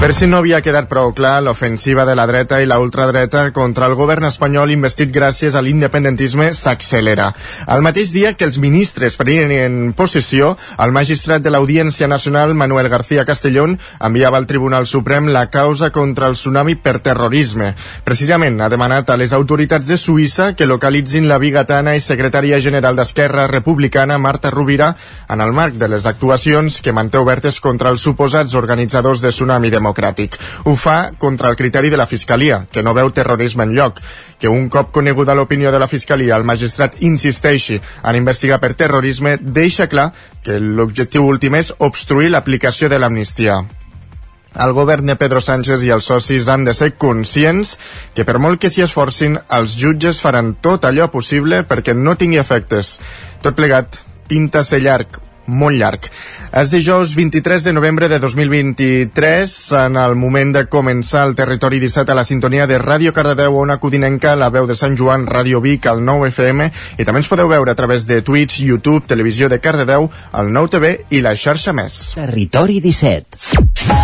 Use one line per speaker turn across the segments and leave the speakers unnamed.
Per si no havia quedat prou clar, l'ofensiva de la dreta i la ultradreta contra el govern espanyol investit gràcies a l'independentisme s'accelera. Al mateix dia que els ministres prenien possessió, el magistrat de l'Audiència Nacional, Manuel García Castellón, enviava al Tribunal Suprem la causa contra el tsunami per terrorisme. Precisament ha demanat a les autoritats de Suïssa que localitzin la bigatana i secretària general d'Esquerra Republicana, Marta Rovira, en el marc de les actuacions que manté obertes contra els suposats organitzadors de Tsunami Democràtic democràtic. Ho fa contra el criteri de la Fiscalia, que no veu terrorisme en lloc. Que un cop coneguda l'opinió de la Fiscalia, el magistrat insisteixi en investigar per terrorisme, deixa clar que l'objectiu últim és obstruir l'aplicació de l'amnistia. El govern de Pedro Sánchez i els socis han de ser conscients que per molt que s'hi esforcin, els jutges faran tot allò possible perquè no tingui efectes. Tot plegat pinta ser llarg, molt llarg. És dijous 23 de novembre de 2023, en el moment de començar el Territori 17 a la sintonia de Ràdio Cardedeu, una codinenca, la veu de Sant Joan, Ràdio Vic, al 9 FM, i també ens podeu veure a través de Twitch, YouTube, Televisió de Cardedeu, el 9 TV i la xarxa més.
Territori 17.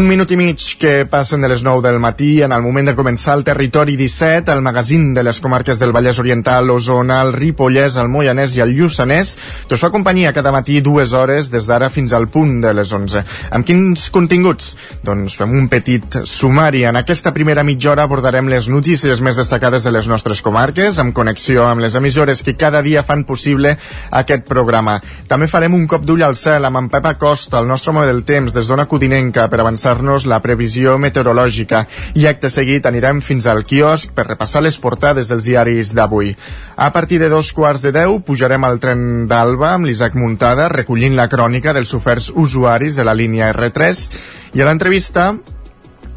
Un minut i mig que passen de les 9 del matí en el moment de començar el Territori 17, el magazín de les comarques del Vallès Oriental, Osona, el Ripollès, el Moianès i el Lluçanès, que us fa companyia cada matí dues hores des d'ara fins al punt de les 11. Amb quins continguts? Doncs fem un petit sumari. En aquesta primera mitja hora abordarem les notícies més destacades de les nostres comarques, amb connexió amb les emissores que cada dia fan possible aquest programa. També farem un cop d'ull al cel amb en Pep Acosta, el nostre home del temps, des d'Ona Codinenca, per avançar avançar-nos la previsió meteorològica i acte seguit anirem fins al quiosc per repassar les portades dels diaris d'avui. A partir de dos quarts de deu pujarem al tren d'Alba amb l'Isaac Muntada recollint la crònica dels oferts usuaris de la línia R3 i a l'entrevista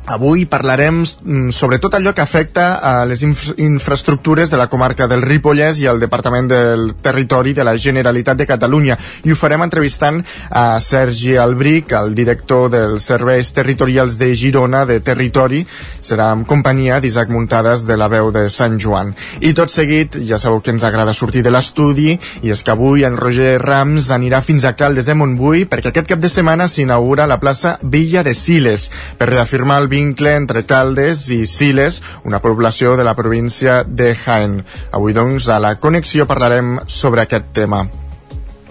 Avui parlarem mm, sobre tot allò que afecta a les inf infraestructures de la comarca del Ripollès i al Departament del Territori de la Generalitat de Catalunya i ho farem entrevistant a Sergi Albric, el director dels Serveis Territorials de Girona de Territori. Serà en companyia d'Isaac Muntades de la veu de Sant Joan. I tot seguit, ja sabeu que ens agrada sortir de l'estudi i és que avui en Roger Rams anirà fins a Caldes de Montbui perquè aquest cap de setmana s'inaugura la plaça Villa de Siles per reafirmar el vincle entre Caldes i Siles, una població de la província de Jaén. Avui, doncs, a la connexió parlarem sobre aquest tema.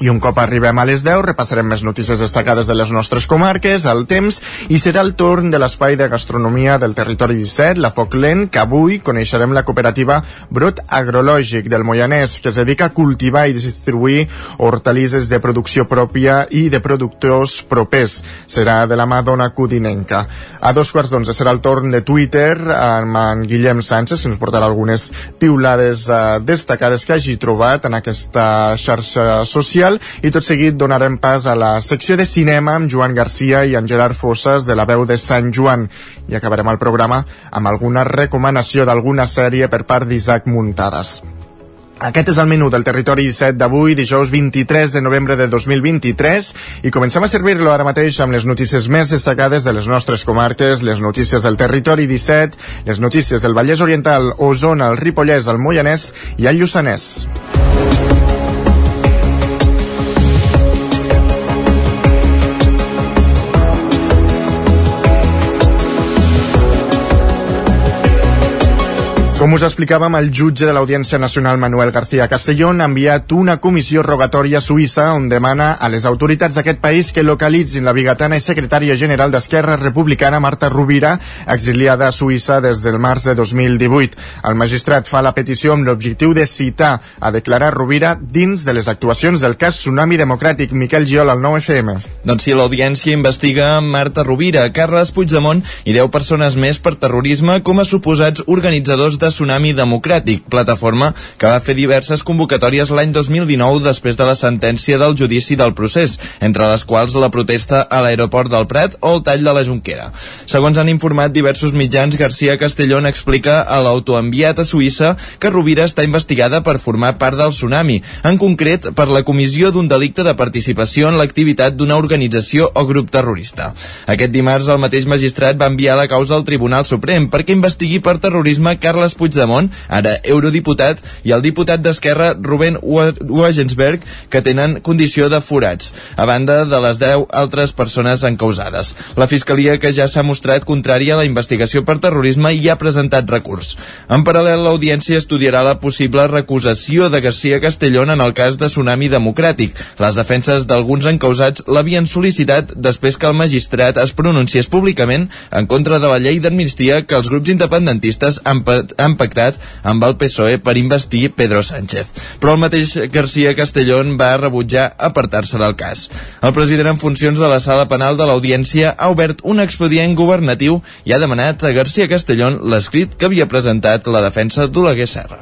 I un cop arribem a les 10 repassarem més notícies destacades de les nostres comarques, el temps, i serà el torn de l'espai de gastronomia del territori 17, la Foc Lent, que avui coneixerem la cooperativa Brot Agrològic del Moianès, que es dedica a cultivar i distribuir hortalisses de producció pròpia i de productors propers. Serà de la mà d'Ona. A dos quarts d'onze serà el torn de Twitter amb en Guillem Sánchez, que ens portarà algunes piulades eh, destacades que hagi trobat en aquesta xarxa social Social i tot seguit donarem pas a la secció de cinema amb Joan Garcia i en Gerard Fossas de la veu de Sant Joan i acabarem el programa amb alguna recomanació d'alguna sèrie per part d'Isaac Muntades. Aquest és el menú del Territori 17 d'avui, dijous 23 de novembre de 2023, i comencem a servir-lo ara mateix amb les notícies més destacades de les nostres comarques, les notícies del Territori 17, les notícies del Vallès Oriental, Osona, el Ripollès, el Moianès i el Lluçanès. Com us explicàvem, el jutge de l'Audiència Nacional Manuel García Castellón ha enviat una comissió rogatòria a Suïssa on demana a les autoritats d'aquest país que localitzin la bigatana i secretària general d'Esquerra Republicana Marta Rovira, exiliada a Suïssa des del març de 2018. El magistrat fa la petició amb l'objectiu de citar a declarar Rovira dins de les actuacions del cas Tsunami Democràtic. Miquel Giol, al 9FM.
Doncs sí, l'audiència investiga Marta Rovira, Carles Puigdemont i 10 persones més per terrorisme com a suposats organitzadors de Tsunami Democràtic, plataforma que va fer diverses convocatòries l'any 2019 després de la sentència del judici del procés, entre les quals la protesta a l'aeroport del Prat o el tall de la Junquera. Segons han informat diversos mitjans, García Castellón explica a l'autoenviat a Suïssa que Rovira està investigada per formar part del tsunami, en concret per la comissió d'un delicte de participació en l'activitat d'una organització o grup terrorista. Aquest dimarts el mateix magistrat va enviar la causa al Tribunal Suprem perquè investigui per terrorisme Carles Puigdemont, ara eurodiputat, i el diputat d'Esquerra Rubén Wagensberg, que tenen condició de forats, a banda de les 10 altres persones encausades. La Fiscalia, que ja s'ha mostrat contrària a la investigació per terrorisme, i ha presentat recurs. En paral·lel, l'audiència estudiarà la possible recusació de García Castellón en el cas de Tsunami Democràtic. Les defenses d'alguns encausats l'havien sol·licitat després que el magistrat es pronunciés públicament en contra de la llei d'amnistia que els grups independentistes han, han pactat amb el PSOE per investir Pedro Sánchez. Però el mateix García Castellón va rebutjar apartar-se del cas. El president en funcions de la sala penal de l'Audiència ha obert un expedient governatiu i ha demanat a García Castellón l'escrit que havia presentat la defensa d'Oleguer Serra.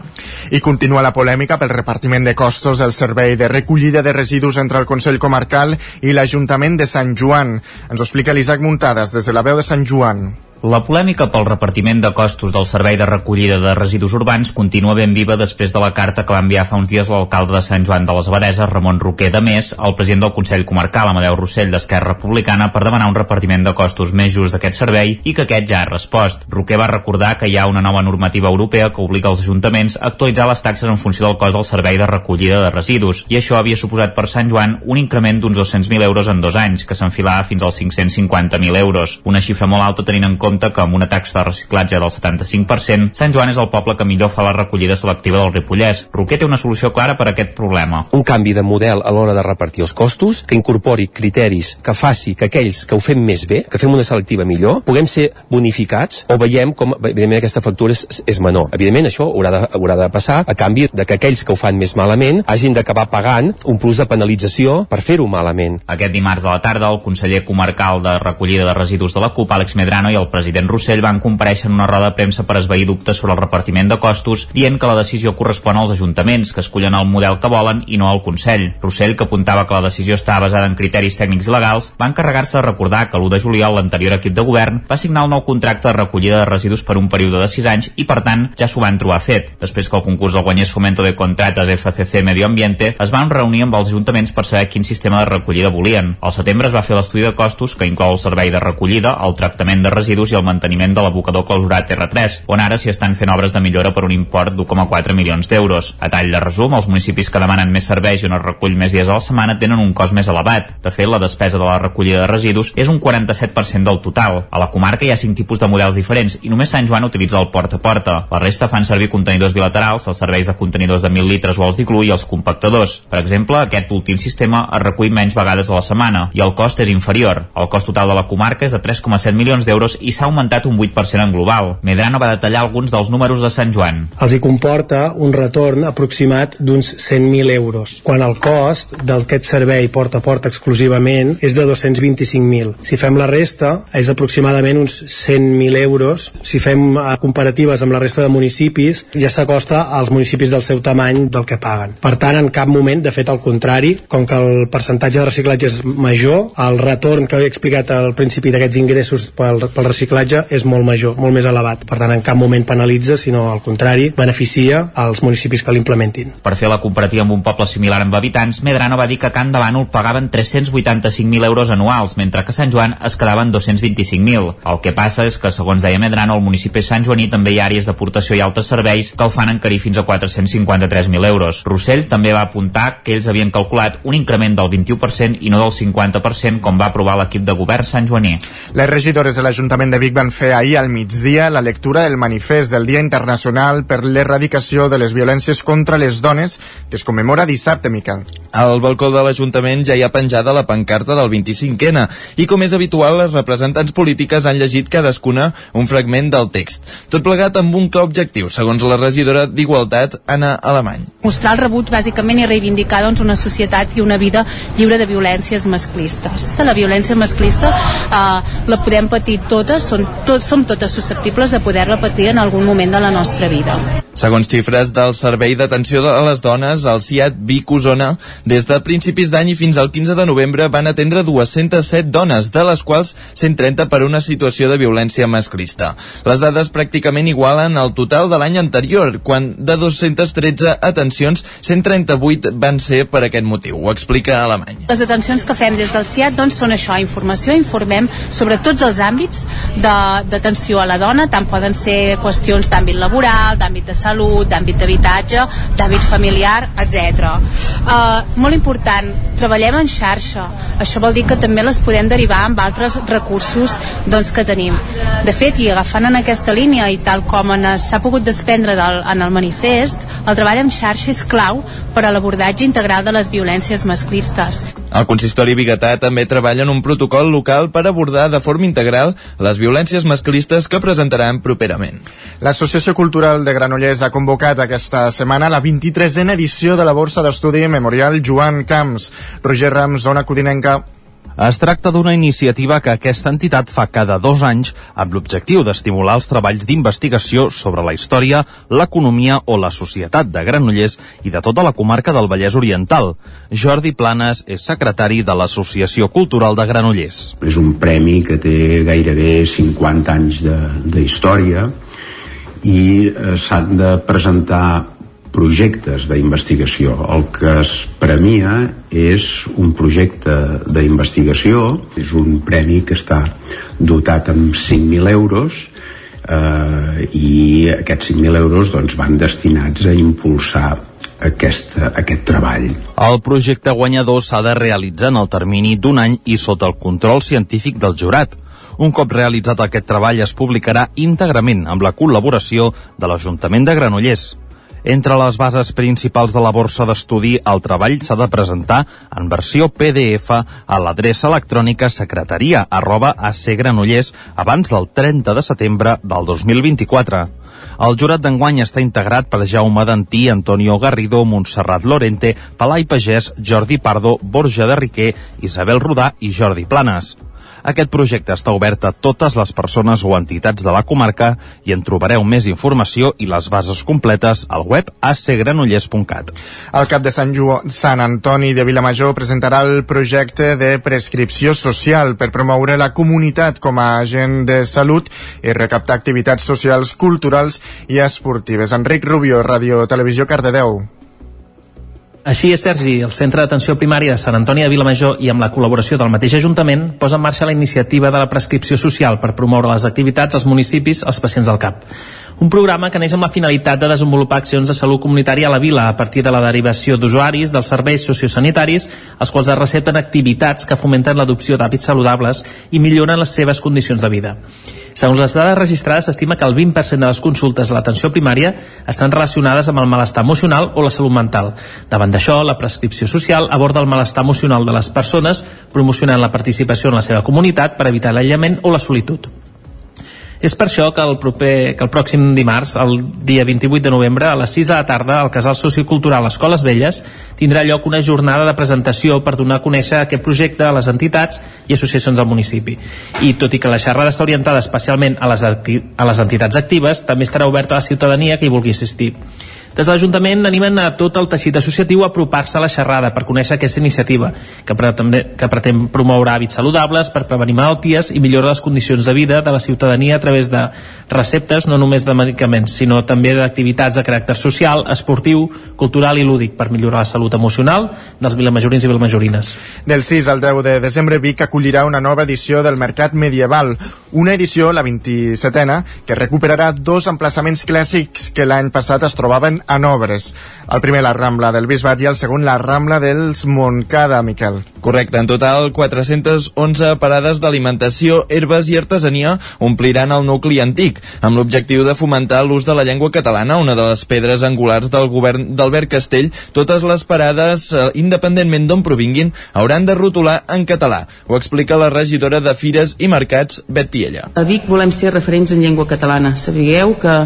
I continua la polèmica pel repartiment de costos del servei de recollida de residus entre el Consell Comarcal i l'Ajuntament de Sant Joan. Ens ho explica l'Isaac Muntades des de la veu de Sant Joan.
La polèmica pel repartiment de costos del servei de recollida de residus urbans continua ben viva després de la carta que va enviar fa uns dies l'alcalde de Sant Joan de les Abadeses, Ramon Roquer de Més, al president del Consell Comarcal, Amadeu Rossell, d'Esquerra Republicana, per demanar un repartiment de costos més just d'aquest servei i que aquest ja ha respost. Roquer va recordar que hi ha una nova normativa europea que obliga els ajuntaments a actualitzar les taxes en funció del cost del servei de recollida de residus, i això havia suposat per Sant Joan un increment d'uns 200.000 euros en dos anys, que s'enfilava fins als 550.000 euros, una xifra molt alta tenint en compte compte que amb una taxa de reciclatge del 75%, Sant Joan és el poble que millor fa la recollida selectiva del Ripollès. Roquer té una solució clara per a aquest problema.
Un canvi de model a l'hora de repartir els costos, que incorpori criteris que faci que aquells que ho fem més bé, que fem una selectiva millor, puguem ser bonificats o veiem com, evidentment, aquesta factura és, és menor. Evidentment, això haurà de, haurà de passar a canvi de que aquells que ho fan més malament hagin d'acabar pagant un plus de penalització per fer-ho malament.
Aquest dimarts a la tarda, el conseller comarcal de recollida de residus de la CUP, Àlex Medrano, i el president Rossell van compareixer en una roda de premsa per esvair dubtes sobre el repartiment de costos, dient que la decisió correspon als ajuntaments, que escullen el model que volen i no al Consell. Rossell, que apuntava que la decisió estava basada en criteris tècnics i legals, va encarregar-se de recordar que l'1 de juliol l'anterior equip de govern va signar el nou contracte de recollida de residus per un període de 6 anys i, per tant, ja s'ho van trobar fet. Després que el concurs el guanyés Fomento de Contrates FCC Medio Ambiente, es van reunir amb els ajuntaments per saber quin sistema de recollida volien. Al setembre es va fer l'estudi de costos que inclou el servei de recollida, el tractament de residus i el manteniment de l'abocador clausurat R3, on ara s'hi estan fent obres de millora per un import d'1,4 milions d'euros. A tall de resum, els municipis que demanen més serveis i on es recull més dies a la setmana tenen un cost més elevat. De fet, la despesa de la recollida de residus és un 47% del total. A la comarca hi ha cinc tipus de models diferents i només Sant Joan utilitza el porta a porta. La resta fan servir contenidors bilaterals, els serveis de contenidors de 1.000 litres o els d'iglú i els compactadors. Per exemple, aquest últim sistema es recull menys vegades a la setmana i el cost és inferior. El cost total de la comarca és de 3,7 milions d'euros i s'ha augmentat un 8% en global. Medrano va detallar alguns dels números de Sant Joan.
Els hi comporta un retorn aproximat d'uns 100.000 euros, quan el cost d'aquest servei porta a porta exclusivament és de 225.000. Si fem la resta, és aproximadament uns 100.000 euros. Si fem eh, comparatives amb la resta de municipis, ja s'acosta als municipis del seu tamany del que paguen. Per tant, en cap moment, de fet, al contrari, com que el percentatge de reciclatge és major, el retorn que he explicat al principi d'aquests ingressos pel, pel reciclatge és molt major, molt més elevat. Per tant, en cap moment penalitza, sinó al contrari, beneficia als municipis que l'implementin.
Per fer la comparativa amb un poble similar amb habitants, Medrano va dir que a Can de Bànol pagaven 385.000 euros anuals, mentre que a Sant Joan es quedaven 225.000. El que passa és que, segons deia Medrano, al municipi Sant Joaní també hi ha àrees d'aportació i altres serveis que el fan encarir fins a 453.000 euros. Rossell també va apuntar que ells havien calculat un increment del 21% i no del 50% com va aprovar l'equip de govern Sant Joaní.
Les regidores de l'Ajuntament de Vic van fer ahir al migdia la lectura del manifest del Dia Internacional per l'Erradicació de les Violències contra les Dones que es commemora dissabte, Miquel.
Al balcó de l'Ajuntament ja hi ha penjada la pancarta del 25N i, com és habitual, les representants polítiques han llegit cadascuna un fragment del text. Tot plegat amb un clar objectiu, segons la regidora d'Igualtat, Anna Alemany.
Mostrar el rebuig, bàsicament, i reivindicar doncs, una societat i una vida lliure de violències masclistes. La violència masclista eh, la podem patir totes, són, tot, som totes susceptibles de poder-la patir en algun moment de la nostra vida.
Segons xifres del Servei d'Atenció a les Dones, el CIAT Vic Osona, des de principis d'any i fins al 15 de novembre van atendre 207 dones, de les quals 130 per una situació de violència masclista. Les dades pràcticament igualen al total de l'any anterior, quan de 213 atencions, 138 van ser per aquest motiu. Ho explica Alemany.
Les atencions que fem des del CIAT doncs, són això, informació, informem sobre tots els àmbits d'atenció a la dona, tant poden ser qüestions d'àmbit laboral, d'àmbit de salut, d'àmbit d'habitatge, d'àmbit familiar, etc. Uh, molt important, treballem en xarxa. Això vol dir que també les podem derivar amb altres recursos doncs, que tenim. De fet, i agafant en aquesta línia i tal com s'ha pogut desprendre del, en el manifest, el treball en xarxa és clau per a l'abordatge integral de les violències masclistes.
El consistori biguetà també treballa en un protocol local per abordar de forma integral les violències masclistes que presentaran properament.
L'Associació Cultural de Granollers ha convocat aquesta setmana la 23a edició de la Borsa d'Estudi Memorial Joan Camps. Roger Rams, zona codinenca.
Es tracta d'una iniciativa que aquesta entitat fa cada dos anys amb l'objectiu d'estimular els treballs d'investigació sobre la història, l'economia o la societat de Granollers i de tota la comarca del Vallès Oriental. Jordi Planes és secretari de l'Associació Cultural de Granollers.
És un premi que té gairebé 50 anys d'història i eh, s'han de presentar projectes d'investigació. El que es premia és un projecte d'investigació, és un premi que està dotat amb 5.000 euros eh, i aquests 5.000 euros doncs, van destinats a impulsar aquest, aquest treball.
El projecte guanyador s'ha de realitzar en el termini d'un any i sota el control científic del jurat. Un cop realitzat aquest treball es publicarà íntegrament amb la col·laboració de l'Ajuntament de Granollers. Entre les bases principals de la borsa d'estudi, el treball s'ha de presentar en versió PDF a l'adreça electrònica secretaria arroba acgranollers abans del 30 de setembre del 2024. El jurat d'enguany està integrat per Jaume Dantí, Antonio Garrido, Montserrat Lorente, Palai Pagès, Jordi Pardo, Borja de Riquer, Isabel Rodà i Jordi Planes. Aquest projecte està obert a totes les persones o entitats de la comarca i en trobareu més informació i les bases completes al web acgranollers.cat.
El cap de Sant, Ju Sant Antoni de Vilamajor presentarà el projecte de prescripció social per promoure la comunitat com a agent de salut i recaptar activitats socials, culturals i esportives. Enric Rubio, Radio Televisió Cardedeu.
Així és, Sergi, el Centre d'Atenció Primària de Sant Antoni de Vilamajor i amb la col·laboració del mateix Ajuntament posa en marxa la iniciativa de la prescripció social per promoure les activitats als municipis als pacients del CAP. Un programa que neix amb la finalitat de desenvolupar accions de salut comunitària a la vila a partir de la derivació d'usuaris dels serveis sociosanitaris, als quals es recepten activitats que fomenten l'adopció d'hàbits saludables i milloren les seves condicions de vida. Segons les dades registrades, s'estima que el 20% de les consultes a l'atenció primària estan relacionades amb el malestar emocional o la salut mental. Davant d'això, la prescripció social aborda el malestar emocional de les persones, promocionant la participació en la seva comunitat per evitar l'aïllament o la solitud. És per això que el, proper, que el pròxim dimarts, el dia 28 de novembre, a les 6 de la tarda, al Casal Sociocultural Escoles Velles, tindrà lloc una jornada de presentació per donar a conèixer aquest projecte a les entitats i associacions del municipi. I tot i que la xerrada està orientada especialment a les, a les entitats actives, també estarà oberta a la ciutadania que hi vulgui assistir. Des de l'Ajuntament animen a tot el teixit associatiu a apropar-se a la xerrada per conèixer aquesta iniciativa, que, pretén, que pretén promoure hàbits saludables per prevenir malalties i millorar les condicions de vida de la ciutadania a través de receptes, no només de medicaments, sinó també d'activitats de caràcter social, esportiu, cultural i lúdic per millorar la salut emocional dels vilamajorins i vilamajorines.
Del 6 al 10 de desembre, Vic acollirà una nova edició del Mercat Medieval, una edició, la 27a, que recuperarà dos emplaçaments clàssics que l'any passat es trobaven estan en obres. El primer la Rambla del Bisbat i el segon la Rambla dels Montcada, Miquel.
Correcte, en total 411 parades d'alimentació, herbes i artesania ompliran el nucli antic, amb l'objectiu de fomentar l'ús de la llengua catalana, una de les pedres angulars del govern d'Albert Castell. Totes les parades, eh, independentment d'on provinguin, hauran de rotular en català. Ho explica la regidora de Fires i Mercats, Bet Piella.
A Vic volem ser referents en llengua catalana. Sapigueu que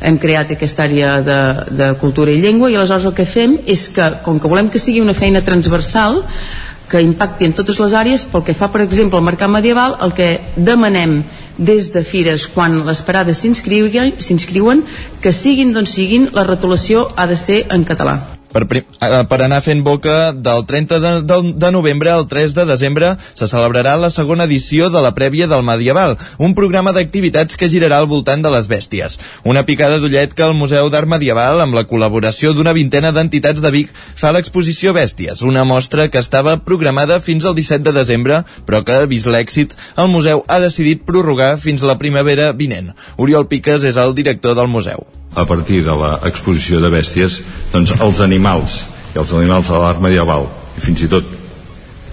hem creat aquesta àrea de, de cultura i llengua i aleshores el que fem és que, com que volem que sigui una feina transversal, que impacti en totes les àrees, pel que fa, per exemple, al mercat medieval, el que demanem des de fires quan les parades s'inscriuen que siguin d'on siguin la retolació ha de ser en català
per, eh, per anar fent boca del 30 de, de, de novembre al 3 de desembre se celebrarà la segona edició de la prèvia del Medieval, un programa d'activitats que girarà al voltant de les bèsties. Una picada d'ullet que el Museu d'Art Medieval, amb la col·laboració d'una vintena d'entitats de Vic, fa l'exposició Bèsties, una mostra que estava programada fins al 17 de desembre, però que, vist l'èxit, el museu ha decidit prorrogar fins la primavera vinent. Oriol Piques és el director del museu
a partir de l'exposició de bèsties doncs els animals i els animals de l'art medieval i fins i tot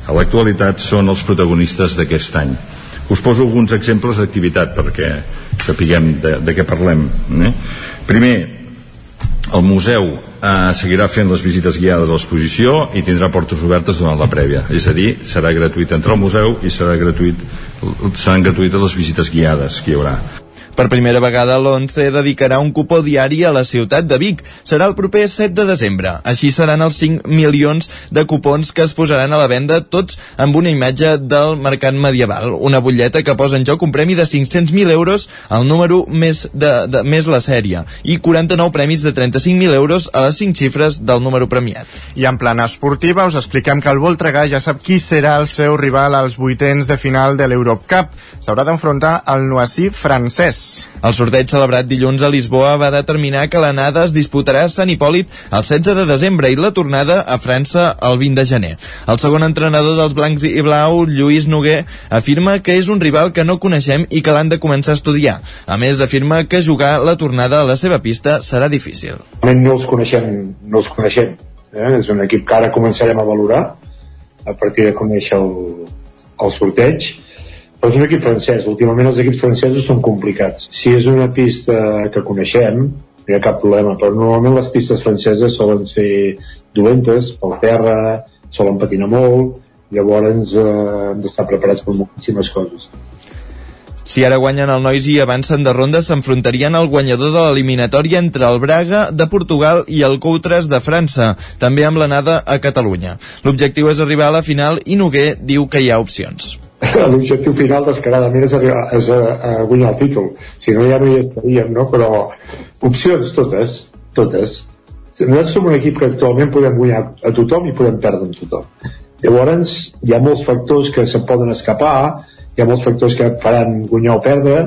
a l'actualitat són els protagonistes d'aquest any. Us poso alguns exemples d'activitat perquè sapiguem de, de què parlem eh? primer el museu eh, seguirà fent les visites guiades a l'exposició i tindrà portes obertes durant la prèvia. És a dir, serà gratuït entrar al museu i serà gratuït, seran gratuïtes les visites guiades que hi haurà
per primera vegada, l'ONCE dedicarà un cupó diari a la ciutat de Vic. Serà el proper 7 de desembre. Així seran els 5 milions de cupons que es posaran a la venda, tots amb una imatge del mercat medieval. Una butlleta que posa en joc un premi de 500.000 euros al número més, de, de, més la sèrie i 49 premis de 35.000 euros a les 5 xifres del número premiat.
I en plana esportiva us expliquem que el Voltregà ja sap qui serà el seu rival als vuitens de final de l'Eurocup. S'haurà d'enfrontar al Noací francès.
El sorteig celebrat dilluns a Lisboa va determinar que l'anada es disputarà a Sant Hipòlit el 16 de desembre i la tornada a França el 20 de gener. El segon entrenador dels blancs i blau, Lluís Noguer, afirma que és un rival que no coneixem i que l'han de començar a estudiar. A més, afirma que jugar la tornada a la seva pista serà difícil.
No els coneixem, no els coneixem. Eh? És un equip que ara començarem a valorar a partir de conèixer el, el sorteig però és un equip francès. Últimament els equips francesos són complicats. Si és una pista que coneixem, no hi ha cap problema, però normalment les pistes franceses solen ser dolentes pel terra, solen patinar molt, llavors eh, hem d'estar preparats per moltíssimes coses.
Si ara guanyen el Nois i avancen de ronda, s'enfrontarien al guanyador de l'eliminatòria entre el Braga de Portugal i el Coutres de França, també amb l'anada a Catalunya. L'objectiu és arribar a la final i Noguer diu que hi ha opcions.
l'objectiu final descaradament és, arribar, és a, a guanyar el títol si no ja no hi estaríem no? però opcions totes totes nosaltres som un equip que actualment podem guanyar a tothom i podem perdre amb tothom llavors hi ha molts factors que se poden escapar hi ha molts factors que faran guanyar o perdre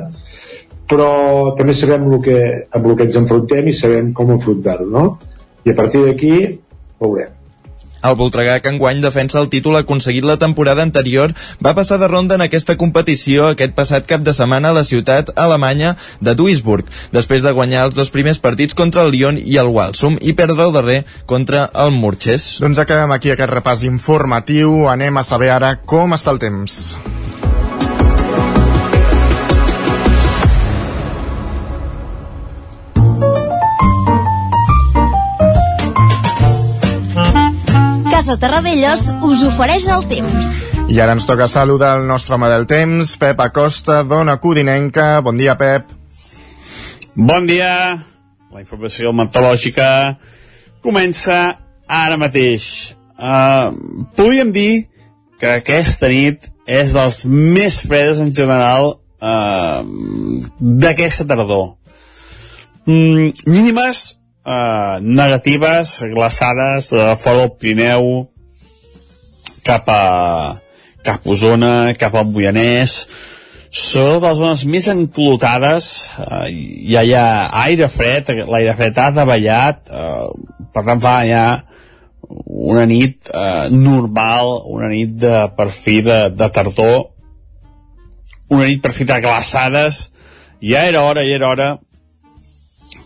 però també sabem el que, amb el que ens enfrontem i sabem com enfrontar-ho no? i a partir d'aquí veurem
el Voltregà, que enguany defensa el títol aconseguit la temporada anterior, va passar de ronda en aquesta competició aquest passat cap de setmana a la ciutat alemanya de Duisburg, després de guanyar els dos primers partits contra el Lyon i el Walsum i perdre el darrer contra el Murches.
Doncs acabem aquí aquest repàs informatiu. Anem a saber ara com està el temps.
Casa Terradellos us ofereix el temps.
I ara ens toca saludar el nostre home del temps, Pep Acosta, dona Codinenca. Bon dia, Pep.
Bon dia. La informació meteorològica comença ara mateix. Uh, podríem dir que aquesta nit és dels més fredes en general uh, d'aquesta tardor. Mm, mínimes eh, negatives, glaçades, uh, fora del Pirineu, cap a, cap a Osona, cap al Moianès, són de les zones més enclotades, eh, ja hi ha aire fred, l'aire fred ha davallat, eh, per tant fa ja una nit eh, normal, una nit de, per fi de, de tardor, una nit per fi de glaçades, ja era hora, ja era hora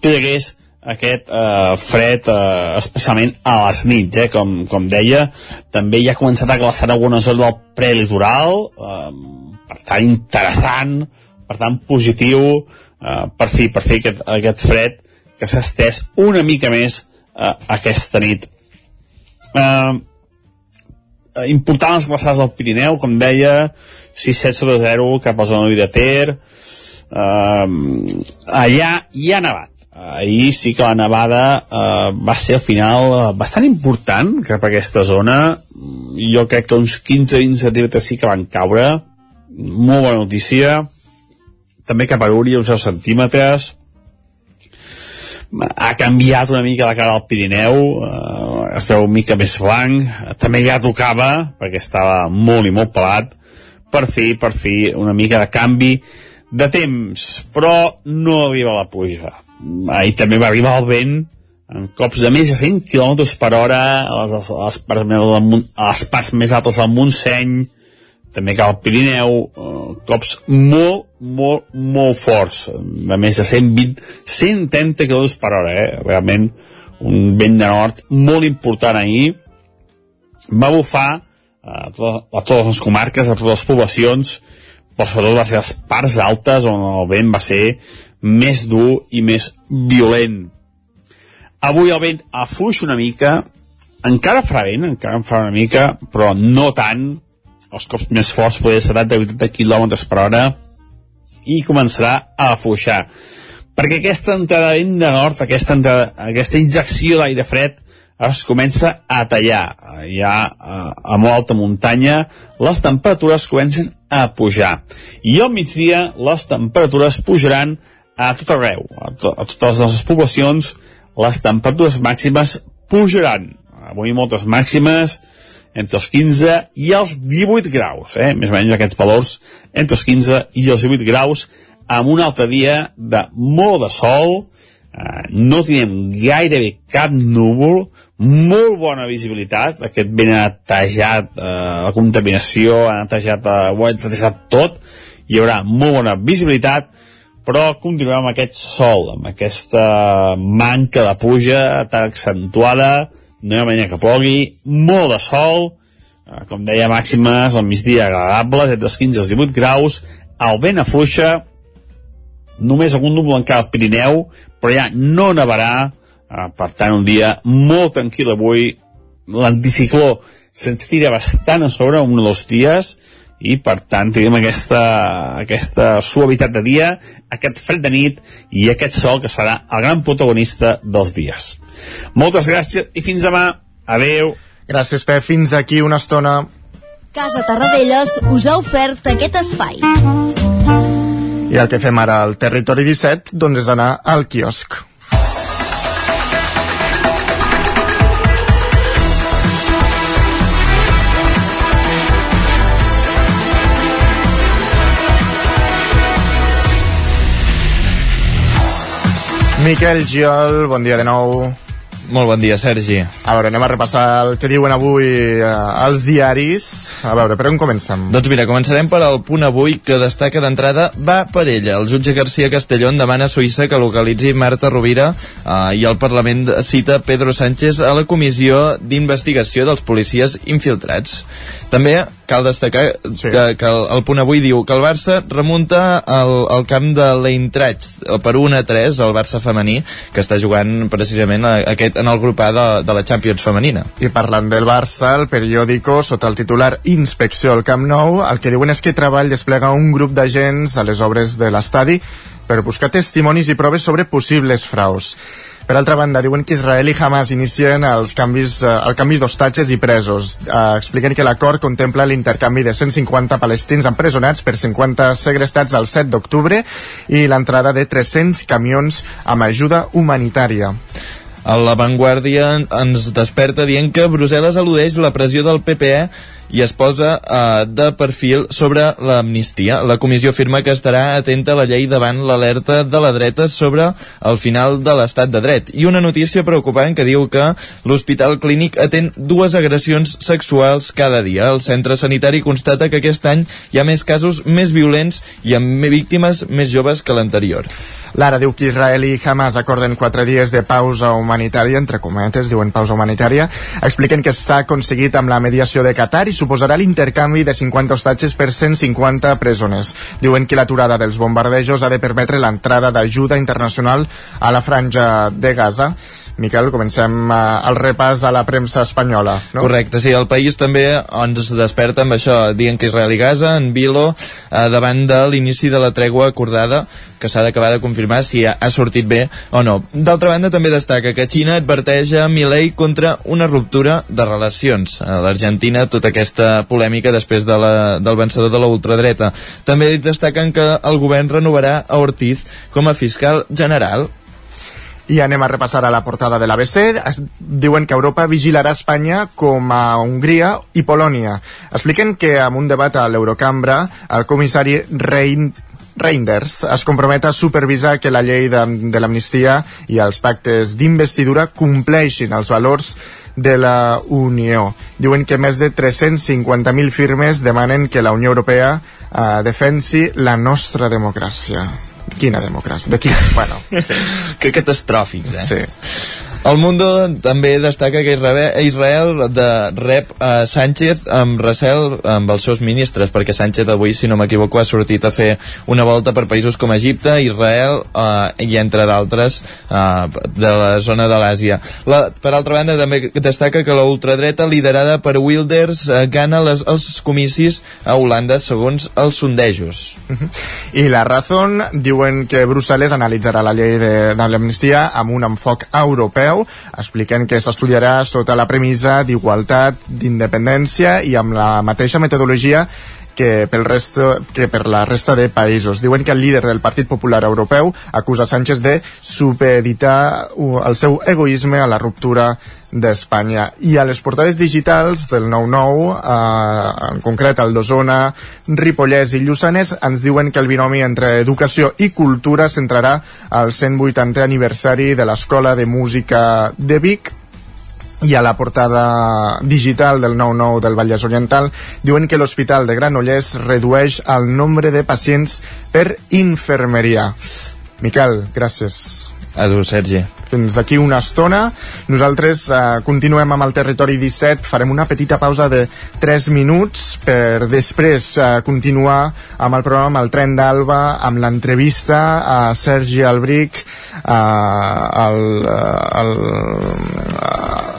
que hi hagués aquest eh, fred, eh, especialment a les nits, eh, com, com deia. També ja ha començat a glaçar algunes zones del prelitoral, eh, per tant, interessant, per tant, positiu, eh, per fi, per fi aquest, aquest fred que s'ha estès una mica més eh, aquesta nit. Eh, important les glaçades del Pirineu, com deia, 6-7 sobre 0 cap a zona de Ter, eh, allà hi ha nevat. Ahir sí que la nevada eh, va ser al final eh, bastant important cap a aquesta zona. Jo crec que uns 15-20 centímetres sí que van caure. Molt bona notícia. També cap a Úria, uns 10 centímetres. Ha canviat una mica la cara del Pirineu, eh, es veu una mica més blanc. També ja tocava, perquè estava molt i molt pelat. Per fi, per fi, una mica de canvi de temps, però no arriba la pluja ahir també va arribar el vent en cops de més de 100 km per hora a les, a les, parts, del, a les parts més altes del Montseny també cap al Pirineu eh, cops molt, molt, molt forts de més de 120 130 km per hora eh? realment un vent de nord molt important ahir va bufar a, totes, a totes les comarques, a totes les poblacions però sobretot va ser les parts altes on el vent va ser més dur i més violent. Avui el vent afluix una mica, encara farà vent, encara en farà una mica, però no tant, els cops més forts poder ser de 80 km per hora, i començarà a afluixar. Perquè aquesta entrada de vent de nord, aquesta, entrada, aquesta injecció d'aire fred, es comença a tallar. Ja a molt alta muntanya les temperatures comencen a pujar. I al migdia les temperatures pujaran a tot arreu, a, to a totes les poblacions, les temperatures màximes pujaran. Avui moltes màximes entre els 15 i els 18 graus, eh? més o menys aquests valors entre els 15 i els 18 graus, amb un altre dia de molt de sol, eh, no tenim gairebé cap núvol, molt bona visibilitat, aquest ben atejat, eh, la contaminació, ha netejat, eh, ho ha netejat tot, hi haurà molt bona visibilitat, però continuem amb aquest sol, amb aquesta manca de pluja tan accentuada, no hi ha manera que plogui, molt de sol, eh, com deia, màximes al migdia agradables, entre els 15 i els 18 graus, el vent afluixa, només algun núvol encara al Pirineu, però ja no nevarà, eh, per tant, un dia molt tranquil avui, l'anticicló se'ns tira bastant a sobre un o dos dies, i per tant tenim aquesta, aquesta suavitat de dia, aquest fred de nit i aquest sol que serà el gran protagonista dels dies. Moltes gràcies i fins demà. Adeu.
Gràcies, Pep. Fins aquí una estona.
Casa Tarradellas us ha ofert aquest espai.
I el que fem ara al Territori 17 doncs és anar al quiosc. Miquel Giol, bon dia de nou.
Molt bon dia, Sergi.
A veure, anem a repassar el que diuen avui eh, els diaris. A veure, per on comencem?
Doncs mira, començarem per al punt avui que destaca d'entrada va per ella. El jutge García Castellón demana a Suïssa que localitzi Marta Rovira eh, i el Parlament cita Pedro Sánchez a la comissió d'investigació dels policies infiltrats. També cal destacar sí. que, que el, el punt avui diu que el Barça remunta al, al camp de l'Eintracht per 1 a 3, el Barça femení, que està jugant precisament a, aquest en el grup A de, de la Champions femenina.
I parlant del Barça, el periòdico, sota el titular Inspecció al Camp Nou, el que diuen és que Treball desplega un grup d'agents a les obres de l'estadi per buscar testimonis i proves sobre possibles fraus. Per altra banda, diuen que Israel i Hamas inicien els canvis, eh, el canvi d'hostatges i presos. Eh, expliquen que l'acord contempla l'intercanvi de 150 palestins empresonats per 50 segrestats el 7 d'octubre i l'entrada de 300 camions amb ajuda humanitària.
A l'avantguàrdia ens desperta dient que Brussel·les al·ludeix la pressió del PPE i es posa eh, de perfil sobre l'amnistia. La comissió afirma que estarà atenta a la llei davant l'alerta de la dreta sobre el final de l'estat de dret. I una notícia preocupant que diu que l'Hospital Clínic atén dues agressions sexuals cada dia. El centre sanitari constata que aquest any hi ha més casos més violents i amb víctimes més joves que l'anterior.
Lara diu que Israel i Hamas acorden quatre dies de pausa humanitària, entre cometes, diuen pausa humanitària. Expliquen que s'ha aconseguit amb la mediació de Qatar i suposarà l'intercanvi de 50 hostatges per 150 presoners. Diuen que l'aturada dels bombardejos ha de permetre l'entrada d'ajuda internacional a la franja de Gaza. Miquel, comencem eh, el repàs a la premsa espanyola. No?
Correcte, sí, el país també ens desperta amb això, dient que Israel i Gaza, en Vilo, eh, davant de l'inici de la tregua acordada, que s'ha d'acabar de confirmar si ha, ha sortit bé o no. D'altra banda, també destaca que Xina adverteix a Milei contra una ruptura de relacions. A l'Argentina, tota aquesta polèmica després de la, del vencedor de la ultradreta. També destaquen que el govern renovarà a Ortiz com a fiscal general
i anem a repassar a la portada de l'ABC. Diuen que Europa vigilarà Espanya com a Hongria i Polònia. Expliquen que amb un debat a l'Eurocambra, el comissari Rein Reinders es compromet a supervisar que la llei de, de l'amnistia i els pactes d'investidura compleixin els valors de la Unió. Diuen que més de 350.000 firmes demanen que la Unió Europea eh, defensi la nostra democràcia. Quina democràcia? De quina? Bueno,
que catastròfics, eh?
Sí.
El Mundo també destaca que Israel de rep a Sánchez amb recel amb els seus ministres, perquè Sánchez avui, si no m'equivoco, ha sortit a fer una volta per països com Egipte, Israel eh, i entre d'altres eh, de la zona de l'Àsia. Per altra banda, també destaca que la ultradreta liderada per Wilders eh, gana les, els comicis a Holanda segons els sondejos.
I la Razón diuen que Brussel·les analitzarà la llei de, de l'amnistia amb un enfoc europeu Europeu, expliquen que s'estudiarà sota la premissa d'igualtat, d'independència i amb la mateixa metodologia que, pel resto, que per la resta de països. Diuen que el líder del Partit Popular Europeu acusa Sánchez de supeditar el seu egoisme a la ruptura d'Espanya. I a les portades digitals del 9-9, eh, en concret el d'Osona, Ripollès i Lluçanès, ens diuen que el binomi entre educació i cultura centrarà al 180è aniversari de l'Escola de Música de Vic, i a la portada digital del 9-9 del Vallès Oriental diuen que l'Hospital de Granollers redueix el nombre de pacients per infermeria. Miquel, gràcies.
A tu, Sergi.
Fins d'aquí una estona. Nosaltres eh, continuem amb el Territori 17. Farem una petita pausa de 3 minuts per després eh, continuar amb el programa amb el tren d'Alba, amb l'entrevista a Sergi Albric, eh, el, el, el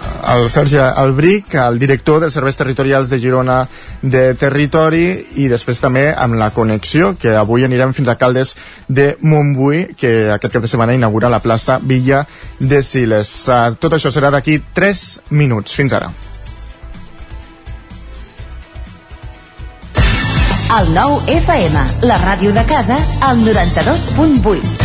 Sergi Albric, el director dels serveis territorials de Girona de Territori i després també amb la connexió que avui anirem fins a Caldes de Montbui que aquest cap de setmana inaugura la plaça Villa de Siles. Uh, tot això serà d'aquí 3 minuts. Fins ara.
El nou FM, la ràdio de casa, al 92.8.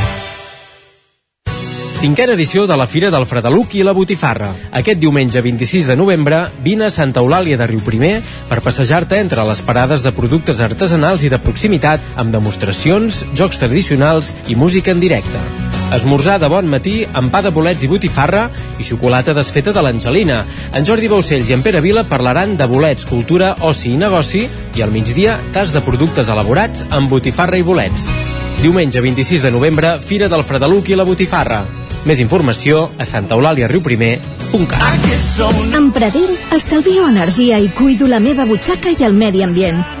Cinquena edició de la Fira del Fredeluc i la Botifarra. Aquest diumenge 26 de novembre vine a Santa Eulàlia de Riuprimer per passejar-te entre les parades de productes artesanals i de proximitat amb demostracions, jocs tradicionals i música en directe. Esmorzar de bon matí amb pa de bolets i botifarra i xocolata desfeta de l'Angelina. En Jordi Baucells i en Pere Vila parlaran de bolets, cultura, oci i negoci i al migdia tas de productes elaborats amb botifarra i bolets. Diumenge 26 de novembre, Fira del Fredeluc i la Botifarra. Més informació a santaeulàliariuprimer.cat
Amb Pradell estalvio energia i cuido la meva butxaca i el medi ambient.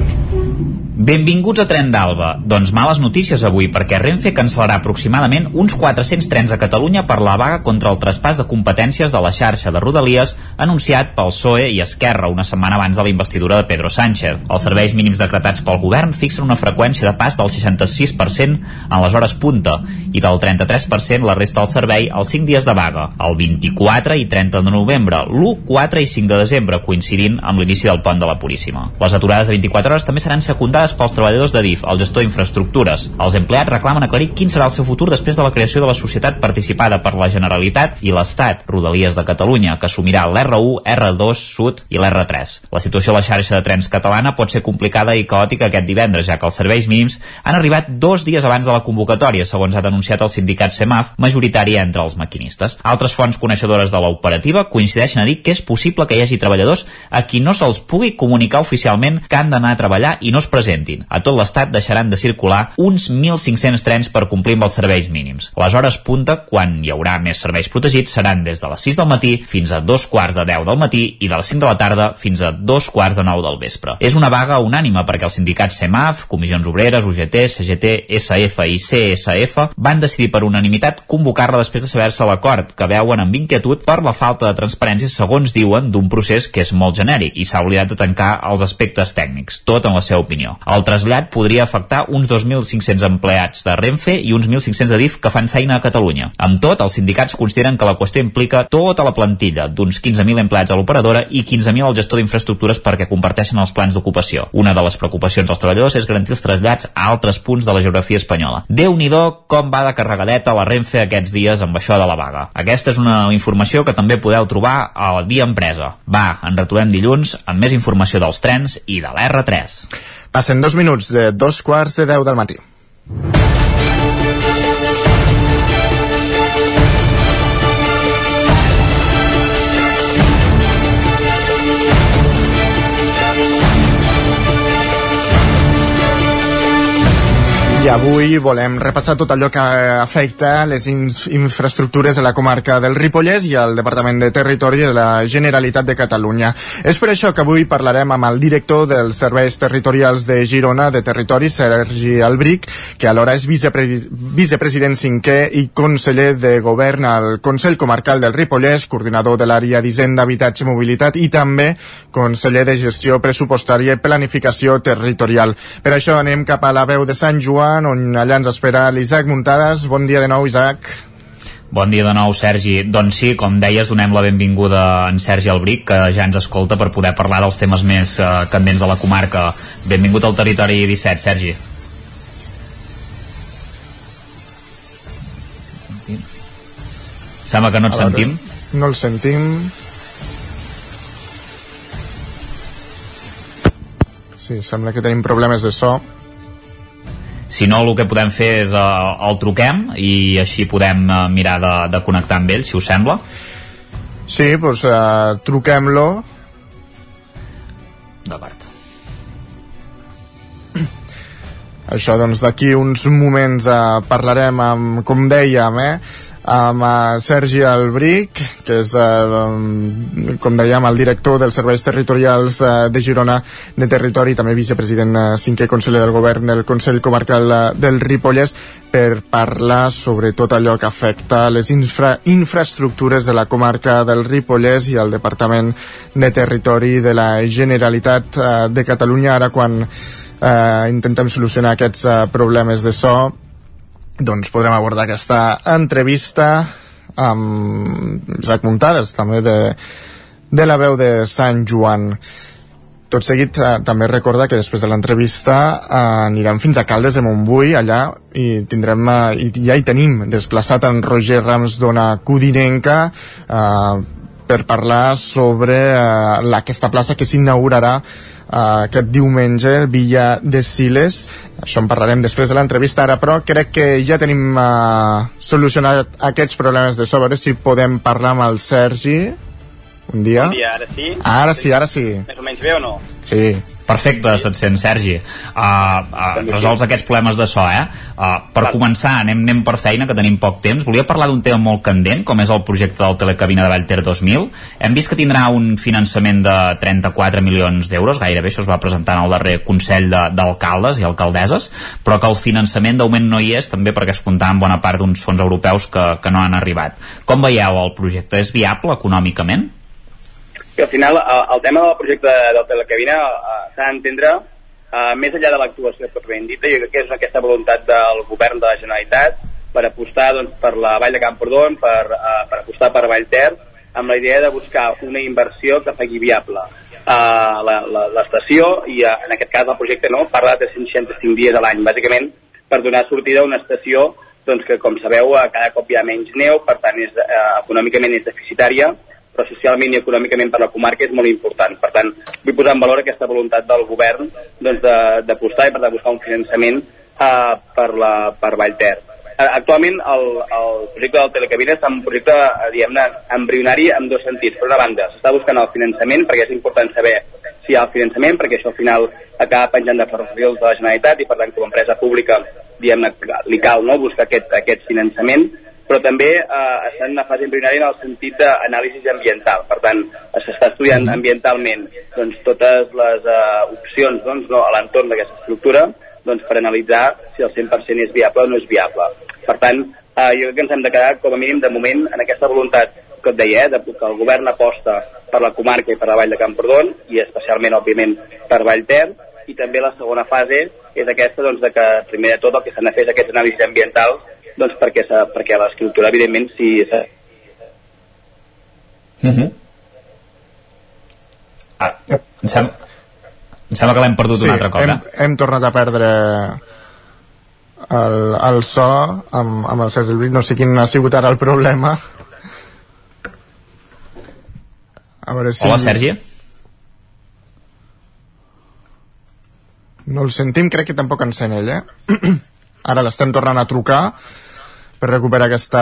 Benvinguts a Tren d'Alba. Doncs males notícies avui, perquè Renfe cancel·larà aproximadament uns 400 trens a Catalunya per la vaga contra el traspàs de competències de la xarxa de Rodalies anunciat pel PSOE i Esquerra una setmana abans de la investidura de Pedro Sánchez. Els serveis mínims decretats pel govern fixen una freqüència de pas del 66% en les hores punta i del 33% la resta del servei els 5 dies de vaga, el 24 i 30 de novembre, l'1, 4 i 5 de desembre, coincidint amb l'inici del pont de la Puríssima. Les aturades de 24 hores també seran secundades pels treballadors de DIF, el gestor d'infraestructures. Els empleats reclamen aclarir quin serà el seu futur després de la creació de la societat participada per la Generalitat i l'Estat, Rodalies de Catalunya, que assumirà l'R1, R2, Sud i l'R3. La situació a la xarxa de trens catalana pot ser complicada i caòtica aquest divendres, ja que els serveis mínims han arribat dos dies abans de la convocatòria, segons ha denunciat el sindicat SEMAF, majoritari entre els maquinistes. Altres fonts coneixedores de l'operativa coincideixen a dir que és possible que hi hagi treballadors a qui no se'ls pugui comunicar oficialment que han d'anar a treballar i no es presentin. A tot l'estat deixaran de circular uns 1.500 trens per complir amb els serveis mínims. Les hores punta, quan hi haurà més serveis protegits, seran des de les 6 del matí fins a dos quarts de 10 del matí i de les 5 de la tarda fins a dos quarts de 9 del vespre. És una vaga unànima perquè els sindicats CEMAF, Comissions Obreres, UGT, CGT, SF i CSF van decidir per unanimitat convocar-la després de saber-se l'acord, que veuen amb inquietud per la falta de transparència, segons diuen, d'un procés que és molt genèric i s'ha oblidat de tancar els aspectes tècnics, tot en la seva opinió. El trasllat podria afectar uns 2.500 empleats de Renfe i uns 1.500 de DIF que fan feina a Catalunya. Amb tot, els sindicats consideren que la qüestió implica tota la plantilla d'uns 15.000 empleats a l'operadora i 15.000 al gestor d'infraestructures perquè comparteixen els plans d'ocupació. Una de les preocupacions dels treballadors és garantir els trasllats a altres punts de la geografia espanyola. déu nhi com va de carregadeta la Renfe aquests dies amb això de la vaga. Aquesta és una informació que també podeu trobar a la Via Empresa. Va, en retrobem dilluns amb més informació dels trens i de l'R3.
Passen dos minuts de dos quarts de deu del matí. I avui volem repassar tot allò que afecta les infraestructures de la comarca del Ripollès i el Departament de Territori de la Generalitat de Catalunya. És per això que avui parlarem amb el director dels Serveis Territorials de Girona de Territori, Sergi Albric, que alhora és vicepre vicepresident cinquè i conseller de Govern al Consell Comarcal del Ripollès, coordinador de l'àrea d'Hisenda, Habitatge i Mobilitat i també conseller de Gestió Pressupostària i Planificació Territorial. Per això anem cap a la veu de Sant Joan Gran, on allà ens espera l'Isaac Muntades. Bon dia de nou, Isaac.
Bon dia de nou, Sergi. Doncs sí, com deies, donem la benvinguda a en Sergi Albric, que ja ens escolta per poder parlar dels temes més eh, candents de la comarca. Benvingut al Territori 17, Sergi. Sembla que no et sentim.
No el sentim. Sí, sembla que tenim problemes de so.
Si no, el que podem fer és uh, el truquem i així podem uh, mirar de, de connectar amb ell, si us sembla.
Sí, doncs uh, truquem-lo.
D'acord.
Això, doncs, d'aquí uns moments eh, parlarem amb, com dèiem, eh, amb eh, Sergi Albric, que és, eh, com dèiem, el director dels serveis territorials eh, de Girona de Territori, també vicepresident eh, cinquè conseller del govern del Consell Comarcal eh, del Ripollès, per parlar sobre tot allò que afecta les infra infraestructures de la comarca del Ripollès i el Departament de Territori de la Generalitat de Catalunya, ara quan eh, intentem solucionar aquests eh, problemes de so doncs podrem abordar aquesta entrevista amb Isaac Muntades també de, de la veu de Sant Joan. Tot seguit eh, també recorda que després de l'entrevista eh, anirem fins a Caldes de Montbui allà i tindrem eh, i ja hi tenim desplaçat en Roger Rams d'Ona Codinenca eh, per parlar sobre eh, aquesta plaça que s'inaugurarà aquest diumenge, Villa de Siles. Això en parlarem després de l'entrevista ara, però crec que ja tenim eh, solucionat aquests problemes de so. A veure si podem parlar amb el Sergi. Un dia.
Bon dia, ara sí?
Ara sí, ara sí.
Més o menys bé o no?
Sí.
Perfecte, se't sent, Sergi. Uh, uh, resols aquests problemes de so, eh? Uh, per començar, anem, anem per feina, que tenim poc temps. Volia parlar d'un tema molt candent, com és el projecte del Telecabina de Vallter 2000. Hem vist que tindrà un finançament de 34 milions d'euros, gairebé això es va presentar en el darrer Consell de- d'Alcaldes i Alcaldesses, però que el finançament d'augment no hi és, també perquè es comptava amb bona part d'uns fons europeus que, que no han arribat. Com veieu el projecte? És viable econòmicament?
Que al final eh, el tema del projecte del telecabina eh, s'ha d'entendre eh, més enllà de l'actuació pròpiament dita, jo crec que és aquesta voluntat del govern de la Generalitat per apostar doncs, per la Vall de Camprodon, per, eh, per apostar per Vallter, amb la idea de buscar una inversió que faci viable la- l'estació i eh, en aquest cas el projecte no? Parla de 365 dies a l'any, bàsicament per donar sortida a una estació doncs, que com sabeu cada cop hi ha menys neu, per tant és, eh, econòmicament és deficitària però socialment i econòmicament per la comarca és molt important. Per tant, vull posar en valor aquesta voluntat del govern doncs, d'apostar i per de buscar un finançament eh, per, la, per Vallter. Eh, Actualment el, el projecte del Telecabina està un projecte eh, diguem-ne embrionari en dos sentits. Per una banda, s'està buscant el finançament perquè és important saber si hi ha el finançament perquè això al final acaba penjant de ferrocarrils de la Generalitat i per tant com a empresa pública diguem-ne li cal no, buscar aquest, aquest finançament però també eh, està en una fase embrionària en el sentit d'anàlisi ambiental. Per tant, s'està estudiant ambientalment doncs, totes les eh, opcions doncs, no, a l'entorn d'aquesta estructura doncs, per analitzar si el 100% és viable o no és viable. Per tant, eh, jo crec que ens hem de quedar com a mínim de moment en aquesta voluntat que et deia, eh, de, que el govern aposta per la comarca i per la Vall de Camprodon i especialment, òbviament, per Vallter i també la segona fase és aquesta doncs, de que primer de tot el que s'han de fer és aquests anàlisis ambientals doncs perquè, perquè l'escriptura evidentment si
Uh -huh. ah, em, sem em sembla que l'hem perdut
Sí,
un altre cop,
hem,
eh?
hem tornat a perdre el, el so amb, amb el Sergi Albric. No sé quin ha sigut ara el problema. A veure si...
Hola, Sergi.
No el sentim, crec que tampoc en sent ell, eh? Ara l'estem tornant a trucar per recuperar aquesta...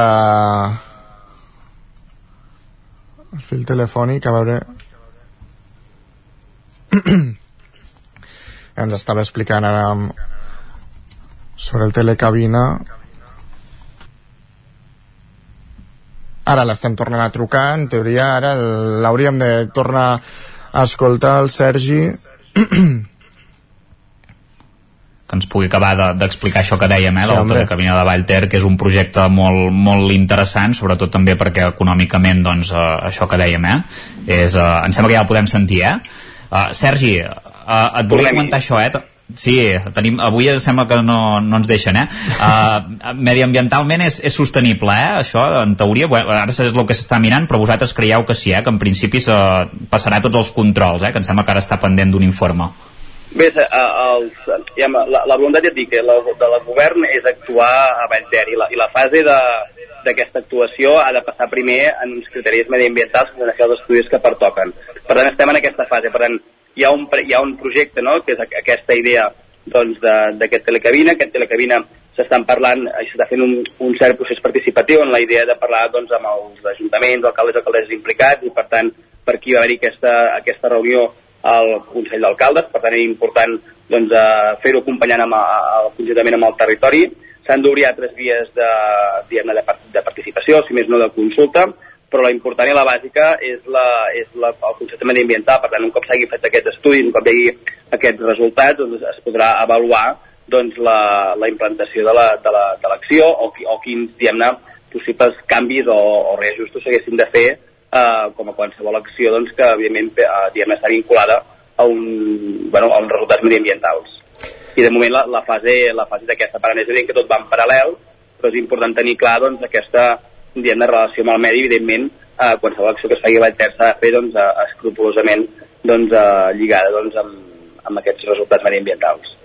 el fil telefònic, a veure... Ens estava explicant ara amb... sobre el telecabina... Ara l'estem tornant a trucar, en teoria ara l'hauríem de tornar a escoltar el Sergi
que ens pugui acabar de- d'explicar això que dèiem, eh,
Sí,
de la
home.
Telecabina de Vallter, que és un projecte molt, molt interessant, sobretot també perquè econòmicament, doncs, eh, això que dèiem, eh, és, eh, em sembla que ja el podem sentir, eh? Uh, Sergi, uh, et volia comentar això, eh? Sí, tenim, avui sembla que no, no ens deixen, eh? Uh, mediambientalment és, és sostenible, eh? Això, en teoria, bueno, ara és el que s'està mirant, però vosaltres creieu que sí, eh? Que en principi se passarà tots els controls, eh? Que em sembla que ara està pendent d'un informe.
Bé, eh, els, diguem, la, la voluntat ja et dic, eh, la, de la govern és actuar a Vallter i la, i la fase d'aquesta actuació ha de passar primer en uns criteris mediambientals fer els estudis que pertoquen. Per tant, estem en aquesta fase. Per tant, hi ha un, hi ha un projecte, no?, que és aquesta idea doncs, d'aquest telecabina. Aquest telecabina s'estan parlant, s'està fent un, un cert procés participatiu en la idea de parlar doncs, amb els ajuntaments, alcaldes alcaldes implicats, i per tant, per aquí va haver-hi aquesta, aquesta reunió al Consell d'Alcaldes, per tant és important doncs, eh, fer-ho acompanyant amb, el, conjuntament amb el territori. S'han d'obrir altres vies de, de, de participació, si més no de consulta, però la important i la bàsica és, la, és la, el concepte mediambiental. Per tant, un cop s'hagi fet aquest estudi, un cop hi hagi aquests resultats, doncs es podrà avaluar doncs, la, la implantació de l'acció la, de la, o, o quins, diguem-ne, possibles canvis o, o reajustos s'haguessin de fer eh, com a qualsevol acció doncs, que, evidentment, eh, diguem està vinculada a, un, bueno, a uns resultats mediambientals. I, de moment, la, la fase, la fase d'aquesta paranesa, que tot va en paral·lel, però és important tenir clar doncs, aquesta diguem, relació amb el medi, evidentment, eh, qualsevol acció que es faci a Vallter s'ha de fer doncs, eh, escrupolosament doncs, eh, lligada doncs, amb, amb aquests resultats mediambientals.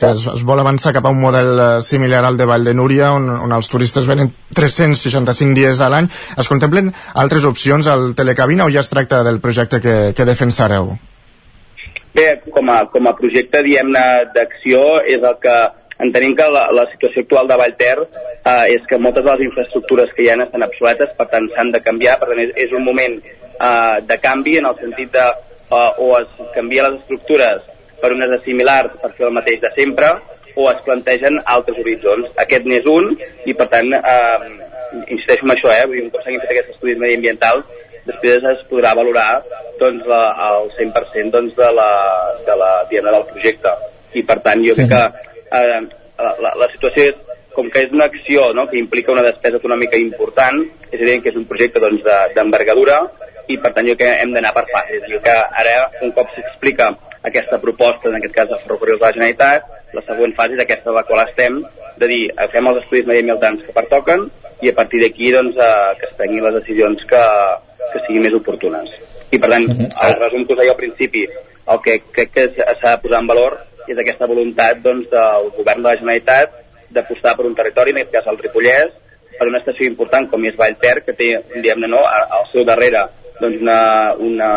Es, es vol avançar cap a un model eh, similar al de Vall de Núria, on, on els turistes venen 365 dies a l'any. Es contemplen altres opcions al telecabina o ja es tracta del projecte que, que defensareu?
Bé, com a, com a projecte, diem-ne, d'acció, és el que entenem que la, la situació actual de Vallter eh, és que moltes de les infraestructures que hi ha estan obsoletes, per tant s'han de canviar, per tant és, és un moment eh, de canvi en el sentit de eh, o es canvia les estructures per unes de similars per fer el mateix de sempre o es plantegen altres horitzons. Aquest n'és un i per tant eh, insisteixo en això, eh, vull dir, un cop s'hagin fet aquests estudis mediambientals després es podrà valorar doncs, la, el 100% doncs, de la, de la, diguem del projecte i per tant jo crec que eh, la, la situació és com que és una acció no, que implica una despesa econòmica important, és evident que és un projecte d'envergadura doncs, i per tant jo que hem d'anar per fases. Jo que ara, un cop s'explica aquesta proposta, en aquest cas de Ferrocarrils de la Generalitat, la següent fase és aquesta de la qual estem, de dir, fem els estudis mediambientals que pertoquen i a partir d'aquí doncs, eh, que es prenguin les decisions que, que siguin més oportunes. I per tant, mhm. el resum que us deia al principi, el que crec que s'ha de posar en valor és aquesta voluntat doncs, del govern de la Generalitat d'apostar per un territori, en aquest cas el Ripollès, per una estació important com és Vallter, que té, diguem-ne, no, al seu darrere doncs una, una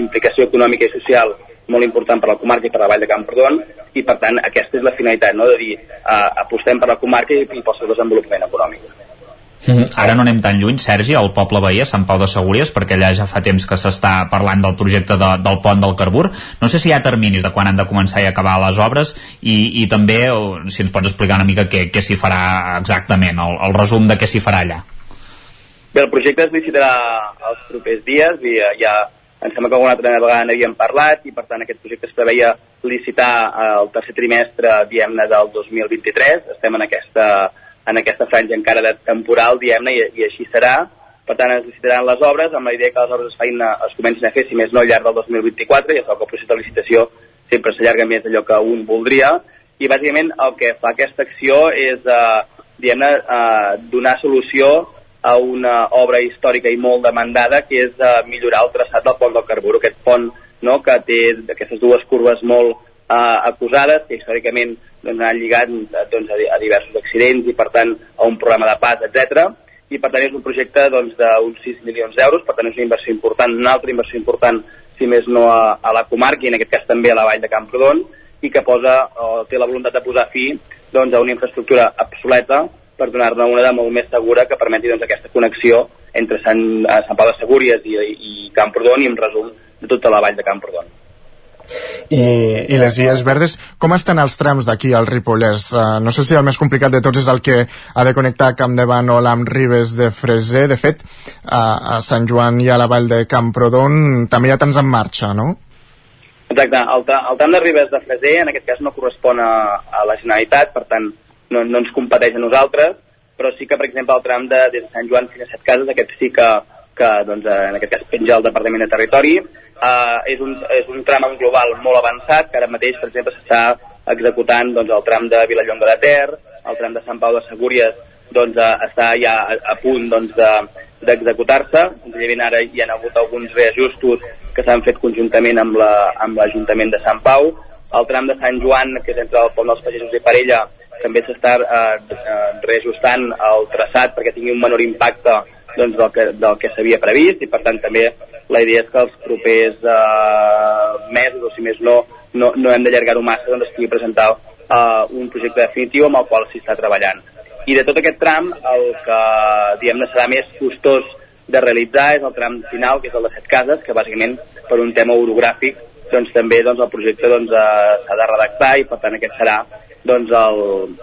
implicació econòmica i social molt important per la comarca i per la vall de Camprodon i per tant aquesta és la finalitat no? de dir uh, apostem per la comarca i, i pel seu desenvolupament econòmic.
Mm -hmm. Ara no anem tan lluny, Sergi, al poble veí, a Sant Pau de Segúries, perquè allà ja fa temps que s'està parlant del projecte de, del pont del Carbur. No sé si hi ha terminis de quan han de començar i acabar les obres i, i també, si ens pots explicar una mica què, què s'hi farà exactament, el, el resum de què s'hi farà allà.
Bé, el projecte es licitarà els propers dies i ja em sembla que alguna altra vegada n'havíem parlat i per tant aquest projecte es preveia licitar el tercer trimestre, diem-ne, del 2023. Estem en aquesta en aquesta franja encara de temporal, diem-ne, i, i així serà. Per tant, es licitaran les obres amb la idea que les obres es, feien, es comencin a fer, si més no, al llarg del 2024, i ja que el procés de licitació sempre s'allarga més d'allò que un voldria, i bàsicament el que fa aquesta acció és, eh, diguem-ne, eh, donar solució a una obra històrica i molt demandada, que és eh, millorar el traçat del pont del Carburo, aquest pont no, que té aquestes dues curves molt eh, acusades, que històricament doncs, han lligat doncs, a, diversos accidents i per tant a un programa de pas, etc. I per tant és un projecte doncs, d'uns 6 milions d'euros, per tant és una inversió important, una altra inversió important, si més no a, a la comarca i en aquest cas també a la vall de Camprodon, i que posa, o té la voluntat de posar fi doncs, a una infraestructura obsoleta per donar-ne una de molt més segura que permeti doncs, aquesta connexió entre Sant, Sant Pau de Segúries i, i Camprodon i en resum de tota la vall de Camprodon.
I, i les vies verdes, com estan els trams d'aquí al Ripollès? Uh, no sé si el més complicat de tots és el que ha de connectar Camp de Bànol amb Ribes de Freser. De fet, uh, a Sant Joan i a la vall de Camprodon també hi ha tants en marxa, no?
Exacte. El, el tram de Ribes de Freser en aquest cas no correspon a, a la Generalitat, per tant no, no ens competeix a nosaltres, però sí que, per exemple, el tram de, de Sant Joan fins a Set Cases, aquest sí que, que doncs, en aquest cas penja el Departament de Territori, Uh, és, un, és un tram en global molt avançat, que ara mateix, per exemple, s'està executant doncs, el tram de Vilallonga de Ter, el tram de Sant Pau de Segúries doncs, uh, està ja a, a punt doncs, d'executar-se. De, Senzillament ara hi ha hagut alguns reajustos que s'han fet conjuntament amb l'Ajuntament la, amb de Sant Pau. El tram de Sant Joan, que és entre el pont dels Pagesos i Parella, també s'està eh, eh, reajustant el traçat perquè tingui un menor impacte doncs, del que, del que s'havia previst i per tant també la idea és que els propers eh, mesos o si més no no, no hem d'allargar-ho massa doncs es pugui presentar eh, un projecte definitiu amb el qual s'hi està treballant. I de tot aquest tram el que diguem-ne serà més costós de realitzar és el tram final que és el de set cases que bàsicament per un tema orogràfic doncs també doncs, el projecte doncs, eh, s'ha de redactar i per tant aquest serà doncs, el,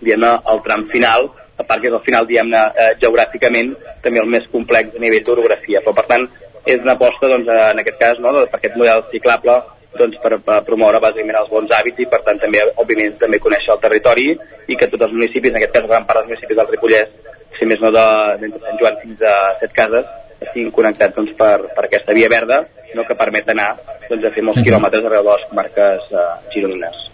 diguem el tram final a part que és el final, diguem-ne, eh, geogràficament també el més complex a nivell d'orografia, però per tant és una aposta, doncs, en aquest cas, no, per aquest model ciclable doncs, per, per promoure bàsicament els bons hàbits i per tant també, òbviament, també conèixer el territori i que tots els municipis, en aquest cas gran part dels municipis del Ripollès, si més no de, de Sant Joan fins a set cases, estiguin connectats doncs, per, per aquesta via verda no, que permet anar doncs, a fer molts uh -huh. quilòmetres arreu de les comarques eh, gironines.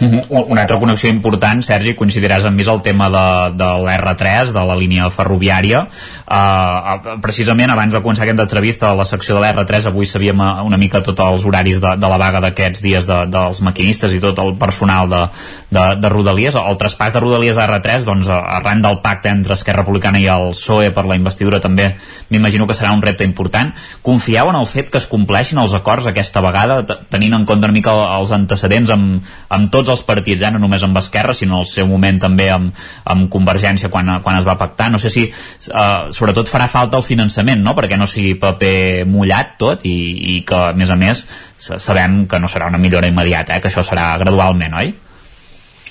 Uh. Una altra connexió important, Sergi, coincidiràs amb mi el tema de, de l'R3, de la línia ferroviària. Uh, precisament abans de començar aquesta entrevista a la secció de l'R3 avui sabíem eh, una mica tots els horaris de, de la vaga d'aquests dies de, dels maquinistes i tot el personal de, de, de Rodalies. El traspàs de Rodalies a R3, doncs, arran del pacte entre Esquerra Republicana i el PSOE per la investidura també m'imagino que serà un repte important. Confieu en el fet que es compleixin els acords aquesta vegada, tenint en compte una mica els antecedents amb, amb tots tots els partits, eh? no només amb Esquerra, sinó al seu moment també amb, amb Convergència quan, quan es va pactar. No sé si eh, sobretot farà falta el finançament, no? perquè no sigui paper mullat tot i, i que, a més a més, sabem que no serà una millora immediata, eh? que això serà gradualment, oi?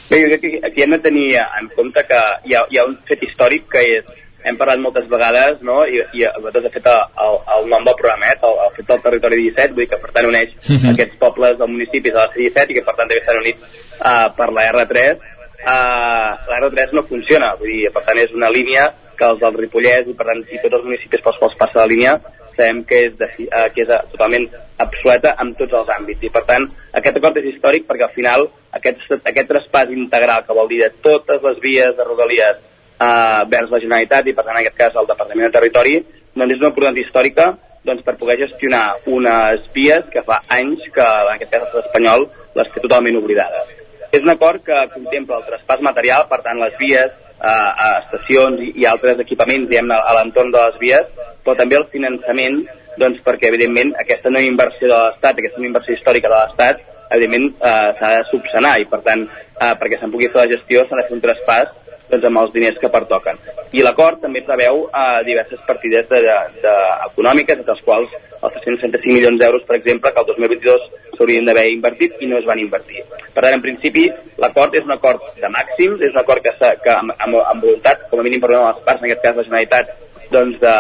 Bé, jo crec que aquí hem de tenir en compte que hi ha, hi ha un fet històric que és hem parlat moltes vegades, no? I, i nosaltres, de fet, el, el nom del programa, eh? el, el fet del territori 17, vull dir que, per tant, uneix uh -huh. aquests pobles del municipis de la C-17 i que, per tant, també estan units uh, per la R3. Uh, la R3 no funciona, vull dir, per tant, és una línia que els del Ripollès i, per tant, i tots els municipis pels quals passa la línia sabem que és, de, uh, que és uh, totalment obsoleta en tots els àmbits. I, per tant, aquest acord és històric perquè, al final, aquest, aquest traspàs integral, que vol dir de totes les vies de Rodalies eh, vers la Generalitat i per tant en aquest cas el Departament de Territori doncs és una oportunitat històrica doncs, per poder gestionar unes vies que fa anys que en aquest cas l'estat espanyol les té totalment oblidades. És un acord que contempla el traspàs material, per tant les vies, eh, a estacions i, i altres equipaments diguem a l'entorn de les vies, però també el finançament doncs, perquè evidentment aquesta no inversió de l'Estat, aquesta no inversió històrica de l'Estat, evidentment eh, s'ha de subsanar i per tant eh, perquè se'n pugui fer la gestió s'ha de fer un traspàs doncs, amb els diners que pertoquen. I l'acord també preveu eh, diverses partides de, de, de, econòmiques, entre les quals els 365 milions d'euros, per exemple, que el 2022 s'haurien d'haver invertit i no es van invertir. Per tant, en principi, l'acord és un acord de màxims, és un acord que, que amb, amb, amb voluntat, com a mínim per una de les parts, en aquest cas la Generalitat, doncs de,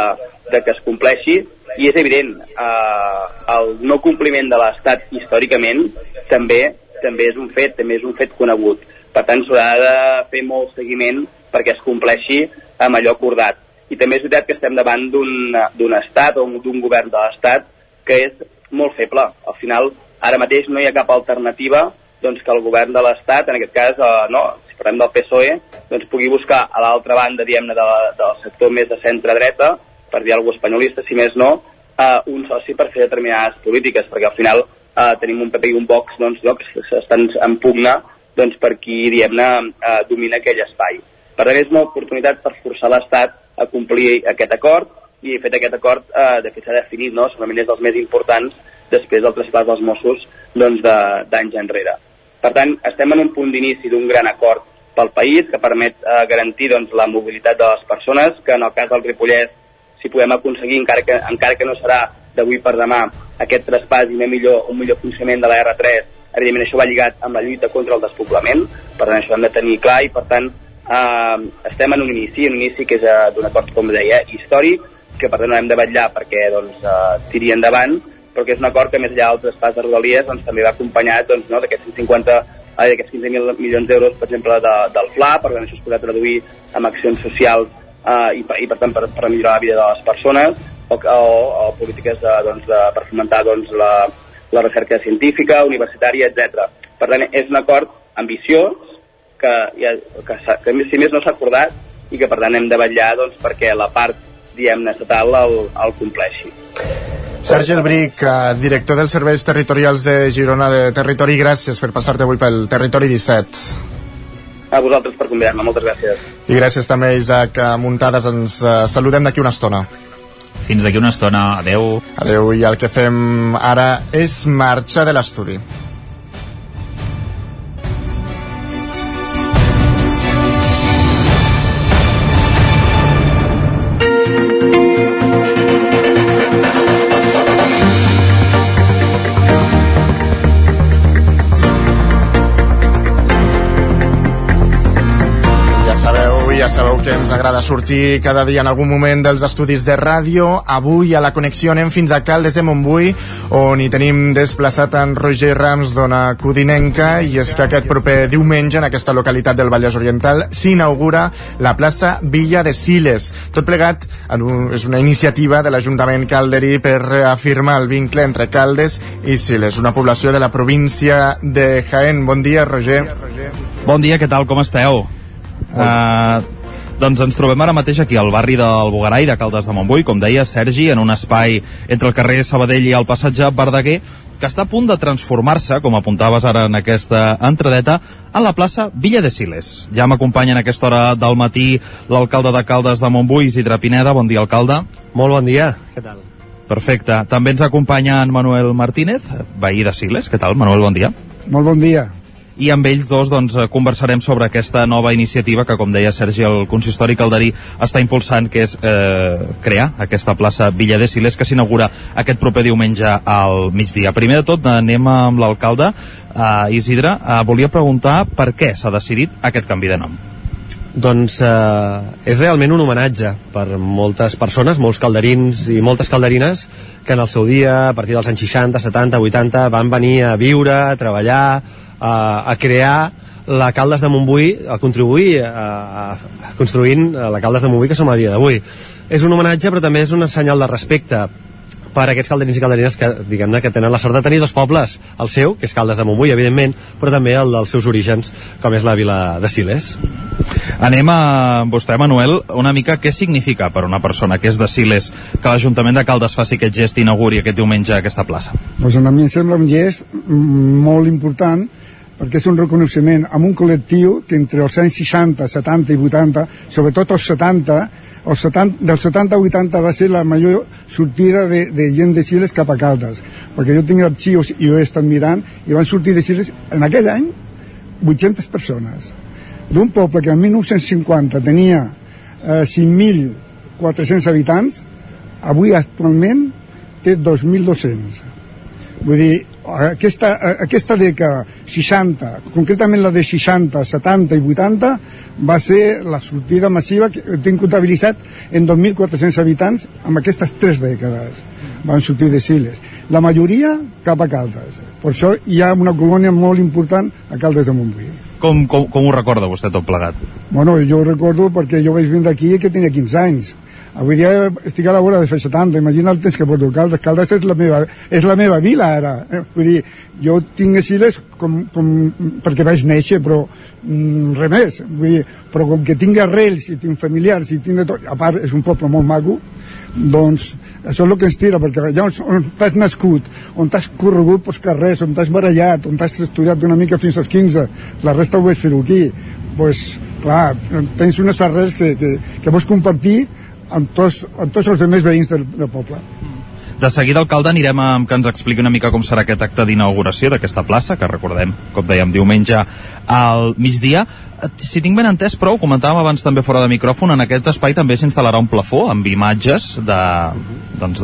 de que es compleixi, i és evident, eh, el no compliment de l'Estat històricament també també és un fet, també és un fet conegut per tant, s'haurà de fer molt seguiment perquè es compleixi amb allò acordat. I també és veritat que estem davant d'un estat o d'un govern de l'estat que és molt feble. Al final, ara mateix no hi ha cap alternativa doncs, que el govern de l'Estat, en aquest cas, eh, no, si parlem del PSOE, doncs, pugui buscar a l'altra banda, diguem-ne, de, del sector més de centre-dreta, per dir alguna espanyolista, si més no, eh, un soci per fer determinades polítiques, perquè al final eh, tenim un PP i un Vox doncs, no, que estan en pugna doncs, per qui, diguem-ne, eh, domina aquell espai. Per tant, és una oportunitat per forçar l'Estat a complir aquest acord i, fet, aquest acord, eh, de fet, s'ha definit, no?, segurament és dels més importants després del traspàs dels Mossos doncs, d'anys de, enrere. Per tant, estem en un punt d'inici d'un gran acord pel país que permet eh, garantir doncs, la mobilitat de les persones, que en el cas del Ripollès, si podem aconseguir, encara que, encara que no serà d'avui per demà, aquest traspàs i una millor, un millor funcionament de la R3 evidentment això va lligat amb la lluita contra el despoblament, per tant això hem de tenir clar i per tant eh, estem en un inici, un inici que és eh, d'un acord, com deia, històric, que per tant hem de vetllar perquè doncs, eh, tiri endavant, però que és un acord que més enllà del traspàs de Rodalies doncs, també va acompanyat doncs, no, d'aquests 150 eh, d'aquests 15.000 milions d'euros, per exemple, de, del FLA, per tant això es podrà traduir en accions socials eh, i, i per tant per, per millorar la vida de les persones o, o, o polítiques de, doncs, de, per fomentar doncs, la, la recerca científica, universitària, etc. Per tant, és un acord ambiciós que, ja, que, que si més no s'ha acordat i que per tant hem de vetllar doncs, perquè la part diguem-ne estatal el, el compleixi.
Sergi Elbric, eh, director dels Serveis Territorials de Girona de Territori, gràcies per passar-te avui pel Territori 17.
a vosaltres per convidar-me. Moltes gràcies.
I gràcies també, Isaac Muntades. Ens uh, saludem d'aquí una estona.
Fins d'aquí una estona. Adeu.
Adeu. I el que fem ara és marxa de l'estudi. Agrada sortir cada dia en algun moment dels estudis de ràdio. Avui a la connexió anem fins a Caldes de Montbui, on hi tenim desplaçat en Roger Rams d'Ona Codinenca, i és que aquest proper diumenge en aquesta localitat del Vallès Oriental s'inaugura la plaça Villa de Siles. Tot plegat és una iniciativa de l'Ajuntament calderí per reafirmar el vincle entre Caldes i Siles, una població de la província de Jaén. Bon dia, Roger.
Bon dia, què tal, com esteu? Uh, doncs ens trobem ara mateix aquí al barri del Bogarai de Caldes de Montbui, com deia Sergi, en un espai entre el carrer Sabadell i el passatge Verdaguer, que està a punt de transformar-se, com apuntaves ara en aquesta entradeta, a la plaça Villa de Siles. Ja m'acompanya en aquesta hora del matí l'alcalde de Caldes de Montbui, Isidre Pineda. Bon dia, alcalde.
Molt bon dia, què tal?
Perfecte. També ens acompanya en Manuel Martínez, veí de Siles. Què tal, Manuel? Bon dia.
Molt bon dia
i amb ells dos doncs, conversarem sobre aquesta nova iniciativa que, com deia Sergi, el consistori calderí està impulsant, que és eh, crear aquesta plaça Villa de Siles, que s'inaugura aquest proper diumenge al migdia. Primer de tot, anem amb l'alcalde, eh, Isidre. Eh, volia preguntar per què s'ha decidit aquest canvi de nom.
Doncs eh, és realment un homenatge per moltes persones, molts calderins i moltes calderines que en el seu dia, a partir dels anys 60, 70, 80, van venir a viure, a treballar, a, a crear la Caldes de Montbui, a contribuir a, a construint la Caldes de Montbui que som a dia d'avui. És un homenatge però també és un senyal de respecte per aquests calderins i calderines que, diguem que tenen la sort de tenir dos pobles, el seu, que és Caldes de Montbui, evidentment, però també el dels seus orígens, com és la vila de Siles.
Anem a vostè, Manuel, una mica què significa per una persona que és de Siles que l'Ajuntament de Caldes faci aquest gest i inauguri aquest diumenge aquesta plaça?
Pues a mi em sembla un gest molt important perquè és un reconeixement amb un col·lectiu que entre els anys 60, 70 i 80, sobretot els 70, els 70 del 70 a 80 va ser la major sortida de, de gent de Siles cap a Caldes, perquè jo tinc arxius i ho he estat mirant, i van sortir de Siles en aquell any 800 persones. D'un poble que en 1950 tenia eh, 5.400 habitants, avui actualment té 2.200. Vull dir, aquesta, aquesta dècada 60, concretament la de 60, 70 i 80 va ser la sortida massiva que tinc comptabilitzat en 2.400 habitants amb aquestes tres dècades. Van sortir de Siles la majoria cap a Caldes. Per això hi ha una colònia molt important a Caldes de Montbui.
Com, com, com ho recorda vostè tot plegat?
Bueno, jo ho recordo perquè jo vaig vindre aquí que tenia 15 anys Avui dia estic a la vora de fer 70, imagina el temps que porto Caldes. Caldes és la meva, és la meva vila ara. Eh? Vull dir, jo tinc Siles com, com, perquè vaig néixer, però mm, res més. Vull dir, però com que tinc arrels i tinc familiars i tinc de tot, a part és un poble molt maco, doncs això és el que ens tira, perquè allà on t'has nascut, on t'has corregut pels carrers, on t'has barallat, on t'has estudiat una mica fins als 15, la resta ho vaig fer aquí, doncs clar, tens unes arrels que, que, que vols compartir amb tots, amb tots els altres veïns del, del poble.
De seguida, alcalde, anirem a que ens expliqui una mica com serà aquest acte d'inauguració d'aquesta plaça, que recordem, com dèiem, diumenge al migdia. Si tinc ben entès, però, ho comentàvem abans també fora de micròfon, en aquest espai també s'instal·larà un plafó amb imatges d'una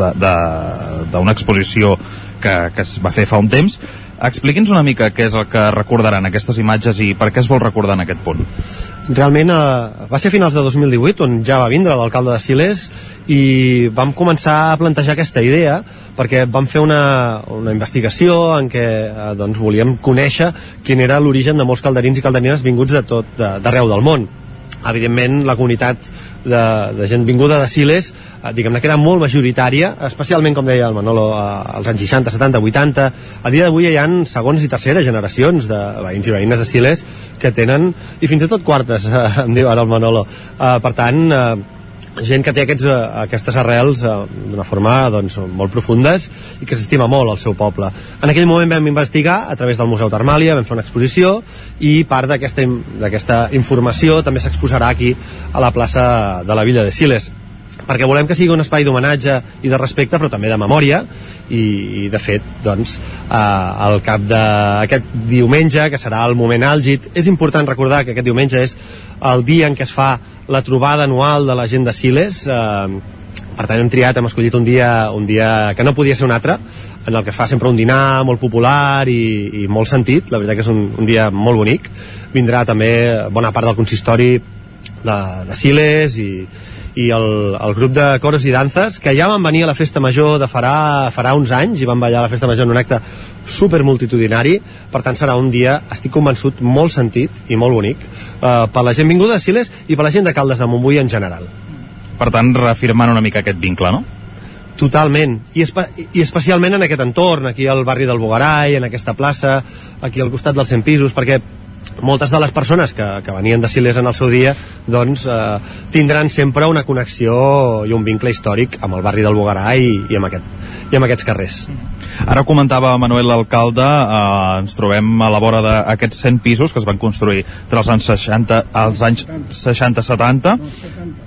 doncs exposició que, que es va fer fa un temps. Expliqui'ns una mica què és el que recordaran aquestes imatges i per què es vol recordar en aquest punt.
Realment eh, va ser a finals de 2018 on ja va vindre l'alcalde de Silés i vam començar a plantejar aquesta idea perquè vam fer una, una investigació en què eh, doncs, volíem conèixer quin era l'origen de molts calderins i calderines vinguts de tot d'arreu del món. Evidentment la comunitat de, de gent vinguda de Siles eh, diguem-ne que era molt majoritària especialment com deia el Manolo eh, als anys 60, 70, 80 a dia d'avui hi ha segons i terceres generacions de veïns i veïnes de Siles que tenen, i fins i tot quartes eh, em diu ara el Manolo. Eh, per tant eh, gent que té aquests, eh, aquestes arrels eh, d'una forma doncs, molt profundes i que s'estima molt al seu poble. En aquell moment vam investigar a través del Museu Termàlia, vam fer una exposició i part d'aquesta informació també s'exposarà aquí a la plaça de la Villa de Siles perquè volem que sigui un espai d'homenatge i de respecte però també de memòria i, i de fet doncs eh, al cap d'aquest diumenge que serà el moment àlgid és important recordar que aquest diumenge és el dia en què es fa la trobada anual de la gent de Siles eh, per tant hem triat, hem escollit un dia, un dia que no podia ser un altre en el que fa sempre un dinar molt popular i, i molt sentit, la veritat que és un, un dia molt bonic. Vindrà també bona part del consistori de, de Siles i, i el, el grup de cores i danses que ja van venir a la festa major de farà, farà uns anys i van ballar a la festa major en un acte super multitudinari per tant serà un dia, estic convençut, molt sentit i molt bonic eh, per la gent vinguda de Siles i per la gent de Caldes de Montbui en general.
Per tant, reafirmant una mica aquest vincle, no?
Totalment, I, espe i especialment en aquest entorn, aquí al barri del Bogarai, en aquesta plaça, aquí al costat dels 100 pisos, perquè moltes de les persones que, que venien de Siles en el seu dia doncs eh, tindran sempre una connexió i un vincle històric amb el barri del Bogarà i, i, amb, aquest, i amb aquests carrers.
Ara comentava Manuel l'alcalde, eh, ens trobem a la vora d'aquests 100 pisos que es van construir entre els anys 60, als anys 60-70,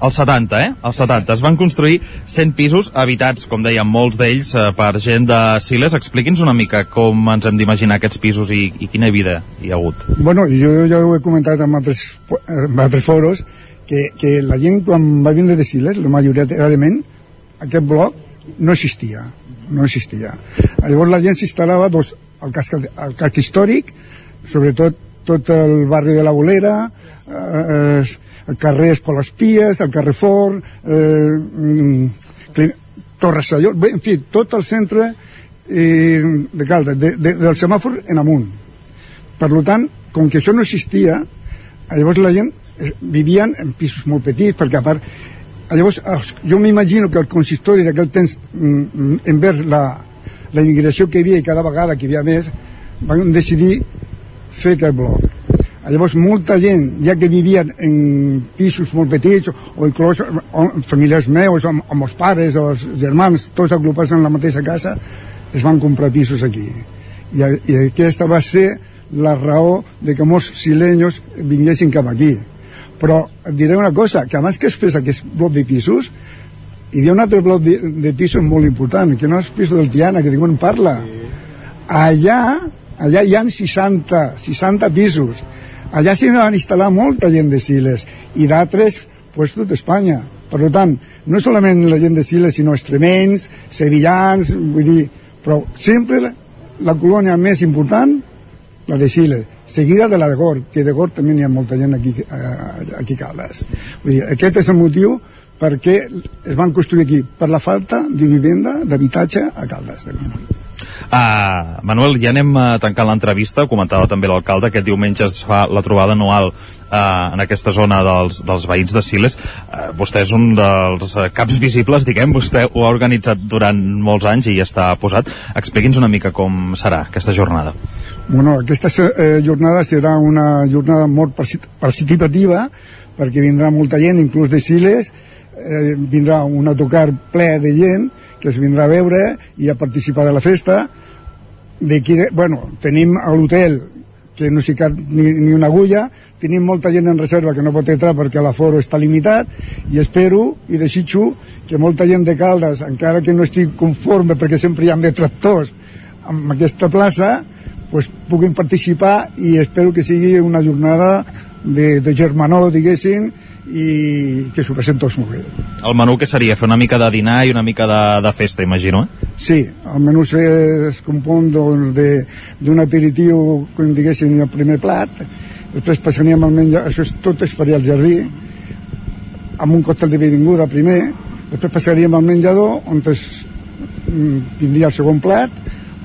els 70, eh? Els 70. Es van construir 100 pisos habitats, com deien molts d'ells, eh, per gent de Siles. Expliqui'ns una mica com ens hem d'imaginar aquests pisos i, i quina vida hi ha hagut.
Bueno, jo ja ho he comentat en altres, en altres foros, que, que la gent quan va vindre de Siles, la majoritàriament, aquest bloc no existia no existia. Llavors la gent s'instal·lava doncs, al, casc, al casc històric, sobretot tot el barri de la Bolera, eh, el carrer Espolaspies, el carrer Fort, eh, mm, Torressalló, bé, en fi, tot el centre eh, de Caldes, de, de, del semàfor en amunt. Per tant, com que això no existia, llavors la gent eh, vivien en pisos molt petits, perquè a part llavors jo m'imagino que el consistori d'aquell temps mm, mm, envers la, la immigració que hi havia i cada vegada que hi havia més van decidir fer aquest bloc llavors molta gent ja que vivien en pisos molt petits o inclús o, famílies meus amb, amb els pares o els germans tots agrupats en la mateixa casa es van comprar pisos aquí. I, i aquesta va ser la raó de que molts silenyos vinguessin cap aquí. Però et diré una cosa, que abans que es fes aquest bloc de pisos hi havia un altre bloc de, de pisos molt important que no és piso del Tiana, que ningú en parla. Allà allà hi ha 60, 60 pisos allà s'hi van instal·lar molta gent de Siles i d'altres pues, tot Espanya per tant, no solament la gent de Siles sinó extremenys, sevillans vull dir, però sempre la, la colònia més important la de Siles seguida de la de Gort, que de Gort també n'hi ha molta gent aquí, eh, aquí a Caldes. Vull dir, aquest és el motiu perquè es van construir aquí, per la falta de vivenda, d'habitatge a Caldes.
Uh, Manuel, ja anem a tancar l'entrevista, comentava també l'alcalde, aquest diumenge es fa la trobada anual uh, en aquesta zona dels, dels veïns de Siles. Uh, vostè és un dels caps visibles, diguem, vostè ho ha organitzat durant molts anys i ja està posat. Expliqui'ns una mica com serà aquesta jornada.
Bueno, aquesta eh, jornada serà una jornada molt participativa perquè vindrà molta gent, inclús de Siles, eh, vindrà un autocar ple de gent que es vindrà a veure i a participar de la festa. D'aquí, bueno, tenim a l'hotel que no s'hi cap ni, ni una agulla, tenim molta gent en reserva que no pot entrar perquè l'aforo està limitat i espero i desitjo que molta gent de Caldes, encara que no estic conforme perquè sempre hi ha detractors amb aquesta plaça, pues, puguin participar i espero que sigui una jornada de, de germanor, diguéssim, i que s'ho presenten tots molt bé.
El menú que seria? Fer una mica de dinar i una mica de, de festa, imagino, eh?
Sí, el menú es compon doncs, d'un aperitiu, com diguéssim, el primer plat, després passaríem al menjar, això és, tot es faria al jardí, amb un còctel de benvinguda primer, després passaríem al menjador, on es, mm, vindria el segon plat,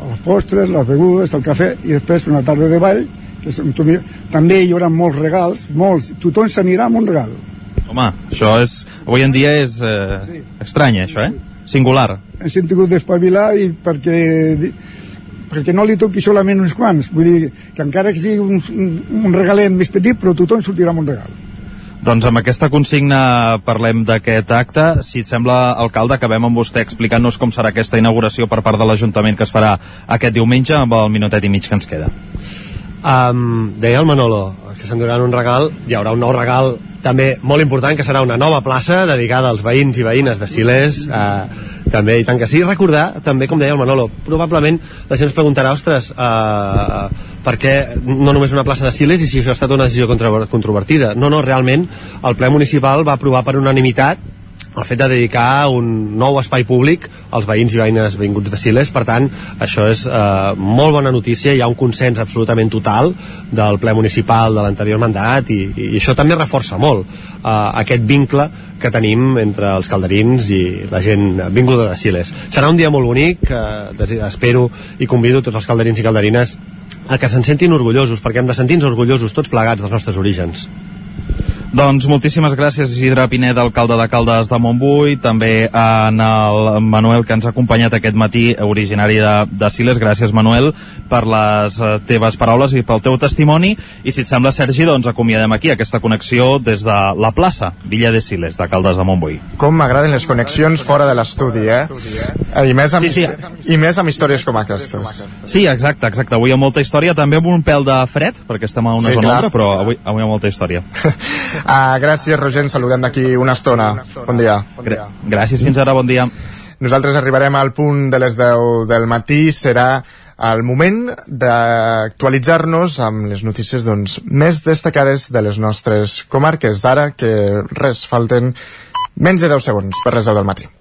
els postres, les begudes, el cafè i després una tarda de ball que és, també hi haurà molts regals molts, tothom s'anirà amb un regal
home, això és, avui en dia és eh, sí. estrany això, eh? singular
hem sentit d'espavilar i perquè perquè no li toqui solament uns quants vull dir que encara que sigui un, un regalet més petit però tothom sortirà amb un regal
Doncs amb aquesta consigna parlem d'aquest acte. Si et sembla, alcalde, acabem amb vostè explicant-nos com serà aquesta inauguració per part de l'Ajuntament que es farà aquest diumenge amb el minutet i mig que ens queda.
Um, deia el Manolo que s'enduran un regal, hi haurà un nou regal també molt important que serà una nova plaça dedicada als veïns i veïnes de Silés eh, també, i tant que sí, recordar també, com deia el Manolo, probablement la gent es preguntarà, ostres eh, per què no només una plaça de Silés i si això ha estat una decisió controvertida? No, no, realment el ple municipal va aprovar per unanimitat el fet de dedicar un nou espai públic als veïns i veïnes vinguts de Siles, per tant, això és eh, molt bona notícia, hi ha un consens absolutament total del ple municipal de l'anterior mandat i, i això també reforça molt eh, aquest vincle que tenim entre els calderins i la gent vinguda de Siles. Serà un dia molt bonic, eh, espero i convido tots els calderins i calderines a que se'n sentin orgullosos, perquè hem de sentir-nos orgullosos tots plegats dels nostres orígens.
Doncs moltíssimes gràcies Isidre Pineda, alcalde de Caldes de Montbui, també en el Manuel que ens ha acompanyat aquest matí, originari de, de Siles. Gràcies Manuel per les eh, teves paraules i pel teu testimoni. I si et sembla, Sergi, doncs acomiadem aquí aquesta connexió des de la plaça Villa de Siles, de Caldes de Montbui.
Com m'agraden les connexions fora de l'estudi, eh? I més, amb,
Sí, sí.
I més amb històries com aquestes.
Sí, exacte, exacte. Avui hi ha molta història, també amb un pèl de fred, perquè estem a una
Sí,
zona
clar.
ombra, però avui, avui hi ha molta història.
Ah, gràcies, Roger, ens saludem d'aquí una estona. Bon dia.
Gràcies, fins ara, bon dia.
Nosaltres arribarem al punt de les 10 del matí, serà el moment d'actualitzar-nos amb les notícies doncs, més destacades de les nostres comarques. Ara que res, falten menys de 10 segons per les 10 del matí.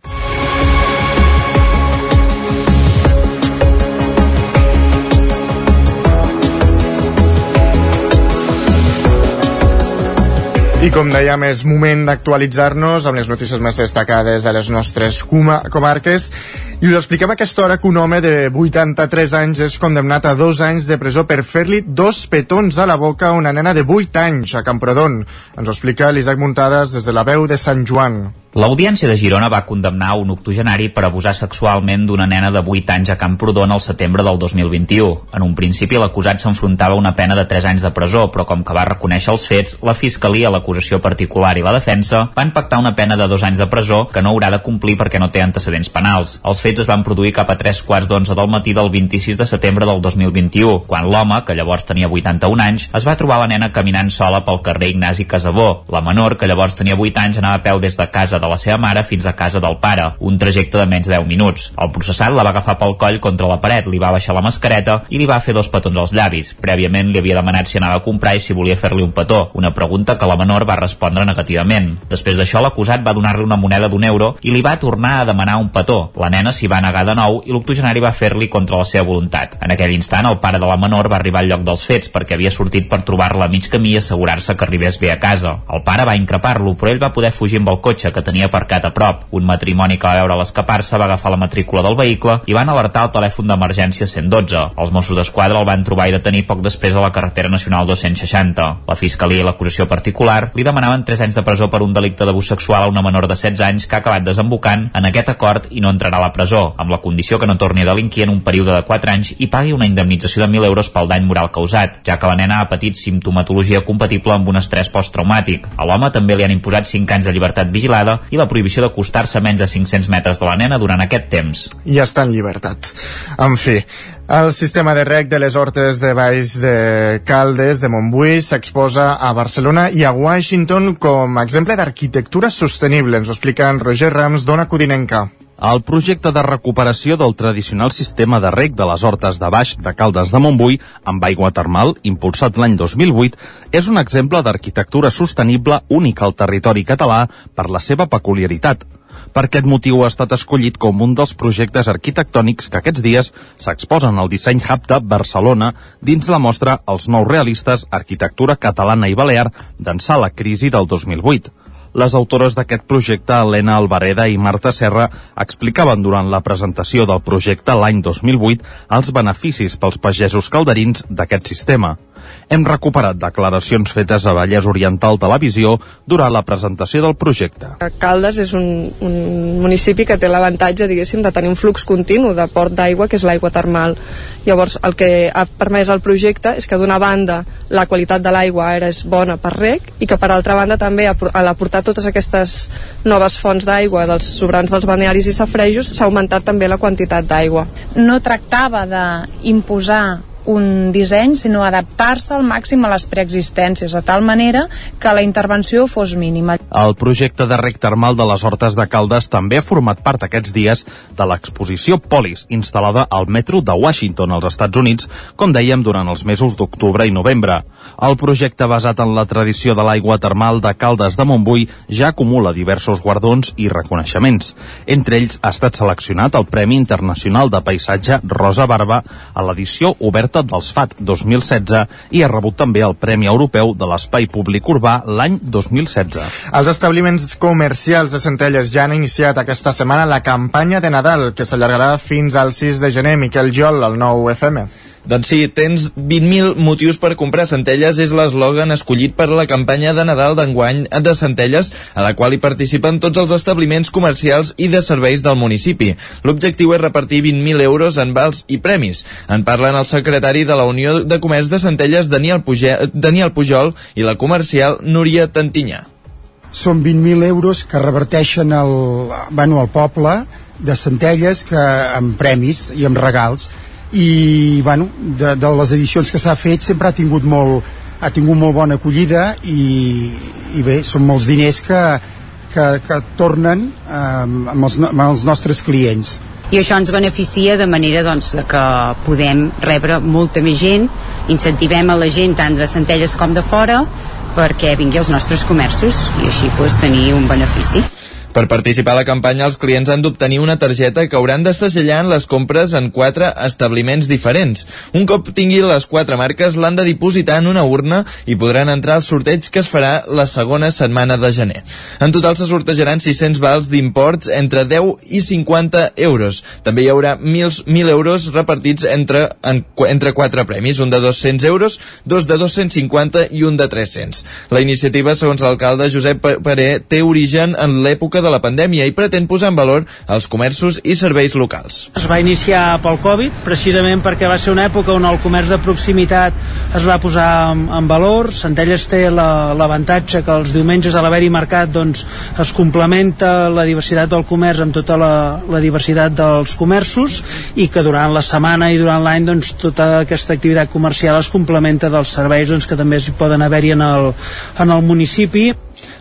I com dèiem, és moment d'actualitzar-nos amb les notícies més destacades de les nostres coma comarques. I us expliquem aquesta hora que un home de 83 anys és condemnat a dos anys de presó per fer-li dos petons a la boca a una nena de 8 anys a Camprodon. Ens ho explica l'Isaac Muntades des de la veu de Sant Joan.
L'Audiència de Girona va condemnar un octogenari per abusar sexualment d'una nena de 8 anys a Camprodon el setembre del 2021. En un principi l'acusat s'enfrontava a una pena de 3 anys de presó, però com que va reconèixer els fets, la Fiscalia, l'acusació particular i la defensa van pactar una pena de 2 anys de presó que no haurà de complir perquè no té antecedents penals. Els fets es van produir cap a 3 quarts d'11 del matí del 26 de setembre del 2021, quan l'home, que llavors tenia 81 anys, es va trobar la nena caminant sola pel carrer Ignasi Casabó. La menor, que llavors tenia 8 anys, anava a peu des de casa de la seva mare fins a casa del pare, un trajecte de menys de 10 minuts. El processat la va agafar pel coll contra la paret, li va baixar la mascareta i li va fer dos petons als llavis. Prèviament li havia demanat si anava a comprar i si volia fer-li un petó, una pregunta que la menor va respondre negativament. Després d'això, l'acusat va donar-li una moneda d'un euro i li va tornar a demanar un petó. La nena s'hi va negar de nou i l'octogenari va fer-li contra la seva voluntat. En aquell instant, el pare de la menor va arribar al lloc dels fets perquè havia sortit per trobar-la a mig camí i assegurar-se que arribés bé a casa. El pare va increpar-lo, però ell va poder fugir amb el cotxe que tenia aparcat a prop. Un matrimoni que va veure l'escapar-se va agafar la matrícula del vehicle i van alertar el telèfon d'emergència 112. Els Mossos d'Esquadra el van trobar i detenir poc després a la carretera nacional 260. La Fiscalia i l'acusació particular li demanaven 3 anys de presó per un delicte d'abús sexual a una menor de 16 anys que ha acabat desembocant en aquest acord i no entrarà a la presó, amb la condició que no torni a delinquir en un període de 4 anys i pagui una indemnització de 1.000 euros pel dany moral causat, ja que la nena ha patit simptomatologia compatible amb un estrès posttraumàtic. A l'home també li han imposat 5 anys de llibertat vigilada i la prohibició d'acostar-se menys de 500 metres de la nena durant aquest temps.
I està en llibertat. En fi, el sistema de rec de les hortes de Baix de Caldes, de Montbui, s'exposa a Barcelona i a Washington com a exemple d'arquitectura sostenible. Ens ho explica en Roger Rams, d'Ona Codinenca.
El projecte de recuperació del tradicional sistema de rec de les hortes de baix de Caldes de Montbui amb aigua termal, impulsat l'any 2008, és un exemple d'arquitectura sostenible únic al territori català per la seva peculiaritat. Per aquest motiu ha estat escollit com un dels projectes arquitectònics que aquests dies s'exposen al Disseny Hub de Barcelona dins la mostra Els nous realistes, arquitectura catalana i balear d'ençà la crisi del 2008. Les autores d'aquest projecte, Helena Alvareda i Marta Serra, explicaven durant la presentació del projecte l'any 2008 els beneficis pels pagesos calderins d'aquest sistema. Hem recuperat declaracions fetes a Vallès Oriental Televisió durant la presentació del projecte.
Caldes és un, un municipi que té l'avantatge, diguéssim, de tenir un flux continu de port d'aigua, que és l'aigua termal. Llavors, el que ha permès el projecte és que d'una banda la qualitat de l'aigua ara és bona per rec i que per altra banda també a l'aportar totes aquestes noves fonts d'aigua dels sobrants dels balnearis i safrejos s'ha augmentat també la quantitat d'aigua.
No tractava d'imposar un disseny, sinó adaptar-se al màxim a les preexistències, de tal manera que la intervenció fos mínima.
El projecte de rec termal de les Hortes de Caldes també ha format part aquests dies de l'exposició Polis, instal·lada al metro de Washington, als Estats Units, com dèiem, durant els mesos d'octubre i novembre. El projecte basat en la tradició de l'aigua termal de Caldes de Montbui ja acumula diversos guardons i reconeixements. Entre ells ha estat seleccionat el Premi Internacional de Paisatge Rosa Barba a l'edició oberta dels FAT 2016 i ha rebut també el Premi Europeu de l'Espai Públic Urbà l'any 2016.
Els establiments comercials de Centelles ja han iniciat aquesta setmana la campanya de Nadal, que s'allargarà fins al 6 de gener. Miquel Jol, al 9 FM.
Doncs sí, tens 20.000 motius per comprar Centelles és l'eslògan escollit per la campanya de Nadal d'enguany de Centelles, a la qual hi participen tots els establiments comercials i de serveis del municipi. L'objectiu és repartir 20.000 euros en vals i premis. En parlen el secretari de la Unió de Comerç de Centelles, Daniel, Puge Daniel Pujol, i la comercial Núria Tantinyà.
Són 20.000 euros que reverteixen el, bueno, al poble de Centelles que, amb premis i amb regals i bueno, de, de les edicions que s'ha fet sempre ha tingut molt ha tingut molt bona acollida i, i bé, són molts diners que, que, que tornen eh, amb, els, amb els nostres clients.
I això ens beneficia de manera doncs, que podem rebre molta més gent incentivem a la gent tant de Centelles com de fora perquè vingui als nostres comerços i així doncs, tenir un benefici
per participar a la campanya, els clients han d'obtenir una targeta que hauran de segellar en les compres en quatre establiments diferents. Un cop tinguin les quatre marques, l'han de dipositar en una urna i podran entrar al sorteig que es farà la segona setmana de gener. En total se sortejaran 600 vals d'imports entre 10 i 50 euros. També hi haurà 1.000, 1.000 euros repartits entre, en, entre quatre premis, un de 200 euros, dos de 250 i un de 300. La iniciativa, segons l'alcalde Josep Paré, té origen en l'època de la pandèmia i pretén posar en valor els comerços i serveis locals.
Es va iniciar pel Covid, precisament perquè va ser una època on el comerç de proximitat es va posar en, en valor. Centelles té l'avantatge la, que els diumenges a l'haver-hi mercat doncs, es complementa la diversitat del comerç amb tota la, la diversitat dels comerços i que durant la setmana i durant l'any doncs, tota aquesta activitat comercial es complementa dels serveis doncs, que també poden haver-hi en, el, en el municipi.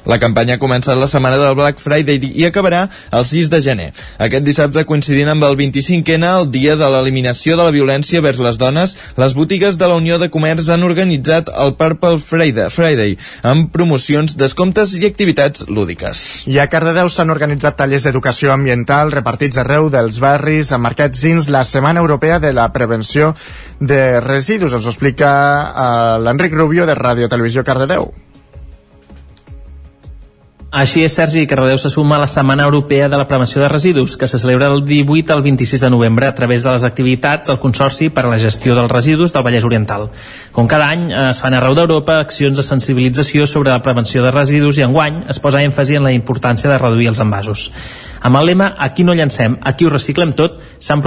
La campanya ha començat la setmana del Black Friday i acabarà el 6 de gener. Aquest dissabte, coincidint amb el 25N, el dia de l'eliminació de la violència vers les dones, les botigues de la Unió de Comerç han organitzat el Purple Friday, Friday amb promocions, descomptes i activitats lúdiques.
I a Cardedeu s'han organitzat tallers d'educació ambiental repartits arreu dels barris emmarcats dins la Setmana Europea de la Prevenció de Residus. Ens ho explica uh, l'Enric Rubio de Ràdio Televisió Cardedeu.
Així és, Sergi, Cardedeu se suma a la Setmana Europea de la Prevenció de Residus, que se celebra del 18 al 26 de novembre a través de les activitats del Consorci per a la Gestió dels Residus del Vallès Oriental. Com cada any, es fan arreu d'Europa accions de sensibilització sobre la prevenció de residus i enguany es posa èmfasi en la importància de reduir els envasos. Amb el lema Aquí no llancem, aquí ho reciclem tot, s'han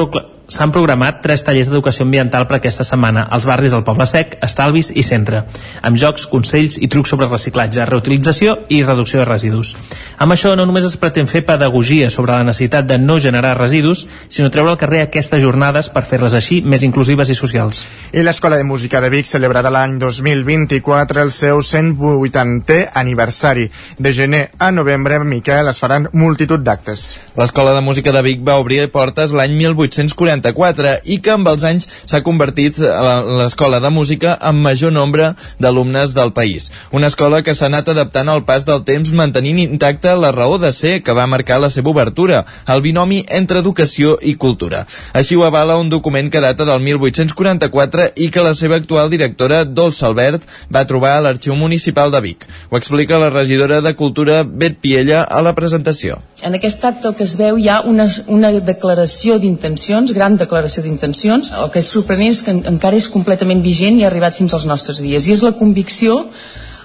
s'han programat tres tallers d'educació ambiental per aquesta setmana als barris del Poble Sec, Estalvis i Centre, amb jocs, consells i trucs sobre reciclatge, reutilització i reducció de residus. Amb això no només es pretén fer pedagogia sobre la necessitat de no generar residus, sinó treure al carrer aquestes jornades per fer-les així més inclusives i socials.
I l'Escola de Música de Vic celebrarà l'any 2024 el seu 180è aniversari. De gener a novembre, Miquel, es faran multitud d'actes.
L'Escola de Música de Vic va obrir portes l'any 1840 94 i que amb els anys s'ha convertit l'escola de música amb major nombre d'alumnes del país. Una escola que s'ha anat adaptant al pas del temps mantenint intacta la raó de ser que va marcar la seva obertura, el binomi entre educació i cultura. Així ho avala un document que data del 1844 i que la seva actual directora, Dolça Albert, va trobar a l'Arxiu Municipal de Vic. Ho explica la regidora de Cultura, Bet Piella, a la presentació.
En aquest acte el que es veu hi ha una, una declaració d'intencions, gran declaració d'intencions. El que és sorprenent és que encara és completament vigent i ha arribat fins als nostres dies. I és la convicció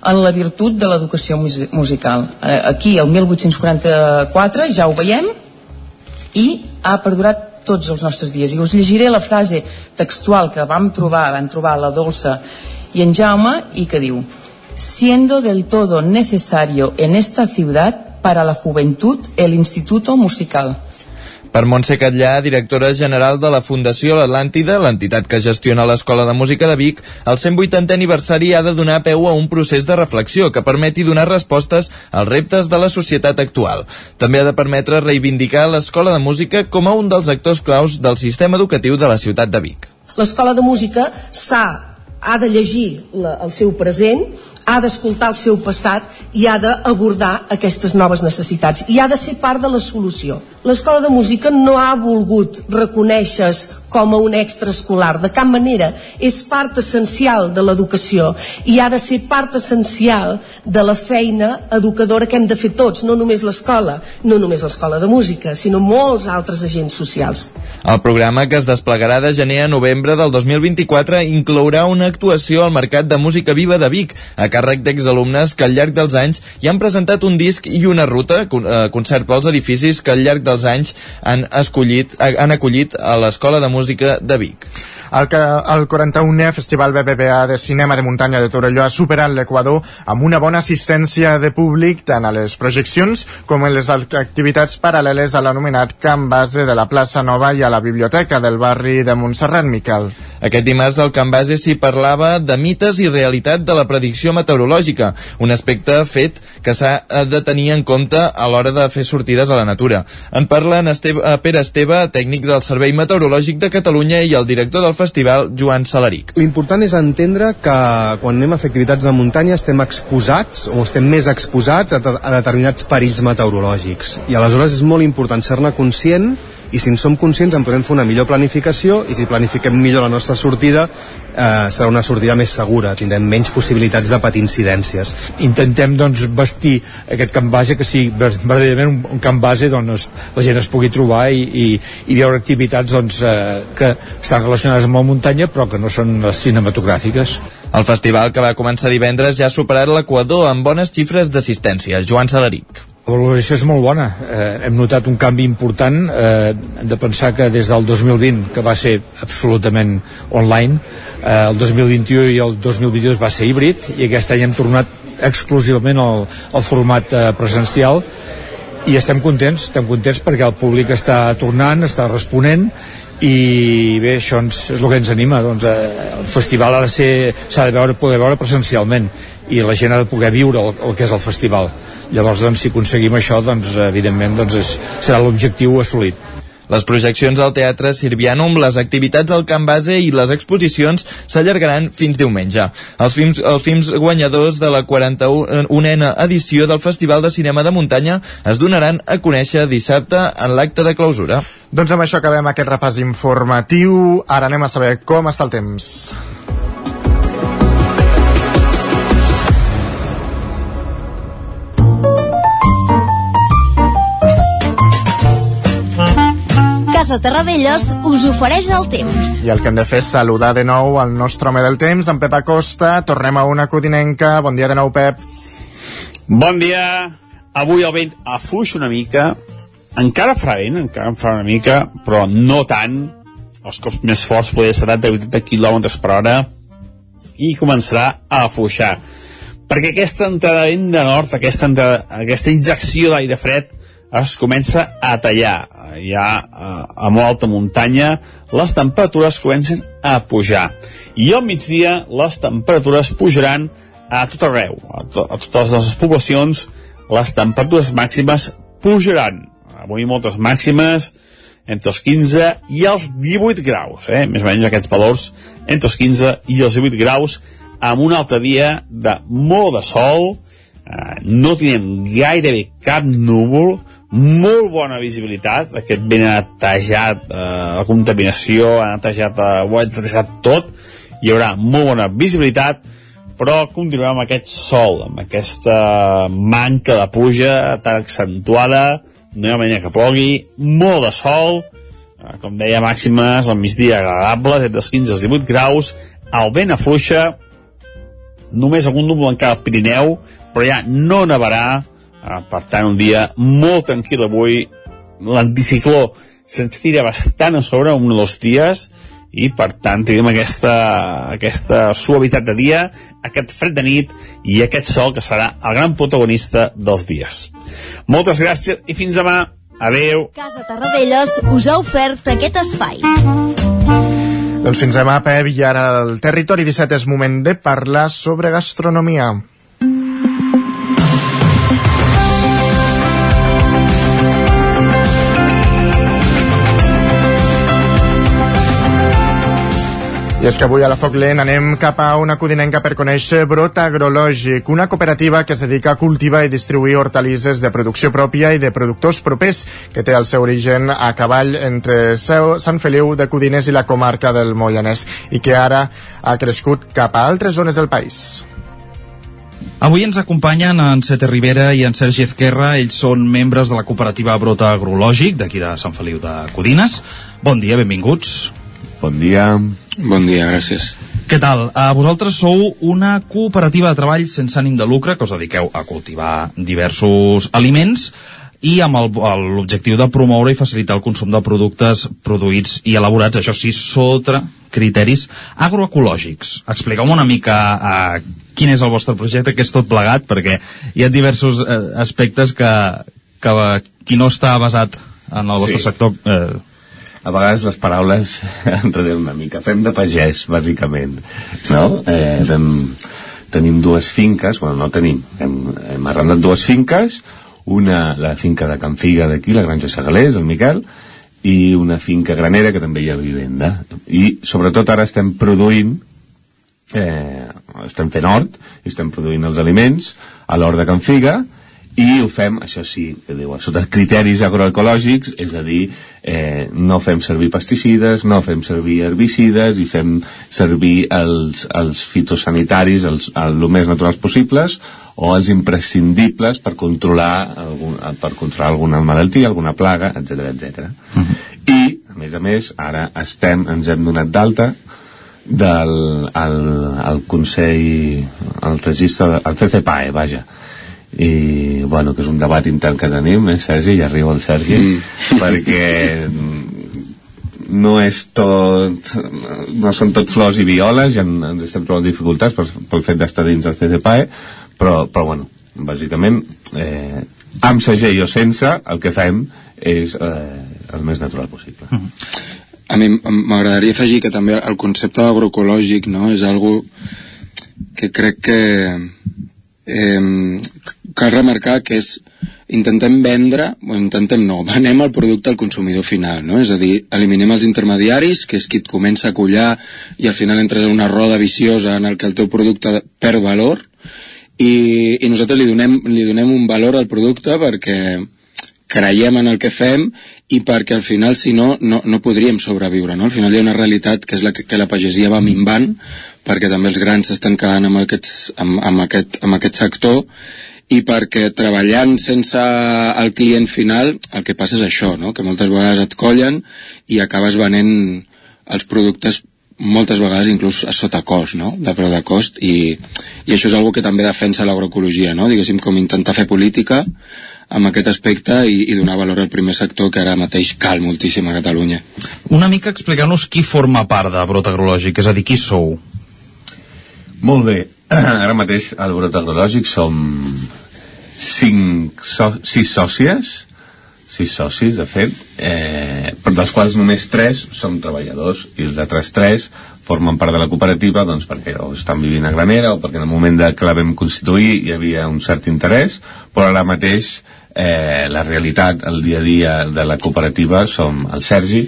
en la virtut de l'educació musical. Eh, aquí, el 1844, ja ho veiem, i ha perdurat tots els nostres dies. I us llegiré la frase textual que vam trobar, van trobar la Dolça i en Jaume, i que diu siendo del todo necesario en esta ciudad para la juventud el Instituto Musical.
Per Montse Catllà, directora general de la Fundació L'Atlàntida, l'entitat que gestiona l'Escola de Música de Vic, el 180è aniversari ha de donar peu a un procés de reflexió que permeti donar respostes als reptes de la societat actual. També ha de permetre reivindicar l'Escola de Música com a un dels actors claus del sistema educatiu de la ciutat de Vic.
L'escola de música s'ha ha de llegir la, el seu present ha d'escoltar el seu passat i ha d'abordar aquestes noves necessitats i ha de ser part de la solució. L'escola de música no ha volgut reconèixer com a un extraescolar, de cap manera. És part essencial de l'educació i ha de ser part essencial de la feina educadora que hem de fer tots, no només l'escola, no només l'escola de música, sinó molts altres agents socials.
El programa que es desplegarà de gener a novembre del 2024 inclourà una actuació al Mercat de Música Viva de Vic, a càrrec d'exalumnes que al llarg dels anys hi han presentat un disc i una ruta, eh, concert pels edificis que al llarg dels anys han, escollit, han acollit a l'Escola de Música de Vic.
El, el 41è Festival BBVA de Cinema de Muntanya de Torelló ha superat l'Equador amb una bona assistència de públic tant a les projeccions com en les activitats paral·leles a l'anomenat Camp Base de la plaça Nova i a la biblioteca del barri de Montserrat, Miquel.
Aquest dimarts al Camp Base s'hi parlava de mites i realitat de la predicció meteorològica, un aspecte fet que s'ha de tenir en compte a l'hora de fer sortides a la natura. En parlen Esteve, Pere Esteve, tècnic del Servei Meteorològic de Catalunya i el director del festival, Joan Salaric.
L'important és entendre que quan anem a fer activitats de muntanya estem exposats o estem més exposats a, a determinats perills meteorològics. I aleshores és molt important ser-ne conscient i si en som conscients en podem fer una millor planificació i si planifiquem millor la nostra sortida eh, serà una sortida més segura, tindrem menys possibilitats de patir incidències.
Intentem doncs, vestir aquest camp base que sigui verdaderament un, un camp base on es, la gent es pugui trobar i, i, i veure activitats doncs, eh, que estan relacionades amb la muntanya però que no són les cinematogràfiques.
El festival que va començar divendres ja ha superat l'Equador amb bones xifres d'assistència. Joan Salaric.
La valoració és molt bona. Eh, hem notat un canvi important. Eh, hem de pensar que des del 2020, que va ser absolutament online, eh, el 2021 i el 2022 va ser híbrid, i aquest any hem tornat exclusivament al, al format eh, presencial i estem contents, estem contents perquè el públic està tornant, està responent i bé, això ens, és el que ens anima doncs, eh, el festival ha de ser s'ha de veure, poder veure presencialment i la gent ha de poder viure el, el que és el festival llavors doncs, si aconseguim això doncs, evidentment doncs, és, serà l'objectiu assolit
les projeccions al Teatre Sirvianum, les activitats al Camp Base i les exposicions s'allargaran fins diumenge. Els films, els films guanyadors de la 41a edició del Festival de Cinema de Muntanya es donaran a conèixer dissabte en l'acte de clausura.
Doncs amb això acabem aquest repàs informatiu. Ara anem a saber com està el temps.
Casa Terradellos us ofereix el temps.
I el que hem de fer és saludar de nou el nostre home del temps, en Pep Acosta. Tornem a una codinenca. Bon dia de nou, Pep.
Bon dia. Avui el vent afuix una mica. Encara farà vent, encara en farà una mica, però no tant. Els cops més forts poder ser de 80 km per hora i començarà a afluixar. Perquè aquesta entrada de vent de nord, aquesta, entrada, aquesta injecció d'aire fred, es comença a tallar. Ja a, a molt alta muntanya les temperatures comencen a pujar. I al migdia les temperatures pujaran a tot arreu. A, to, a totes les poblacions les temperatures màximes pujaran. Avui moltes màximes entre els 15 i els 18 graus, eh? més o menys aquests valors entre els 15 i els 18 graus amb un altre dia de molt de sol, eh, no tenim gairebé cap núvol, molt bona visibilitat, aquest ha netejat eh, la contaminació, ha netejat, eh, ho ha netejat tot, hi haurà molt bona visibilitat, però continuem amb aquest sol, amb aquesta manca de pluja tan accentuada,
no hi ha manera que plogui, molt de sol, eh, com deia, màximes al migdia agradables, entre els 15 i els 18 graus, el vent afluixa, només algun núvol encara al Pirineu, però ja no nevarà, per tant, un dia molt tranquil avui, l'anticicló se'ns tira bastant a sobre un o dos dies, i per tant tenim aquesta, aquesta suavitat de dia, aquest fred de nit i aquest sol que serà el gran protagonista dels dies. Moltes gràcies i fins demà. Adeu.
Casa Tarradellas us ha ofert aquest espai.
Doncs fins demà, Pep, i ara el Territori 17 és moment de parlar sobre gastronomia. És que avui a la Foc Lent anem cap a una codinenca per conèixer Brot Agrològic, una cooperativa que es dedica a cultivar i distribuir hortalisses de producció pròpia i de productors propers, que té el seu origen a cavall entre Sant Feliu de Codines i la comarca del Moianès, i que ara ha crescut cap a altres zones del país.
Avui ens acompanyen en Sete Rivera i en Sergi Ezquerra. Ells són membres de la cooperativa Brota Agrològic, d'aquí de Sant Feliu de Codines. Bon dia, benvinguts.
Bon dia.
Bon dia, gràcies.
Què tal? Uh, vosaltres sou una cooperativa de treball sense ànim de lucre que us dediqueu a cultivar diversos aliments i amb l'objectiu de promoure i facilitar el consum de productes produïts i elaborats, això sí, sota criteris agroecològics. Expliqueu-me una mica uh, quin és el vostre projecte, què és tot plegat, perquè hi ha diversos uh, aspectes que, que uh, qui no està basat en el vostre
Sí.
sector eh,
a vegades les paraules enreden una mica. Fem de pagès, bàsicament. No? Eh, vam, tenim dues finques, bueno, no tenim, hem, hem arrendat dues finques, una, la finca de Can Figa d'aquí, la Granja Segalers, el Miquel, i una finca granera que també hi ha vivenda. I sobretot ara estem produint eh, estem fent hort i estem produint els aliments a l'hort de Can Figa i ho fem, això sí, que diu, sota criteris agroecològics, és a dir, eh, no fem servir pesticides, no fem servir herbicides i fem servir els, els fitosanitaris els, el, el més naturals possibles o els imprescindibles per controlar, algun, per controlar alguna malaltia, alguna plaga, etc etc. I, a més a més, ara estem, ens hem donat d'alta del al, al Consell, al registre, al CCPAE, vaja, i bueno, que és un debat intern que tenim, eh, Sergi, i arriba el Sergi, mm. perquè mm, no és tot no són tot flors i violes ja en- ens estem trobant dificultats per, pel fet d'estar dins del CCPAE però, però bueno, bàsicament eh, amb segell o sense el que fem és eh, el més natural possible.
A mi m'agradaria afegir que també el concepte agroecològic no, és algo que crec que eh, cal remarcar que és intentem vendre, o intentem no, venem el producte al consumidor final, no? És a dir, eliminem els intermediaris, que és qui et comença a collar i al final entres en una roda viciosa en el que el teu producte perd valor i, i nosaltres li donem, li donem un valor al producte perquè creiem en el que fem i perquè al final si no, no, no podríem sobreviure no? al final hi ha una realitat que és la que, que la pagesia va minvant perquè també els grans s'estan quedant amb, aquests, amb, amb, aquest, amb aquest sector i perquè treballant sense el client final el que passa és això, no? que moltes vegades et collen i acabes venent els productes moltes vegades inclús a sota cost, no? de preu de cost i, i això és algo que també defensa l'agroecologia, no? diguéssim com intentar fer política amb aquest aspecte i, i donar valor al primer sector que ara mateix cal moltíssim a Catalunya.
Una mica explicar-nos qui forma part de Brot Agrològic, és a dir, qui sou?
Molt bé. Ara mateix al Brot Agrològic som cinc, so, sis sòcies, sis socis, de fet, eh, dels quals només tres som treballadors i els altres tres formen part de la cooperativa doncs perquè o estan vivint a Granera o perquè en el moment que la vam constituir hi havia un cert interès, però ara mateix eh, la realitat, el dia a dia de la cooperativa som el Sergi,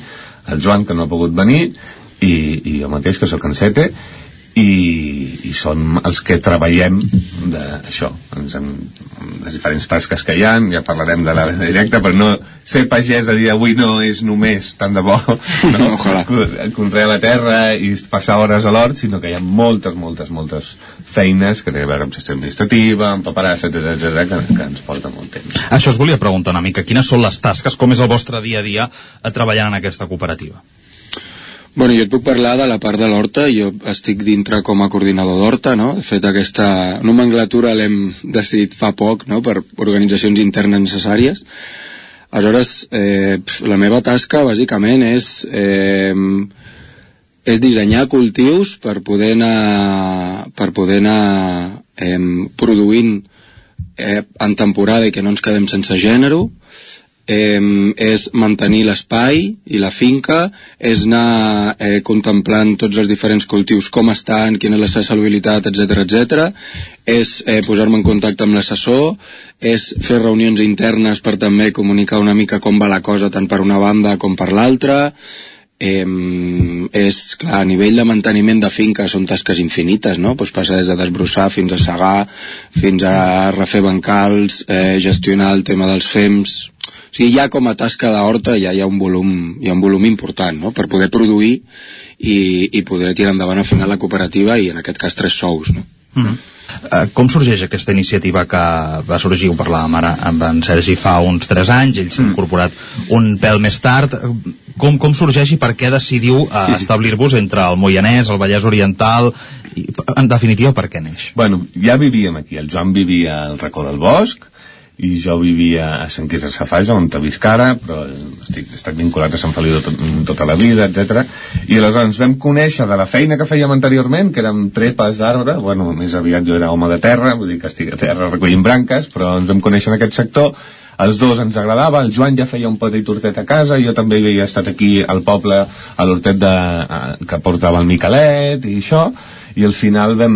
el Joan, que no ha pogut venir, i, i jo mateix, que sóc en Sete, i, i són els que treballem d'això ens hem, les diferents tasques que hi ha ja parlarem de la venda directa però no ser pagès a dia d'avui no és només tant de bo no? conrear la terra i passar hores a l'hort sinó que hi ha moltes, moltes, moltes feines que tenen a veure amb gestió administrativa amb paperassa, etc etc que, que ens porta molt temps
Això us volia preguntar una mica, quines són les tasques, com és el vostre dia a dia a treballar en aquesta cooperativa?
Bueno, jo et puc parlar de la part de l'Horta, jo estic dintre com a coordinador d'Horta, no? De fet, aquesta nomenclatura l'hem decidit fa poc, no?, per organitzacions internes necessàries. Aleshores, eh, la meva tasca, bàsicament, és, eh, és dissenyar cultius per poder anar, per poder anar eh, produint eh, en temporada i que no ens quedem sense gènere, eh, és mantenir l'espai i la finca, és anar eh, contemplant tots els diferents cultius, com estan, quina és la seva salubilitat, etc etc. és eh, posar-me en contacte amb l'assessor, és fer reunions internes per també comunicar una mica com va la cosa tant per una banda com per l'altra, eh, és, clar, a nivell de manteniment de finca són tasques infinites, no? Pues passa des de desbrossar fins a segar, fins a refer bancals, eh, gestionar el tema dels fems, o sigui, ja com a tasca d'horta ja hi ha un volum, hi ha un volum important, no?, per poder produir i, i poder tirar endavant al final la cooperativa i en aquest cas tres sous, no?
Mm -hmm. Uh, com sorgeix aquesta iniciativa que va sorgir, ho parlàvem ara amb en Sergi fa uns 3 anys, ell s'ha mm. incorporat un pèl més tard com, com sorgeix i per què decidiu uh, establir-vos entre el Moianès, el Vallès Oriental i, en definitiva per què neix?
Bueno, ja vivíem aquí, el Joan vivia al racó del bosc i jo vivia a Sant Quirze Safaja, on te visc ara, però estic, estic vinculat a Sant Feliu tot, tota la vida, etc. I aleshores ens vam conèixer de la feina que fèiem anteriorment, que érem trepes d'arbre, bueno, més aviat jo era home de terra, vull dir que estic a terra recollint branques, però ens vam conèixer en aquest sector, els dos ens agradava, el Joan ja feia un petit hortet a casa, jo també havia estat aquí al poble, a l'hortet que portava el Miquelet i això, i al final vam,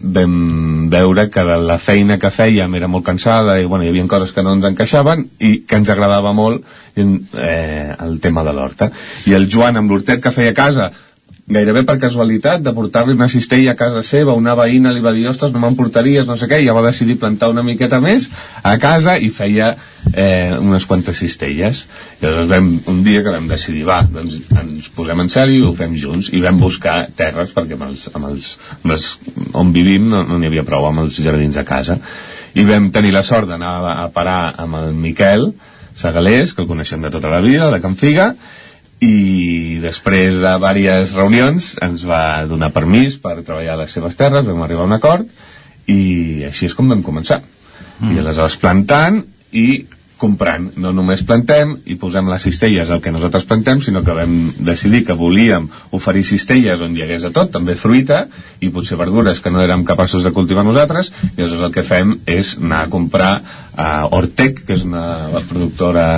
vam veure que la feina que fèiem era molt cansada i bueno, hi havia coses que no ens encaixaven i que ens agradava molt eh, el tema de l'horta. I el Joan amb l'hortet que feia a casa gairebé per casualitat, de portar-li una cistella a casa seva, una veïna li va dir ostres, no m'emportaries, no sé què, i ja va decidir plantar una miqueta més a casa i feia eh, unes quantes cistelles. I llavors vam, un dia que vam decidir va, doncs ens posem en sèrio i ho fem junts i vam buscar terres perquè amb els, amb els, amb els on vivim no n'hi no havia prou amb els jardins a casa. I vam tenir la sort d'anar a parar amb el Miquel Segalés, que el coneixem de tota la vida, de Can Figa, i després de diverses reunions ens va donar permís per treballar a les seves terres, vam arribar a un acord i així és com vam començar. Mm. i aleshores plantant i comprant, no només plantem i posem les cistelles al que nosaltres plantem sinó que vam decidir que volíem oferir cistelles on hi hagués de tot també fruita i potser verdures que no érem capaços de cultivar nosaltres. I aleshores el que fem és anar a comprar a Ortec, que és una productora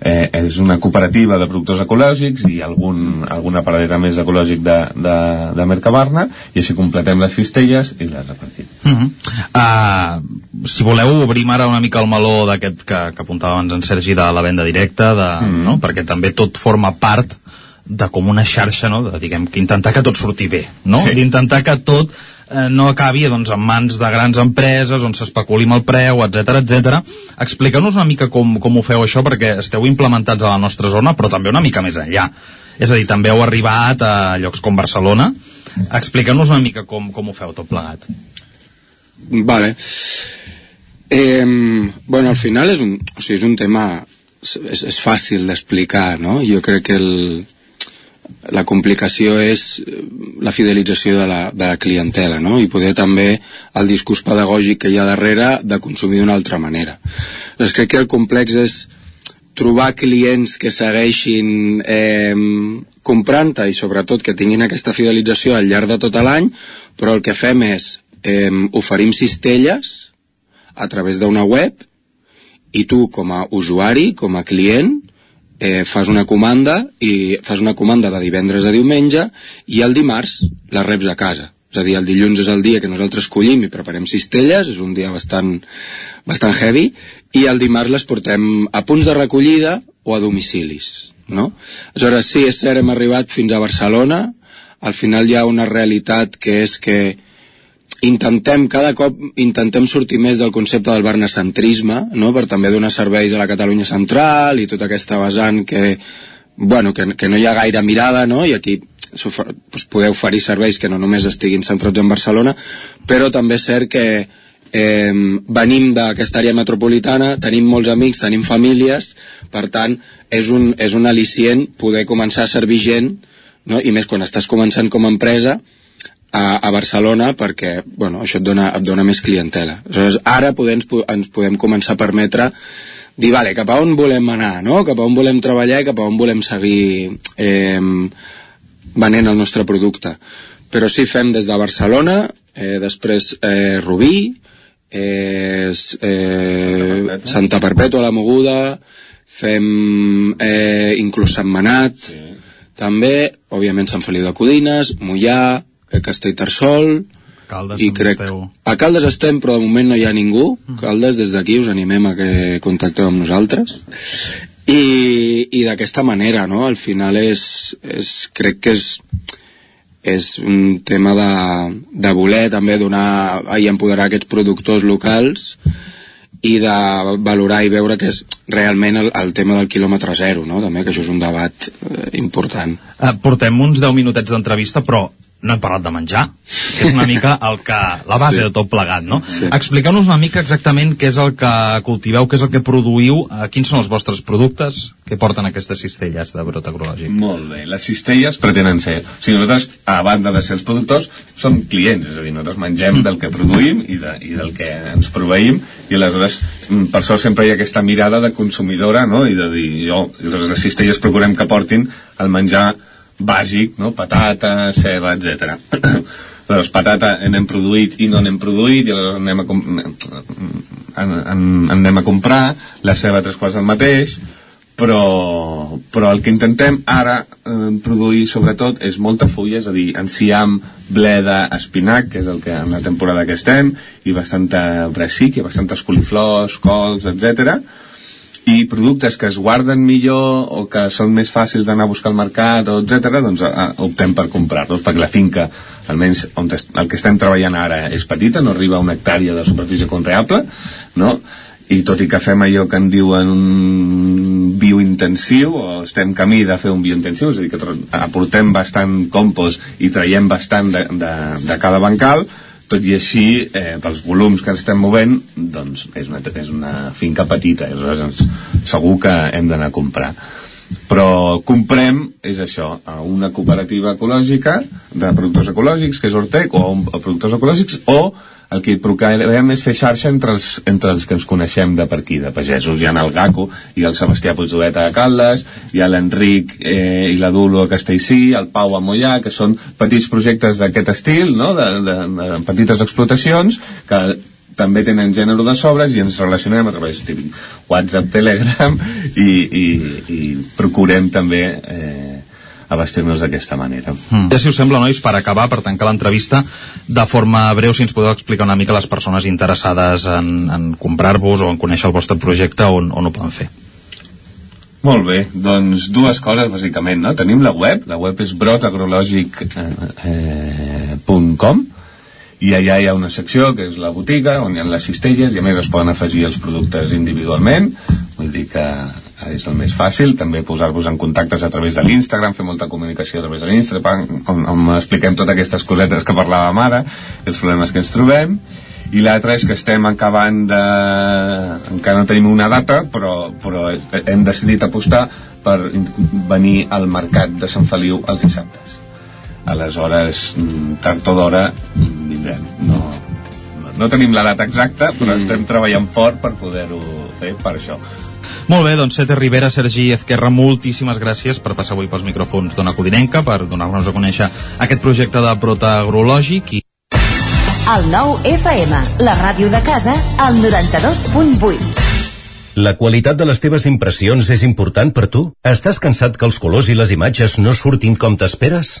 eh, és una cooperativa de productors ecològics i algun, alguna paradeta més ecològic de, de, de Mercabarna i així completem les cistelles i les repartim.
Uh -huh. uh, si voleu obrim ara una mica el meló d'aquest que, que apuntava abans en Sergi de la venda directa, de, uh -huh. no? perquè també tot forma part de com una xarxa, no? de, diguem, que intentar que tot surti bé, no? Sí. d'intentar que tot eh, no acabi doncs, en mans de grans empreses on s'especuli amb el preu, etc etc. Explica'ns una mica com, com ho feu això, perquè esteu implementats a la nostra zona, però també una mica més enllà. És a dir, també heu arribat a llocs com Barcelona. Explica'ns una mica com, com ho feu tot plegat.
Vale. Eh, bueno, al final és un, o sigui, és un tema és, és fàcil d'explicar, no? Jo crec que el, la complicació és eh, la fidelització de la, de la clientela no? i poder també el discurs pedagògic que hi ha darrere de consumir d'una altra manera. Doncs crec que el complex és trobar clients que segueixin eh, comprant-te i sobretot que tinguin aquesta fidelització al llarg de tot l'any, però el que fem és eh, oferim cistelles a través d'una web i tu com a usuari, com a client, eh, fas una comanda i fas una comanda de divendres a diumenge i el dimarts la reps a casa és a dir, el dilluns és el dia que nosaltres collim i preparem cistelles, és un dia bastant, bastant heavy, i el dimarts les portem a punts de recollida o a domicilis, no? Aleshores, sí, és cert, hem arribat fins a Barcelona, al final hi ha una realitat que és que intentem, cada cop intentem sortir més del concepte del barnacentrisme, no? per també donar serveis a la Catalunya central i tota aquesta vessant que, bueno, que, que no hi ha gaire mirada, no? i aquí doncs, podeu oferir serveis que no només estiguin centrats en Barcelona, però també és cert que eh, venim d'aquesta àrea metropolitana, tenim molts amics, tenim famílies, per tant, és un, és un al·licient poder començar a servir gent, no? i més quan estàs començant com a empresa, a, a Barcelona perquè bueno, això et dona, et dona més clientela. Aleshores, ara podem, ens podem començar a permetre dir, vale, cap a on volem anar, no? cap a on volem treballar i cap a on volem seguir eh, venent el nostre producte. Però sí, fem des de Barcelona, eh, després eh, Rubí, eh, eh, Santa Perpètua, la Moguda, fem eh, inclús Manat, sí. també, òbviament Sant Feliu de Codines, Mollà, a Castellterçol
Caldes,
i crec...
Esteu.
A Caldes estem, però de moment no hi ha ningú. Caldes, des d'aquí us animem a que contacteu amb nosaltres. I, i d'aquesta manera, no? Al final és, és crec que és, és un tema de, de voler també donar i empoderar aquests productors locals i de valorar i veure que és realment el, el tema del quilòmetre zero, no? també, que això és un debat eh, important.
Eh, portem uns 10 minutets d'entrevista, però no hem parlat de menjar, que és una mica el que, la base sí. de tot plegat, no? Sí. Expliqueu-nos una mica exactament què és el que cultiveu, què és el que produïu, eh, quins són els vostres productes que porten aquestes cistelles de brot agrològic.
Molt bé, les cistelles pretenen ser... O sigui, nosaltres, a banda de ser els productors, som clients, és a dir, nosaltres mengem del que produïm i, de, i del que ens proveïm, i aleshores, mm, per això sempre hi ha aquesta mirada de consumidora, no?, i de dir, jo, les cistelles procurem que portin el menjar bàsic, no? patata, ceba, etc. Llavors, patata n'hem produït i no n'hem produït, i aleshores anem a, en, anem a comprar, la ceba tres quarts del mateix, però, però el que intentem ara eh, produir sobretot és molta fulla, és a dir, enciam, bleda, espinac, que és el que en la temporada que estem, i bastanta bressic, i bastantes coliflors, cols, etc i productes que es guarden millor o que són més fàcils d'anar a buscar al mercat, o etc., doncs a, a, optem per comprar-los, perquè la finca, almenys on el que estem treballant ara és petita, no arriba a una hectàrea de superfície conreable, no? i tot i que fem allò que en diuen un biointensiu o estem camí de fer un biointensiu és a dir, que aportem bastant compost i traiem bastant de, de, de cada bancal tot i així, eh, pels volums que estem movent, doncs és una, és una finca petita, i aleshores segur que hem d'anar a comprar. Però comprem, és això, a una cooperativa ecològica de productors ecològics, que és Ortec, o a productors ecològics, o el que procurem és fer xarxa entre els, entre els que ens coneixem de per aquí, de pagesos. Hi ha el Gaco i el Sebastià Puigdovet a Caldes, hi ha l'Enric eh, i la Dulo a Castellcí, el Pau a Mollà, que són petits projectes d'aquest estil, no? de, de, de petites explotacions, que també tenen gènere de sobres i ens relacionem a través de WhatsApp, Telegram i, i, i procurem també eh, abastir-nos d'aquesta manera.
Mm. Ja si us sembla, nois, per acabar, per tancar l'entrevista, de forma breu, si ens podeu explicar una mica les persones interessades en, en comprar-vos o en conèixer el vostre projecte, on, on ho poden fer.
Molt bé, doncs dues coses bàsicament, no? Tenim la web, la web és brotagrològic.com eh, eh, i allà hi ha una secció que és la botiga on hi ha les cistelles i a més es poden afegir els productes individualment vull dir que és el més fàcil, també posar-vos en contactes a través de l'Instagram, fer molta comunicació a través de l'Instagram, on, on expliquem totes aquestes cosetes que parlàvem ara, els problemes que ens trobem, i l'altre és que estem acabant de... encara no tenim una data, però, però hem decidit apostar per venir al mercat de Sant Feliu els dissabtes. Aleshores, tard o d'hora, vindrem. No, no, no tenim la data exacta, però mm. estem treballant fort per poder-ho fer per això.
Molt bé, doncs Sete Rivera, Sergi Ezquerra, moltíssimes gràcies per passar avui pels micròfons d'Ona Codinenca, per donar-nos a conèixer aquest projecte de protagrològic i
el nou FM, la ràdio de casa, al 92.8.
La qualitat de les teves impressions és important per tu? Estàs cansat que els colors i les imatges no surtin com t'esperes?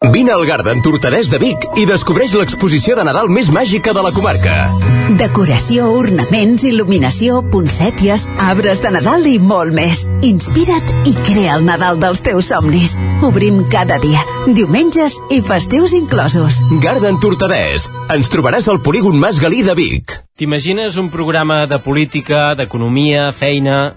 Vine al Garden Tortadès de Vic i descobreix l'exposició de Nadal més màgica de la comarca.
Decoració, ornaments, il·luminació, poncèties, arbres de Nadal i molt més. Inspira't i crea el Nadal dels teus somnis. Obrim cada dia, diumenges i festius inclosos.
Garden Tortadès. Ens trobaràs al polígon Mas Galí de Vic.
T'imagines un programa de política, d'economia, feina...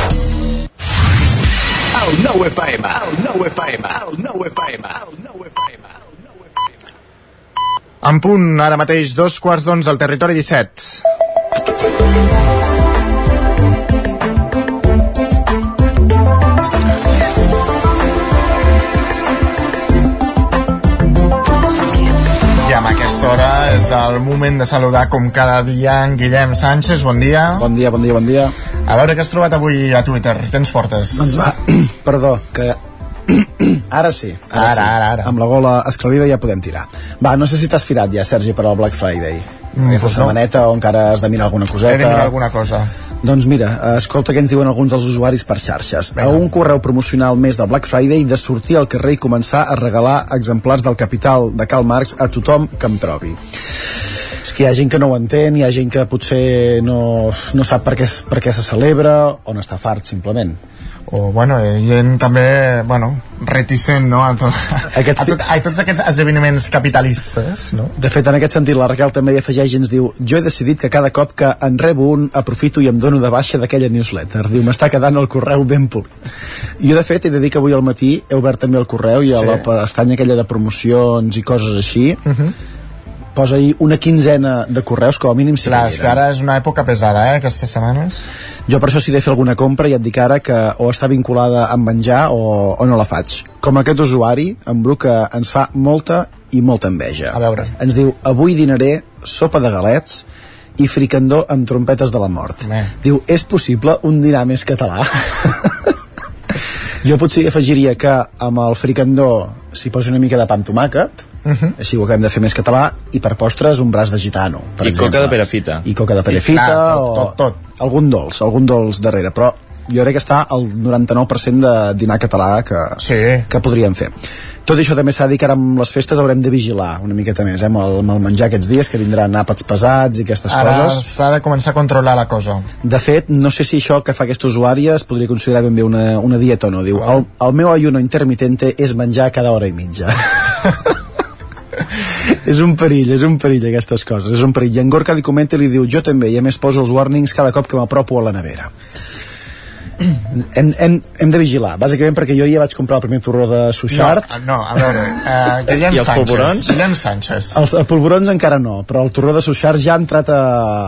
El 9 FM, el 9 FM, el 9 FM, el 9 FM.
En punt, ara mateix, dos quarts d'onze al territori 17. Aquesta hora és el moment de saludar com cada dia en Guillem Sánchez, bon dia.
Bon dia, bon dia, bon dia.
A veure què has trobat avui a Twitter, què ens portes?
Doncs va, perdó, que ara sí, ara,
Ara,
sí.
ara, ara.
Amb la gola esclarida ja podem tirar. Va, no sé si t'has firat ja, Sergi, per al Black Friday.
Mm,
Aquesta
doncs no.
setmaneta o encara has de mirar alguna coseta.
He de mirar alguna cosa.
Doncs mira, eh, escolta què ens diuen alguns dels usuaris per xarxes. A un correu promocional més del Black Friday de sortir al carrer i començar a regalar exemplars del Capital de Karl Marx a tothom que em trobi. És que hi ha gent que no ho entén, hi ha gent que potser no, no sap per què, per què se celebra o n'està fart, simplement.
O bueno, eh, gent també bueno, reticent no? a, to
Aquest
a, tot, a tots aquests esdeveniments capitalistes no?
De fet, en aquest sentit, la Raquel també hi afegeix i ens diu jo he decidit que cada cop que en rebo un aprofito i em dono de baixa d'aquella newsletter. Diu, m'està quedant el correu ben polit. Jo, de fet, he de dir que avui al matí he obert també el correu i a
Sí.
la pestanya aquella de promocions i coses així
Uh -huh.
Posa ahir una quinzena de correus, com a mínim si
Clar, és que ara és una època pesada, eh, aquestes setmanes.
Jo per això si he de fer alguna compra ja et dic ara que o està vinculada amb menjar o, o no la faig. Com aquest usuari, en Bru, que ens fa molta i molta enveja.
A veure.
Ens diu, avui dinaré sopa de galets i fricandó amb trompetes de la mort.
Bé.
Diu, és possible un dinar més català? jo potser afegiria que amb el fricandó s'hi posi una mica de pa amb tomàquet,
Uh -huh.
així ho acabem de fer més català, i per postres un braç de gitano, per
I
exemple.
coca de perafita.
I coca de perafita,
clar, tot,
o
tot, tot.
algun dolç, algun dolç darrere, però jo crec que està al 99% de dinar català que,
sí.
que podríem fer. Tot això també s'ha de dir que ara amb les festes haurem de vigilar una miqueta més, eh, amb el, amb el menjar aquests dies, que vindran àpats pesats i aquestes
Ara
coses.
s'ha de començar a controlar la cosa.
De fet, no sé si això que fa aquesta usuària es podria considerar ben bé una, una dieta o no. Diu, el, el meu ayuno intermitente és menjar cada hora i mitja. és un perill, és un perill aquestes coses, és un perill. I en Gorka li comenta i li diu, jo també, i a més poso els warnings cada cop que m'apropo a la nevera. hem, hem, hem de vigilar, bàsicament perquè jo ja vaig comprar el primer torró de Suixart.
No, no, a veure, uh, Guillem
I els
Sánchez.
polvorons?
Guillem Sánchez.
Els eh, polvorons encara no, però el torró de Suixart ja ha entrat a,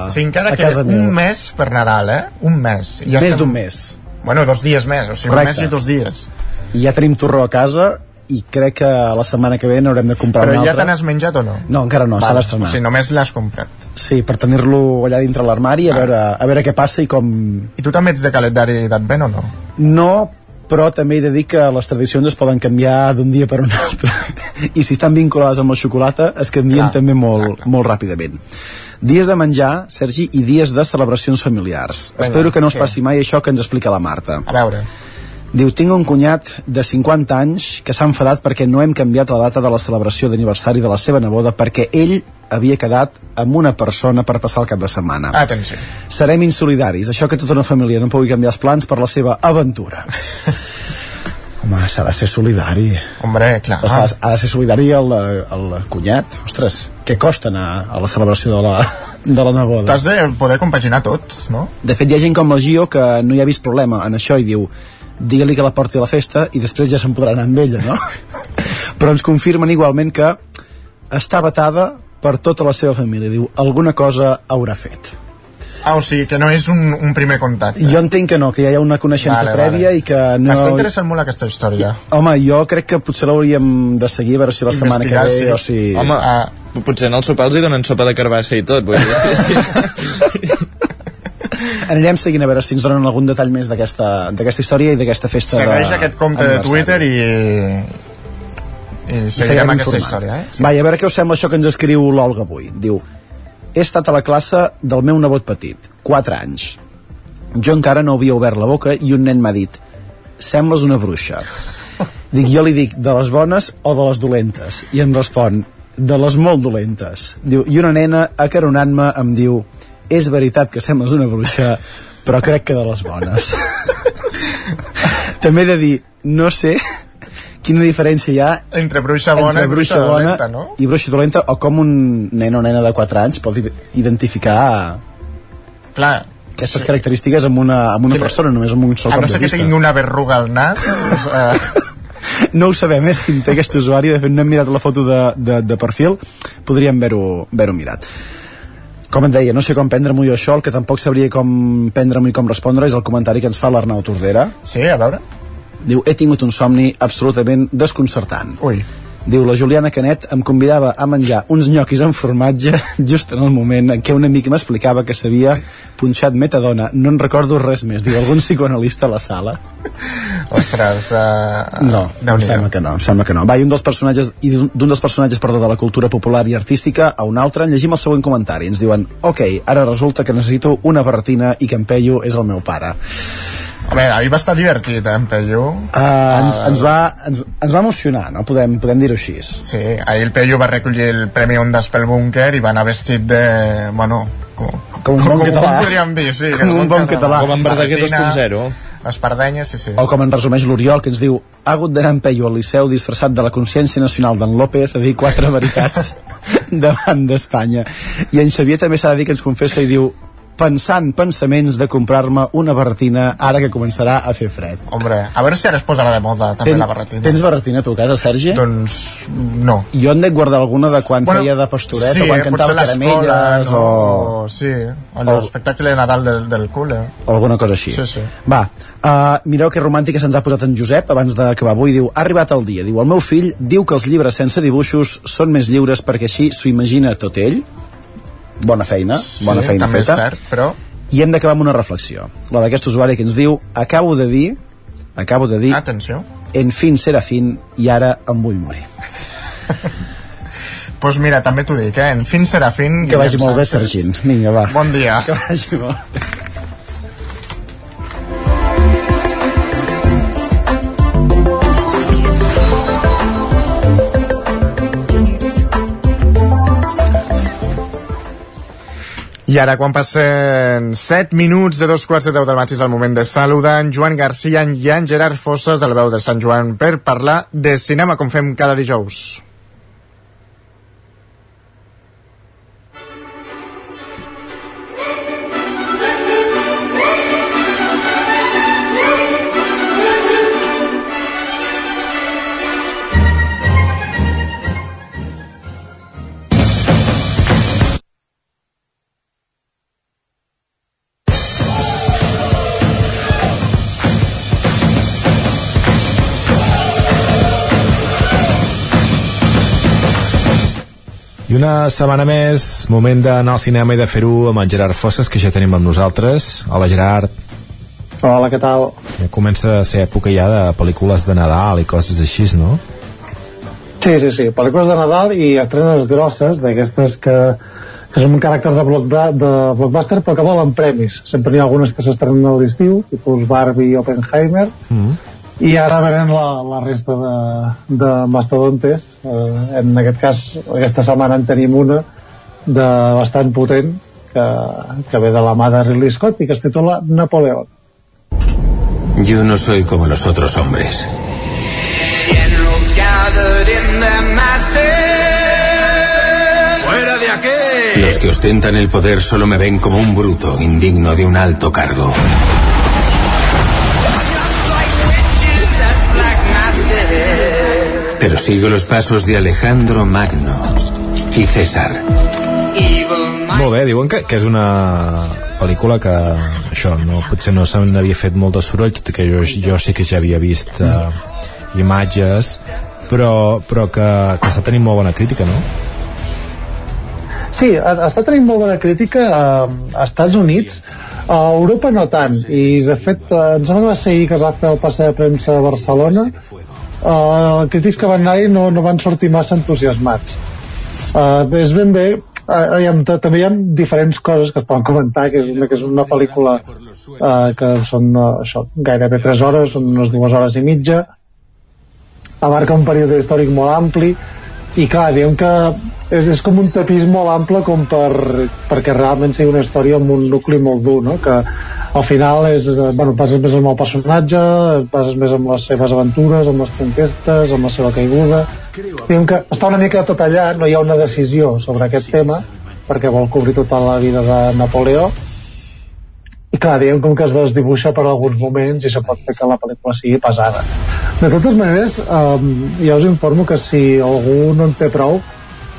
O sigui, encara
a casa meva.
un mes per Nadal, eh? Un mes. I
Més
estem-
d'un mes.
Bueno, dos dies més, o sigui,
Correcte.
un mes i dos dies.
I ja tenim torró a casa i crec que la setmana que ve n'haurem de comprar
Però
un
ja
altre.
te n'has menjat o no?
No, encara no, s'ha d'estrenar.
O sigui, només l'has comprat.
Sí, per tenir-lo allà dintre l'armari a, veure, a veure què passa i com...
I tu també ets de calendari d'advent o no?
No, però també he de dir que les tradicions es poden canviar d'un dia per un altre. I si estan vinculades amb la xocolata, es canvien
Clar,
també molt, molt ràpidament. Dies de menjar, Sergi, i dies de celebracions familiars.
Vinga,
Espero que no us
sí.
passi mai això que ens explica la Marta.
A veure.
Diu, tinc un cunyat de 50 anys que s'ha enfadat perquè no hem canviat la data de la celebració d'aniversari de la seva neboda perquè ell havia quedat amb una persona per passar el cap de setmana.
Atenció.
Serem insolidaris, això que tota una família no pugui canviar els plans per la seva aventura. Home, s'ha de ser solidari.
Hombre, clar.
O sigui, ha de ser solidari el, el cunyat. Ostres, què costa anar a la celebració de la, de la neboda?
T'has de poder compaginar tot, no?
De fet, hi ha gent com la Gio que no hi ha vist problema en això i diu digue-li que la porti a la festa i després ja se'n podrà anar amb ella, no? Però ens confirmen igualment que està vetada per tota la seva família. Diu, alguna cosa haurà fet.
Ah, o sigui, que no és un, un primer contacte.
Jo entenc que no, que ja hi ha una coneixença
Vale,
prèvia
vale.
i que no...
M'està interessant molt aquesta història.
Home, jo crec que potser l'hauríem de seguir a veure si la setmana que ve
sí.
o si...
Home, ah. potser en el sopar els hi donen sopa de carbassa i tot. Vull dir, sí, sí.
Anirem seguint a veure si ens donen algun detall més d'aquesta història i d'aquesta festa
Segueix
de...
aquest compte de Twitter i... I seguirem aquesta
informant.
història, eh?
Vai, a veure què us sembla això que ens escriu l'Olga avui. Diu, he estat a la classe del meu nebot petit, 4 anys. Jo encara no havia obert la boca i un nen m'ha dit, sembles una bruixa. Dic, jo li dic, de les bones o de les dolentes? I em respon, de les molt dolentes. Diu, i una nena, acaronant-me, em diu, és veritat que sembles una bruixa, però crec que de les bones. També he de dir, no sé quina diferència hi ha
Entre bruixa bona
entre
i bruixa dolenta, no?
i bruixa dolenta o com un nen o nena de 4 anys pot id- identificar
Clar,
aquestes característiques amb una, amb una
Quina-
persona, només amb un sol
a
cop
no
de
ser que
vista.
tingui una verruga al nas, doncs, eh,
No ho sabem, és quin té aquest usuari, de fet no hem mirat la foto de, de, de perfil, podríem haver-ho haver mirat. Com et deia, no sé com prendre-m'ho jo això, el que tampoc sabria com prendre-m'ho i com respondre és el comentari que ens fa l'Arnau Tordera.
Sí, a veure.
Diu, he tingut un somni absolutament desconcertant.
Ui.
Diu, la Juliana Canet em convidava a menjar uns nyoquis amb formatge just en el moment en què un amic m'explicava que s'havia punxat metadona. No en recordo res més. Diu, algun psicoanalista a la sala?
Ostres, uh,
No, em sembla que no, em sembla que no. Va, i un dels personatges, i d'un d'un dels personatges, perdó, de la cultura popular i artística a un altre, en llegim el següent comentari. Ens diuen, ok, ara resulta que necessito una barretina i que en Peyu és el meu pare.
Home, ahir va estar divertit, eh, en Peyu.
Uh, ens, ens, va, ens, ens va emocionar, no? Podem, podem dir-ho així.
Sí, ahir el Peyu va recollir el Premi Ondas pel búnquer i va anar vestit de... Bueno, com,
Com un bon
com,
català.
Com podríem dir, sí.
Com un bon català.
Com en Verdaguer
Barretina,
2.0.
Espardenyes, sí, sí.
O com en resumeix l'Oriol, que ens diu ha hagut d'anar en Peyu al Liceu disfressat de la consciència nacional d'en López a dir quatre veritats davant d'Espanya. I en Xavier també s'ha de dir que ens confessa i diu pensant pensaments de comprar-me una barretina ara que començarà a fer fred.
Hombre, a veure si ara es posarà de moda també
Ten-
la barretina.
Tens barretina tu a casa, Sergi?
Doncs no.
Jo en dec guardar alguna de quan
Bueno,
feia de pastoret
sí,
o quan cantava caramelles
no?
o...
Sí, allò,
o-
l'espectacle de Nadal del, del cul, eh?
o alguna cosa així.
Sí, sí.
Va, uh, mireu que romàntica se'ns ha posat en Josep abans d'acabar avui. Diu, ha arribat el dia. Diu, el meu fill diu que els llibres sense dibuixos són més lliures perquè així s'ho imagina tot ell. Bona feina, bona
sí,
feina
també
feta.
és cert, però...
I hem d'acabar amb una reflexió. La d'aquest usuari que ens diu, acabo de dir, acabo de dir,
Atenció.
en fin serà fin i ara em vull morir.
Pues mira, també t'ho dic, eh? En fin serà fin...
Que vagi molt bé. Sergint. Vinga, va.
Bon dia.
Que vagi molt bé.
I ara, quan passen 7 minuts de dos quarts de 10 del matí, és el moment de saludar en Joan Garcia i en Gerard Fosses de la veu de Sant Joan per parlar de cinema, com fem cada dijous.
I una setmana més, moment d'anar al cinema i de fer-ho amb en Gerard Fosses, que ja tenim amb nosaltres. Hola, Gerard.
Hola, què tal?
Ja comença a ser època ja de pel·lícules de Nadal i coses així, no?
Sí, sí, sí, pel·lícules de Nadal i estrenes grosses, d'aquestes que, que són un caràcter de, blockba de blockbuster, però que volen premis. Sempre n'hi ha algunes que s'estrenen a l'estiu, tipus Barbie i Oppenheimer,
Mm.
I ara venen la, la resta de, de mastodontes. Eh, en aquest cas, aquesta setmana en tenim una de bastant potent, que, que ve de la mà de Ridley Scott i que es titula Napoleón.
Yo no soy como los otros hombres.
Generals gathered in their masses. ¡Fuera de aquí!
Los que ostentan el poder solo me ven como un bruto, indigno de un alto cargo. Pero sigo los pasos de Alejandro Magno y César.
Molt bé, diuen que, que és una pel·lícula que això, no, potser no se n'havia fet molt de soroll, tot i que jo, jo sí que ja havia vist uh, imatges, però, però que, que està tenint molt bona crítica, no?
Sí, ha- està tenint molt bona crítica a, a Estats Units, a Europa no tant, i de fet eh, em sembla que va ser ahir que es va fer el passe de premsa a Barcelona, uh, crítics que van anar-hi no, no van sortir massa entusiasmats. Uh, és ben bé, uh, hi ha, també hi ha diferents coses que es poden comentar, que és una, que és una pel·lícula uh, que són uh, això, gairebé 3 hores, són unes dues hores i mitja, abarca un període històric molt ampli i clar, diguem que és, és com un tapís molt ample com per, perquè realment sigui una història amb un nucli molt dur, no? que al final és, bueno, passes més amb el personatge, passes més amb les seves aventures, amb les conquestes, amb la seva caiguda. Diguem que està una mica tot allà, no hi ha una decisió sobre aquest tema, perquè vol cobrir tota la vida de Napoleó, i clar, diguem com que es desdibuixa per alguns moments i se pot fer que la pel·lícula sigui pesada. De totes maneres, um, ja us informo que si algú no en té prou,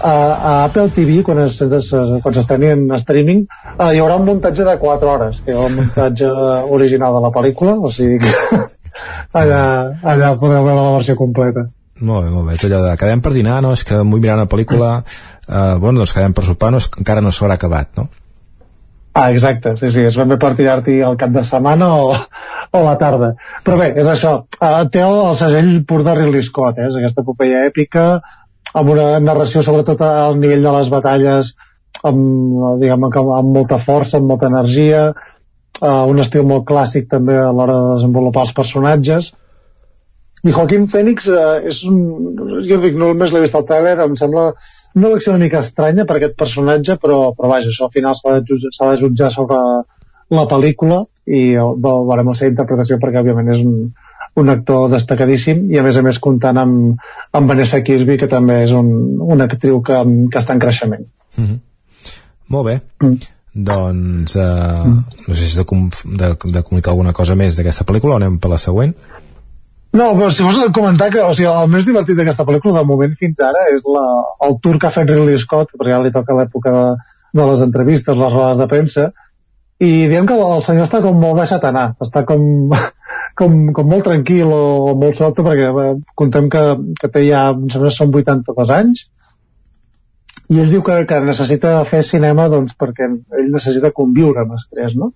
a, a Apple TV, quan es, es, quan s'estreni en streaming, uh, hi haurà un muntatge de 4 hores, que ha el muntatge original de la pel·lícula, o sigui que allà, allà podeu veure la versió completa.
Molt bé, molt bé. Tot allò de quedem per dinar, no? És que vull mirar una pel·lícula... Eh, bueno, doncs quedem per sopar, no? És que encara no s'haurà acabat, no?
Ah, exacte, sí, sí, és ben bé per tirar-t'hi el cap de setmana o, o la tarda. Però bé, és això, uh, té el, el segell pur de Ridley Scott, eh? és aquesta epopeia èpica, amb una narració sobretot al nivell de les batalles, amb, diguem, amb, molta força, amb molta energia, uh, un estil molt clàssic també a l'hora de desenvolupar els personatges, i Joaquin Phoenix uh, és un... Jo dic, no només l'he vist al trailer, em sembla una elecció una mica estranya per aquest personatge, però, però vaja, això al final s'ha de, jutjar- de jutjar sobre la pel·lícula i ve- veurem la seva interpretació perquè òbviament és un, un actor destacadíssim i a més a més comptant amb, amb Vanessa Kirby que també és un, una actriu que, que està en creixement.
Mm -hmm. Molt bé. Mm. Doncs, eh, no sé si has de, de, de comunicar alguna cosa més d'aquesta pel·lícula o anem per la següent?
No, però si vols comentar que o sigui, el més divertit d'aquesta pel·lícula de moment fins ara és la, el tour que ha fet Ridley Scott, perquè ja li toca l'època de, de les entrevistes, les rodes de premsa, i diem que el senyor està com molt deixat anar, està com, com, com molt tranquil o, o molt sobte, perquè eh, contem que, que té ja, em sembla són 82 anys, i ell diu que, que necessita fer cinema doncs, perquè ell necessita conviure amb l'estrès, no?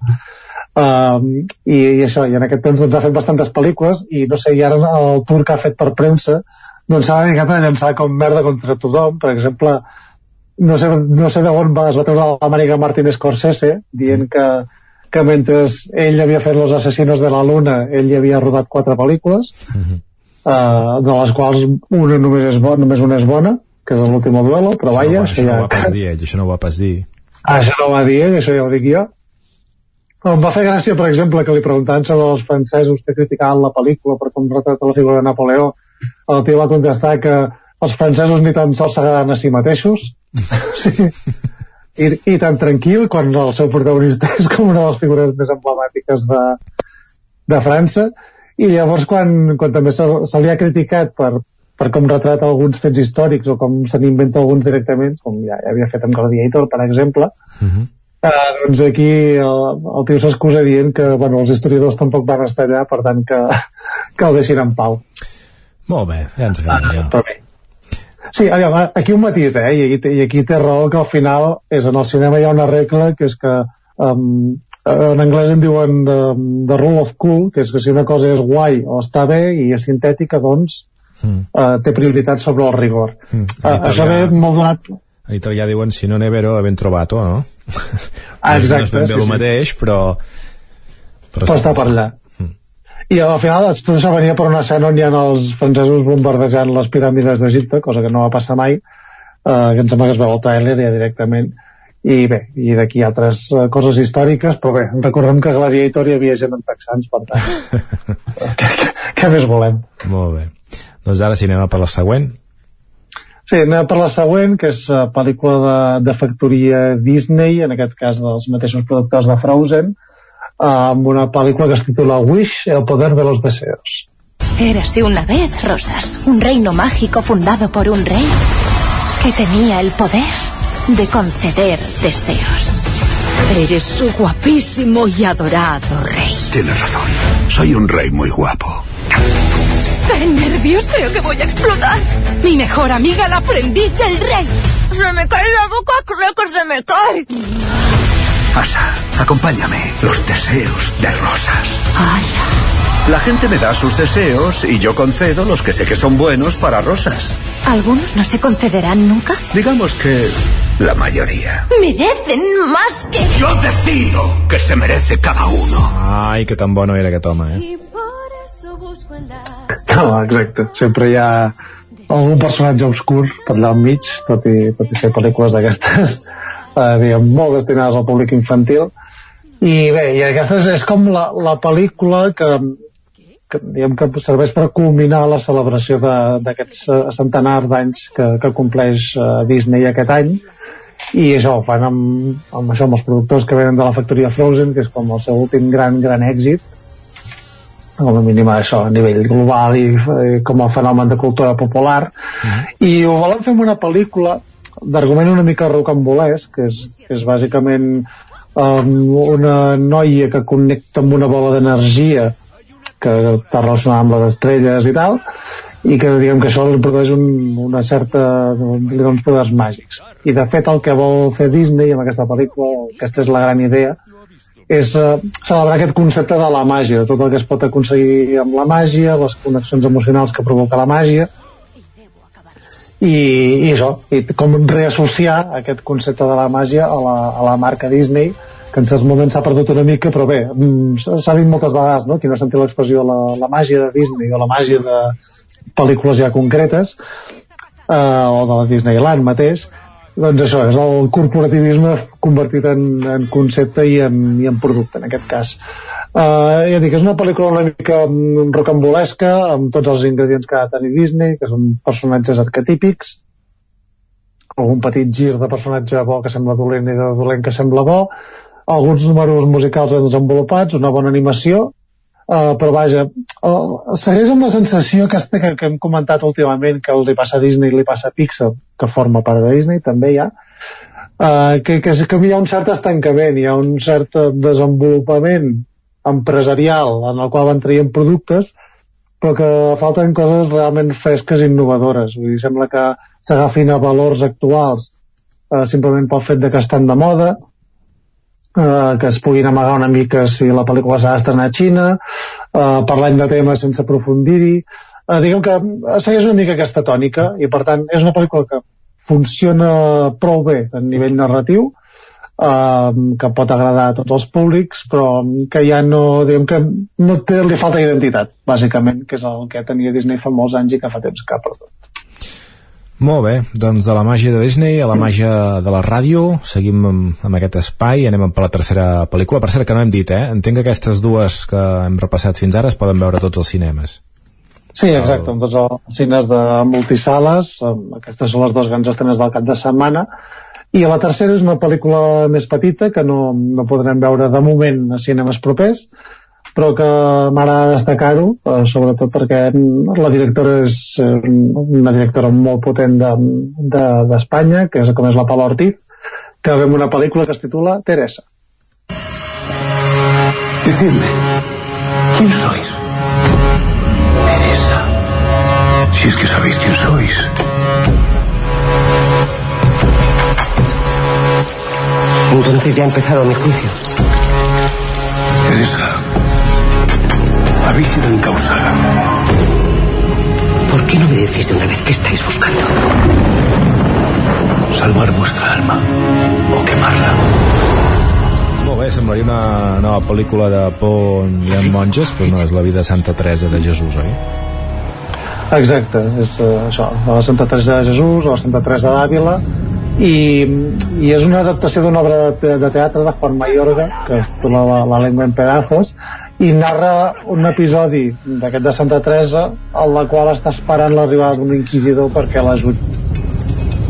Um, i, i això, i en aquest temps doncs, ha fet bastantes pel·lícules i no sé, i ara el tour que ha fet per premsa doncs s'ha dedicat a llançar com merda contra tothom, per exemple no sé, no sé d'on va, es va treure l'Amèrica Martin Scorsese dient que, que mentre ell havia fet Los Asesinos de la Luna ell hi havia rodat quatre pel·lícules uh, de les quals una només, és bo, només una és bona que és l'últim duelo, però vaja
això no, això no ho va pas dir, això no ho va pas dir.
Ah, això no ho va dir, ell, això ja ho dic jo. Em va fer gràcia, per exemple, que li preguntaven sobre els francesos que criticaven la pel·lícula per com retrata la figura de Napoleó. El tio va contestar que els francesos ni tan sols s'agraden a si mateixos. sí. I, I tan tranquil quan el seu protagonista és com una de les figures més emblemàtiques de, de França. I llavors quan, quan també se, se li ha criticat per, per com retrata alguns fets històrics o com se n'inventa alguns directament, com ja, ja havia fet amb Gladiator, per exemple,
Mm -hmm.
Uh, doncs aquí el, el tio s'excusa dient que bueno, els historiadors tampoc van estar allà, per tant que, que el deixin en pau.
Molt bé, ja ens agrada. Ja.
Però bé. Sí, aviam, aquí un matís, eh? I, i, i aquí té raó que al final és en el cinema hi ha una regla que és que um, en anglès en diuen the, the rule of cool, que és que si una cosa és guai o està bé i és sintètica, doncs mm. uh, té prioritat sobre el rigor. Mm. Uh, això ve molt donat...
En italià diuen si no ne vero ben trovato, no?
Ah, exacte.
no és ben bé
sí,
el
sí.
mateix, però...
Però està per allà.
Mm.
I al final tot això venia per una escena on hi ha els francesos bombardejant les piràmides d'Egipte, cosa que no va passar mai, eh, que em sembla que es veu al trailer ja directament. I bé, i d'aquí altres eh, coses històriques, però bé, recordem que a Gladiator hi havia gent en texans, per tant, què, què, què més volem?
Molt bé. Doncs ara cinema per la següent.
Sí, anem per la següent, que és uh, pel·lícula de, de factoria Disney, en aquest cas dels mateixos productors de Frozen, uh, amb una pel·lícula que es titula Wish, el poder de los deseos.
Érase una vez, Rosas, un reino mágico fundado por un rey que tenía el poder de conceder deseos.
Eres su guapísimo y adorado rey.
Tienes razón. Soy un rey muy guapo.
¡Qué nervios! Creo que voy a explotar. Mi mejor amiga, el aprendiz del rey. Se me cae la boca, creo que se me cae.
Asa, acompáñame. Los deseos de rosas. La gente me da sus deseos y yo concedo los que sé que son buenos para rosas.
¿Algunos no se concederán nunca?
Digamos que la mayoría.
Merecen más que...
Yo decido que se merece cada uno.
Ai, que tan bo no era aquest home, eh?
No, exacte. Sempre hi ha algun personatge obscur per allà al mig, tot i, tot i ser pel·lícules d'aquestes eh, molt destinades al públic infantil. I bé, i aquesta és, és com la, la pel·lícula que, que, diguem, que serveix per culminar la celebració d'aquests eh, centenars d'anys que, que compleix eh, Disney aquest any i això ho fan amb, amb això, amb els productors que venen de la factoria Frozen que és com el seu últim gran, gran èxit com a mínim això a nivell global i, i com a fenomen de cultura popular. I ho volen fer amb una pel·lícula d'argument una mica rocambolesc que és, que és bàsicament um, una noia que connecta amb una bola d'energia que està relacionada amb les estrelles i tal i que diguem que això li produeix un, una certa uns poders màgics. I de fet el que vol fer Disney amb aquesta pel·lícula aquesta és la gran idea és eh, celebrar aquest concepte de la màgia, tot el que es pot aconseguir amb la màgia, les connexions emocionals que provoca la màgia, i, i això, i com reassociar aquest concepte de la màgia a la, a la marca Disney, que en certs moments s'ha perdut una mica, però bé, mm, s'ha dit moltes vegades, no?, qui no ha sentit l'expressió la, la màgia de Disney o la màgia de pel·lícules ja concretes, eh, o de la Disneyland mateix, doncs això, és el corporativisme convertit en, en concepte i en, i en producte, en aquest cas. Uh, ja dic, és una pel·lícula una mica mm, rocambolesca, amb tots els ingredients que ha de tenir Disney, que són personatges arquetípics, algun petit gir de personatge bo que sembla dolent i de dolent que sembla bo, alguns números musicals desenvolupats, una bona animació, Uh, però vaja, uh, segueix amb la sensació que, este, que, que hem comentat últimament que li passa a Disney li passa a Pixar, que forma part de Disney, també hi ha, uh, que, que, que hi ha un cert estancament, hi ha un cert desenvolupament empresarial en el qual van traient productes, però que falten coses realment fresques i innovadores. Vull dir, sembla que s'agafin a valors actuals uh, simplement pel fet de que estan de moda, eh, que es puguin amagar una mica si la pel·lícula s'ha d'estrenar a Xina, eh, parlant de temes sense aprofundir-hi, eh, diguem que segueix una mica aquesta tònica i per tant és una pel·lícula que funciona prou bé a nivell narratiu, eh, que pot agradar a tots els públics, però que ja no, diguem que no té, li falta identitat, bàsicament, que és el que tenia Disney fa molts anys i que fa temps que ha perdut.
Molt bé, doncs de la màgia de Disney a la màgia de la ràdio, seguim amb, amb aquest espai i anem per la tercera pel·lícula. Per cert, que no hem dit, eh? Entenc que aquestes dues que hem repassat fins ara es poden veure a tots els cinemes.
Sí, exacte, amb tots els cines de multisales, aquestes són les dues grans estrenes del cap de setmana, i la tercera és una pel·lícula més petita que no, no podrem veure de moment a cinemes propers, però que m'agrada destacar-ho, eh, sobretot perquè la directora és eh, una directora molt potent d'Espanya, de, de que és com és la Paula Ortiz, que veiem una pel·lícula que es titula Teresa.
Decidme, ¿quién sois? Teresa. Si es que sabéis quién sois.
Entonces ya ha empezado mi juicio.
Teresa, habéis sido encausada.
¿Por qué no me decís de una vez qué estáis buscando?
Salvar vuestra alma o quemarla.
Molt bé, semblaria una nova pel·lícula de por on hi ha monges, però no, és la vida de Santa Teresa de Jesús, oi?
Exacte, és uh, això, la Santa Teresa de Jesús o la Santa Teresa d'Àvila i, i és una adaptació d'una obra de, de teatre de Juan Mayorga que es titula la, la lengua en pedazos i narra un episodi d'aquest de Santa Teresa en la qual està esperant l'arribada d'un inquisidor perquè l'ajudi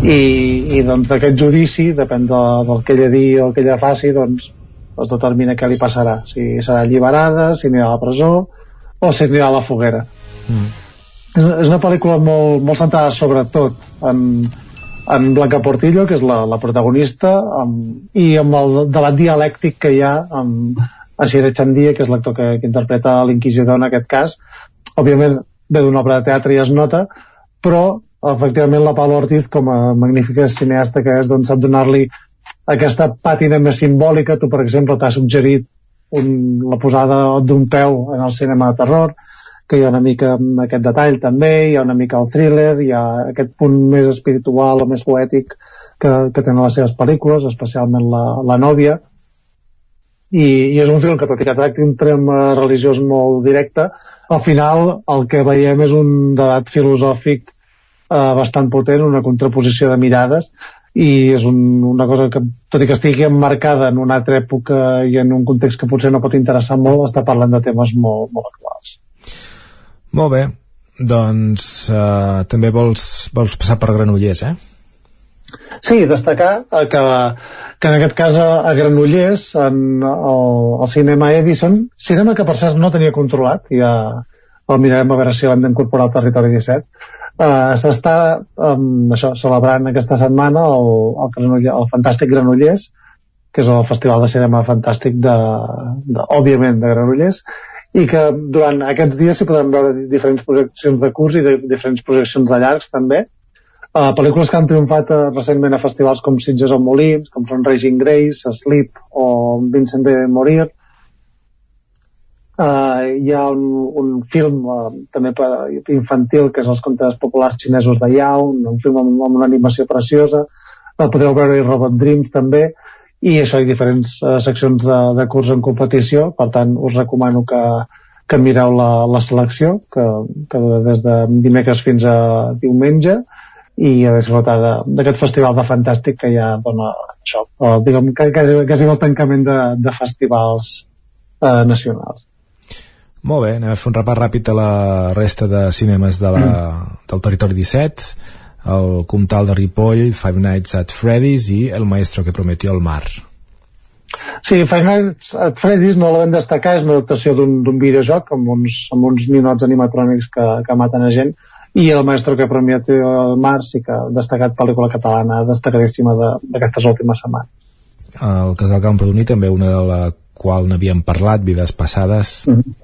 i, i doncs d'aquest judici depèn de, del que ella digui o el que ella faci doncs es determina què li passarà. Si serà alliberada, si anirà a la presó o si anirà a la foguera.
Mm.
és, és una pel·lícula molt, molt centrada sobretot en, en Blanca Portillo que és la, la protagonista amb, i amb el debat dialèctic que hi ha amb Asier Echandia que és l'actor que, que interpreta l'inquisidor en aquest cas. Òbviament ve d'una obra de teatre i es nota però efectivament la Paula Ortiz com a magnífica cineasta que és doncs sap donar-li aquesta pàtina més simbòlica. Tu per exemple t'has suggerit un, la posada d'un peu en el cinema de terror que hi ha una mica aquest detall també, hi ha una mica el thriller, hi ha aquest punt més espiritual o més poètic que, que tenen les seves pel·lícules, especialment la, la nòvia, i, i és un film que tot i que tracti un tema religiós molt directe, al final el que veiem és un debat filosòfic eh, bastant potent, una contraposició de mirades, i és un, una cosa que, tot i que estigui emmarcada en una altra època i en un context que potser no pot interessar molt, està parlant de temes molt, molt actuals.
Molt bé, doncs eh, també vols, vols passar per Granollers, eh?
Sí, destacar eh, que, que en aquest cas a, a Granollers, en el, el cinema Edison, cinema que per cert no tenia controlat, ja el mirarem a veure si l'hem d'incorporar al territori 17, eh, s'està um, això, celebrant aquesta setmana el, el, Granollers, el Fantàstic Granollers, que és el festival de cinema fantàstic de, de, òbviament de Granollers, i que durant aquests dies s'hi podran veure diferents projeccions de curs i de, diferents projeccions de llargs també uh, pel·lícules que han triomfat uh, recentment a festivals com Sitges o Molins com són Raging Grace, Sleep o Vincent de Morir uh, hi ha un, un film uh, també per, infantil que és Els contes populars xinesos de Yao un, un film amb, amb una animació preciosa. Uh, podreu veure Robot Dreams també. I això hi diferents uh, seccions de, de curs en competició, per tant us recomano que, que mireu la, la selecció que, que dura des de dimecres fins a diumenge i a disfrutar d'aquest festival de fantàstic que ha dona això, uh, diguem, que és el tancament de, de festivals uh, nacionals.
Molt bé, anem a fer un repàs ràpid a la resta de cinemes de la, del territori 17 el Comtal de Ripoll, Five Nights at Freddy's i El Maestro que prometió el mar.
Sí, Five Nights at Freddy's no la vam destacar, és una adaptació d'un videojoc amb uns, amb uns ninots animatrònics que, que maten a gent i El Maestro que prometió el mar sí que ha destacat pel·lícula catalana destacadíssima d'aquestes últimes setmanes.
El Casal Camprodoní també una de la qual n'havíem parlat, Vides Passades.
Mm -hmm.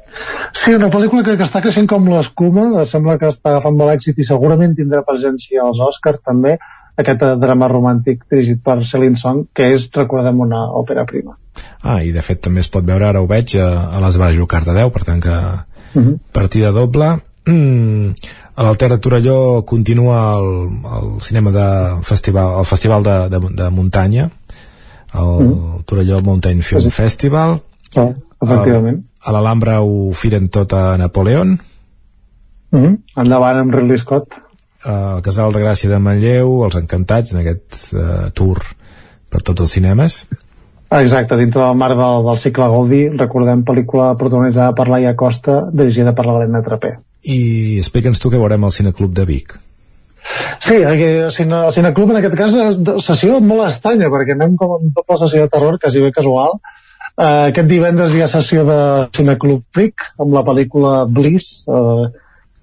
Sí, una pel·lícula que, que està creixent com l'escuma, sembla que està agafant molt èxit i segurament tindrà presència als Oscars també, aquest drama romàntic dirigit per Celine Song, que és, recordem, una òpera prima.
Ah, i de fet també es pot veure, ara ho veig, a, a les Bares Cardedeu, per tant que
Uh -huh.
partida doble. Mm, a l'Alter de Torelló continua el, el cinema de festival, el festival de, de, de muntanya, el
Mhm.
Torelló Mountain Film
Sí.
Festival.
Ah, efectivament.
A l'Alhambra ho firen tot a Napoleon.
Uh -huh. Endavant amb Ridley Scott.
el Casal de Gràcia de Manlleu, Els Encantats, en aquest uh, tour per tots els cinemes.
Exacte, dintre del marc del, del cicle Gaudí, recordem pel·lícula protagonitzada per Laia Costa, dirigida per l'Helena Trapé.
I explica'ns tu què veurem al Cineclub de Vic.
Sí, el cine, el Cineclub en aquest cas és sessió molt estranya, perquè anem com en doble sessió de terror, quasi bé casual. Uh, aquest divendres hi ha sessió de Cineclub Vic, amb la pel·lícula Bliss, uh,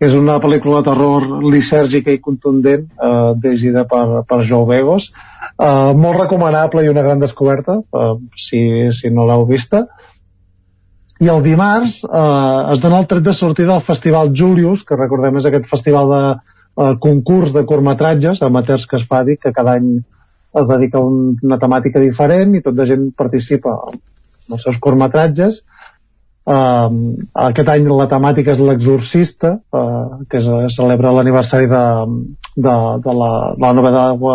que és una pel·lícula de terror lisèrgica i contundent, uh, dirigida per, per Joe Begos. Uh, molt recomanable i una gran descoberta, uh, si, si no l'heu vista. I el dimarts eh, es dona el tret de sortida al Festival Julius, que recordem és aquest festival de eh, concurs de curtmetratges amateurs que es fa Vic, que cada any es dedica a un, una temàtica diferent i tot de gent participa en els seus curtmetratges Uh, aquest any la temàtica és l'exorcista uh, que es, celebra l'aniversari de, de, de, la, la novel·la de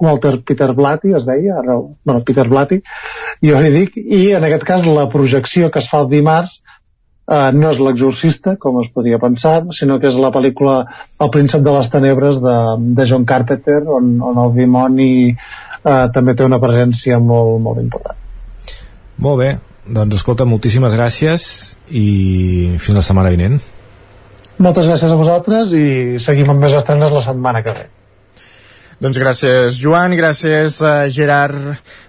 Walter Peter Blatty es deia, ara, bueno, Peter Blatty. Jo li dic, i en aquest cas la projecció que es fa el dimarts uh, no és l'exorcista, com es podria pensar sinó que és la pel·lícula El príncep de les tenebres de, de John Carpenter on, on el dimoni uh, també té una presència molt, molt important.
Molt bé, doncs escolta, moltíssimes gràcies i fins la setmana vinent.
Moltes gràcies a vosaltres i seguim amb més estrenes la setmana que ve.
Doncs gràcies, Joan, gràcies, uh, Gerard.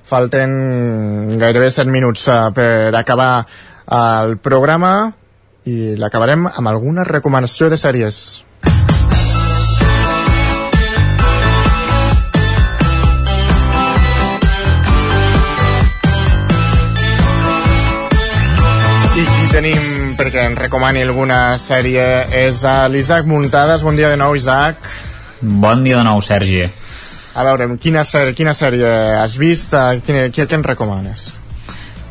Falten gairebé 7 minuts uh, per acabar el programa i l'acabarem amb alguna recomanació de sèries. Tenim perquè ens recomani alguna sèrie és a l'Isaac Muntades. Bon dia de nou, Isaac.
Bon dia de nou, Sergi.
A veure, quina sèrie, quina sèrie has vist? Quina, què, què ens recomanes?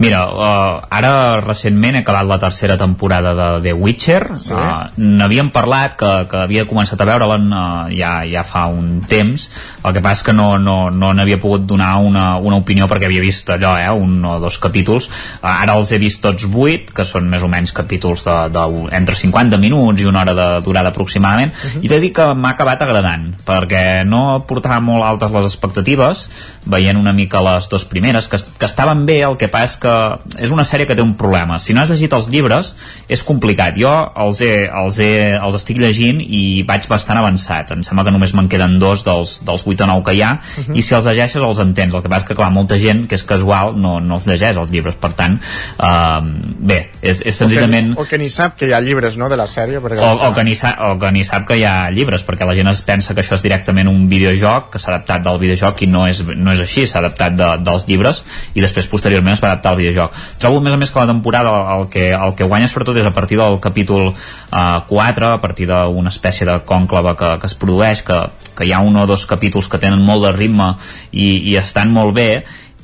Mira, uh, ara recentment he acabat la tercera temporada de The Witcher.
Sí?
Uh, N'havíem parlat que, que havia començat a veure-la uh, ja, ja fa un temps. El que passa és que no no, no n'havia pogut donar una, una opinió perquè havia vist allò, eh, un o dos capítols. Uh, ara els he vist tots vuit, que són més o menys capítols de, de, entre 50 minuts i una hora de durada aproximadament, uh -huh. i t'he dit que m'ha acabat agradant, perquè no portava molt altes les expectatives, veient una mica les dues primeres, que, que estaven bé, el que passa és que és una sèrie que té un problema. Si no has llegit els llibres, és complicat. Jo els, he, els, he, els estic llegint i vaig bastant avançat. Em sembla que només me'n queden dos dels, dels 8 o 9 que hi ha, uh -huh. i si els llegeixes els entens. El que passa és que, clar, molta gent que és casual no, no els llegeix els llibres. Per tant, uh, bé, és, és senzillament...
O que, o que ni sap que hi ha llibres, no?, de la sèrie. Perquè
O, o, que ni sap, o que ni sap que hi ha llibres, perquè la gent es pensa que això és directament un videojoc, que s'ha adaptat del videojoc i no és, no és així, s'ha adaptat de, dels llibres i després posteriorment es va adaptar al videojoc. Trobo a més a més que la temporada el que, el que guanya sobretot és a partir del capítol eh, 4, a partir d'una espècie de cònclava que, que es produeix, que, que hi ha un o dos capítols que tenen molt de ritme i, i estan molt bé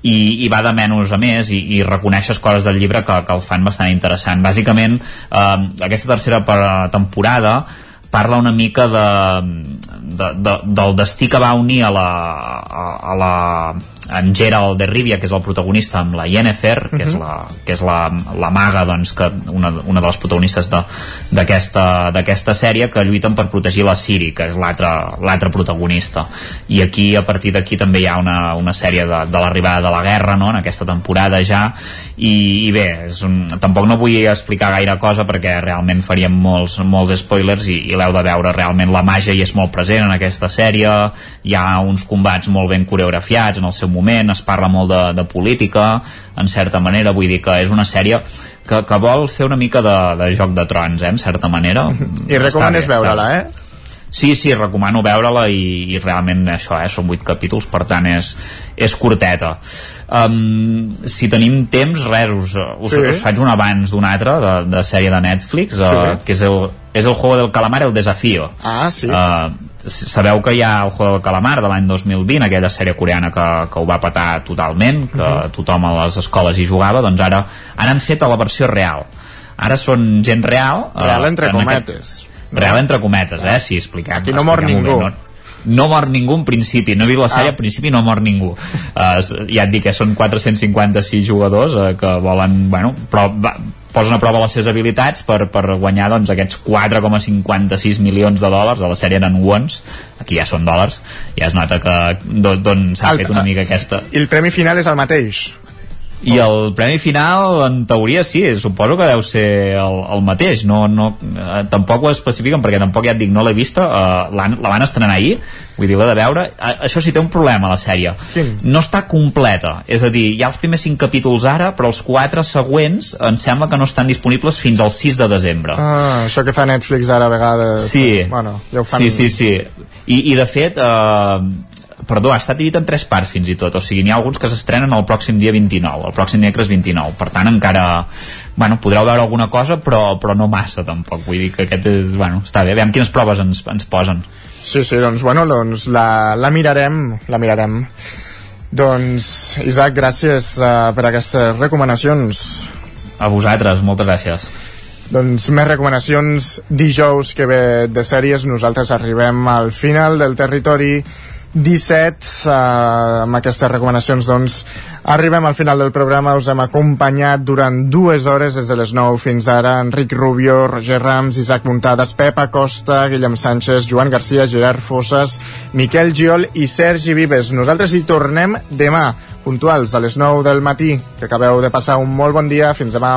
i, i va de menys a més i, i reconeixes coses del llibre que, que el fan bastant interessant. Bàsicament, eh, aquesta tercera per- temporada parla una mica de, de, de, del destí que va unir a la, a, a la en Gerald de Rivia, que és el protagonista amb la Yennefer, que és
Mhm.
la, que és la, la maga doncs, que una, una de les protagonistes de- d'aquesta sèrie que lluiten per protegir la Siri, que és l'altre protagonista. I aquí, a partir d'aquí, també hi ha una, una sèrie de, de l'arribada de la guerra, no?, en aquesta temporada ja, i, i bé, és un, tampoc no vull explicar gaire cosa perquè realment faríem molts, molts spoilers i, i l'heu de veure, realment la màgia hi és molt present en aquesta sèrie, hi ha uns combats molt ben coreografiats en el seu moment, es parla molt de, de política, en certa manera, vull dir que és una sèrie que, que vol fer una mica de, de joc de trons, eh, en certa manera.
I recomanes veure-la, eh?
Sí, sí, recomano veure-la i, i realment això, eh, són 8 capítols, per tant és, és curteta. Um, si tenim temps, res, us, us,
Sí.
us faig un abans d'un altre de, de sèrie de Netflix, uh,
Sí.
que és el, és el Juego del Calamar, el Desafío.
Ah, sí.
Uh, sabeu que hi ha el Juego del Calamar de l'any 2020, aquella sèrie coreana que, que ho va patar totalment, que
Mhm.
tothom a les escoles hi jugava, doncs ara, ara han fet a la versió real. Ara són gent real... eh,
Real entre
en aquest-
cometes.
Real entre cometes, eh? Sí, expliquem.
Aquí no mor ningú.
Bé, no? No mor ningú en principi, no he vist la sèrie,
Ah.
ah. en principi no mor ningú. Uh, ja et dic que són 456 jugadors uh, que volen, bueno, però va, posen a prova les seves habilitats per, per guanyar doncs, aquests 4,56 milions de dòlars, de la sèrie eren wons, aquí ja són dòlars, ja es nota que d'on d'on s'ha fet una mica aquesta...
I el premi final és el mateix.
I el premi final, en teoria, sí, suposo que deu ser el, el mateix. No, no, eh, tampoc ho especifiquen, perquè tampoc ja et dic, no l'he vista. Eh, la van estrenar ahir, vull dir, l'he de veure. Eh, això sí té un problema, la sèrie.
Quin?
No està completa. És a dir, hi ha els primers 5 capítols ara, però els 4 següents em sembla que no estan disponibles fins al 6 de desembre.
Ah, això que fa Netflix ara a vegades.
Sí.
Bueno, ja ho fan...
Sí, sí, sí. I, i de fet, eh, perdó, ha estat dividit en tres parts fins i tot, o sigui, n'hi ha alguns que s'estrenen el pròxim dia 29, el pròxim dimecres 29, per tant encara, bueno, podreu veure alguna cosa, però, però no massa tampoc, vull dir que aquest és, bueno, està bé, veiem quines proves ens, ens posen.
Sí, sí, doncs, bueno, doncs la, la mirarem, la mirarem. Doncs, Isaac, gràcies uh, per aquestes recomanacions.
A vosaltres, moltes gràcies.
Doncs més recomanacions dijous que ve de sèries. Nosaltres arribem al final del territori 17 eh, amb aquestes recomanacions doncs arribem al final del programa. Us hem acompanyat durant dues hores des de les 9 fins ara Enric Rubio, Roger Rams, Isaac Muntades Pepa Costa, Guillem Sánchez Joan Garcia, Gerard Fossas Miquel Giol i Sergi Vives. Nosaltres hi tornem demà puntuals a les 9 del matí. Que acabeu de passar un molt bon dia, fins demà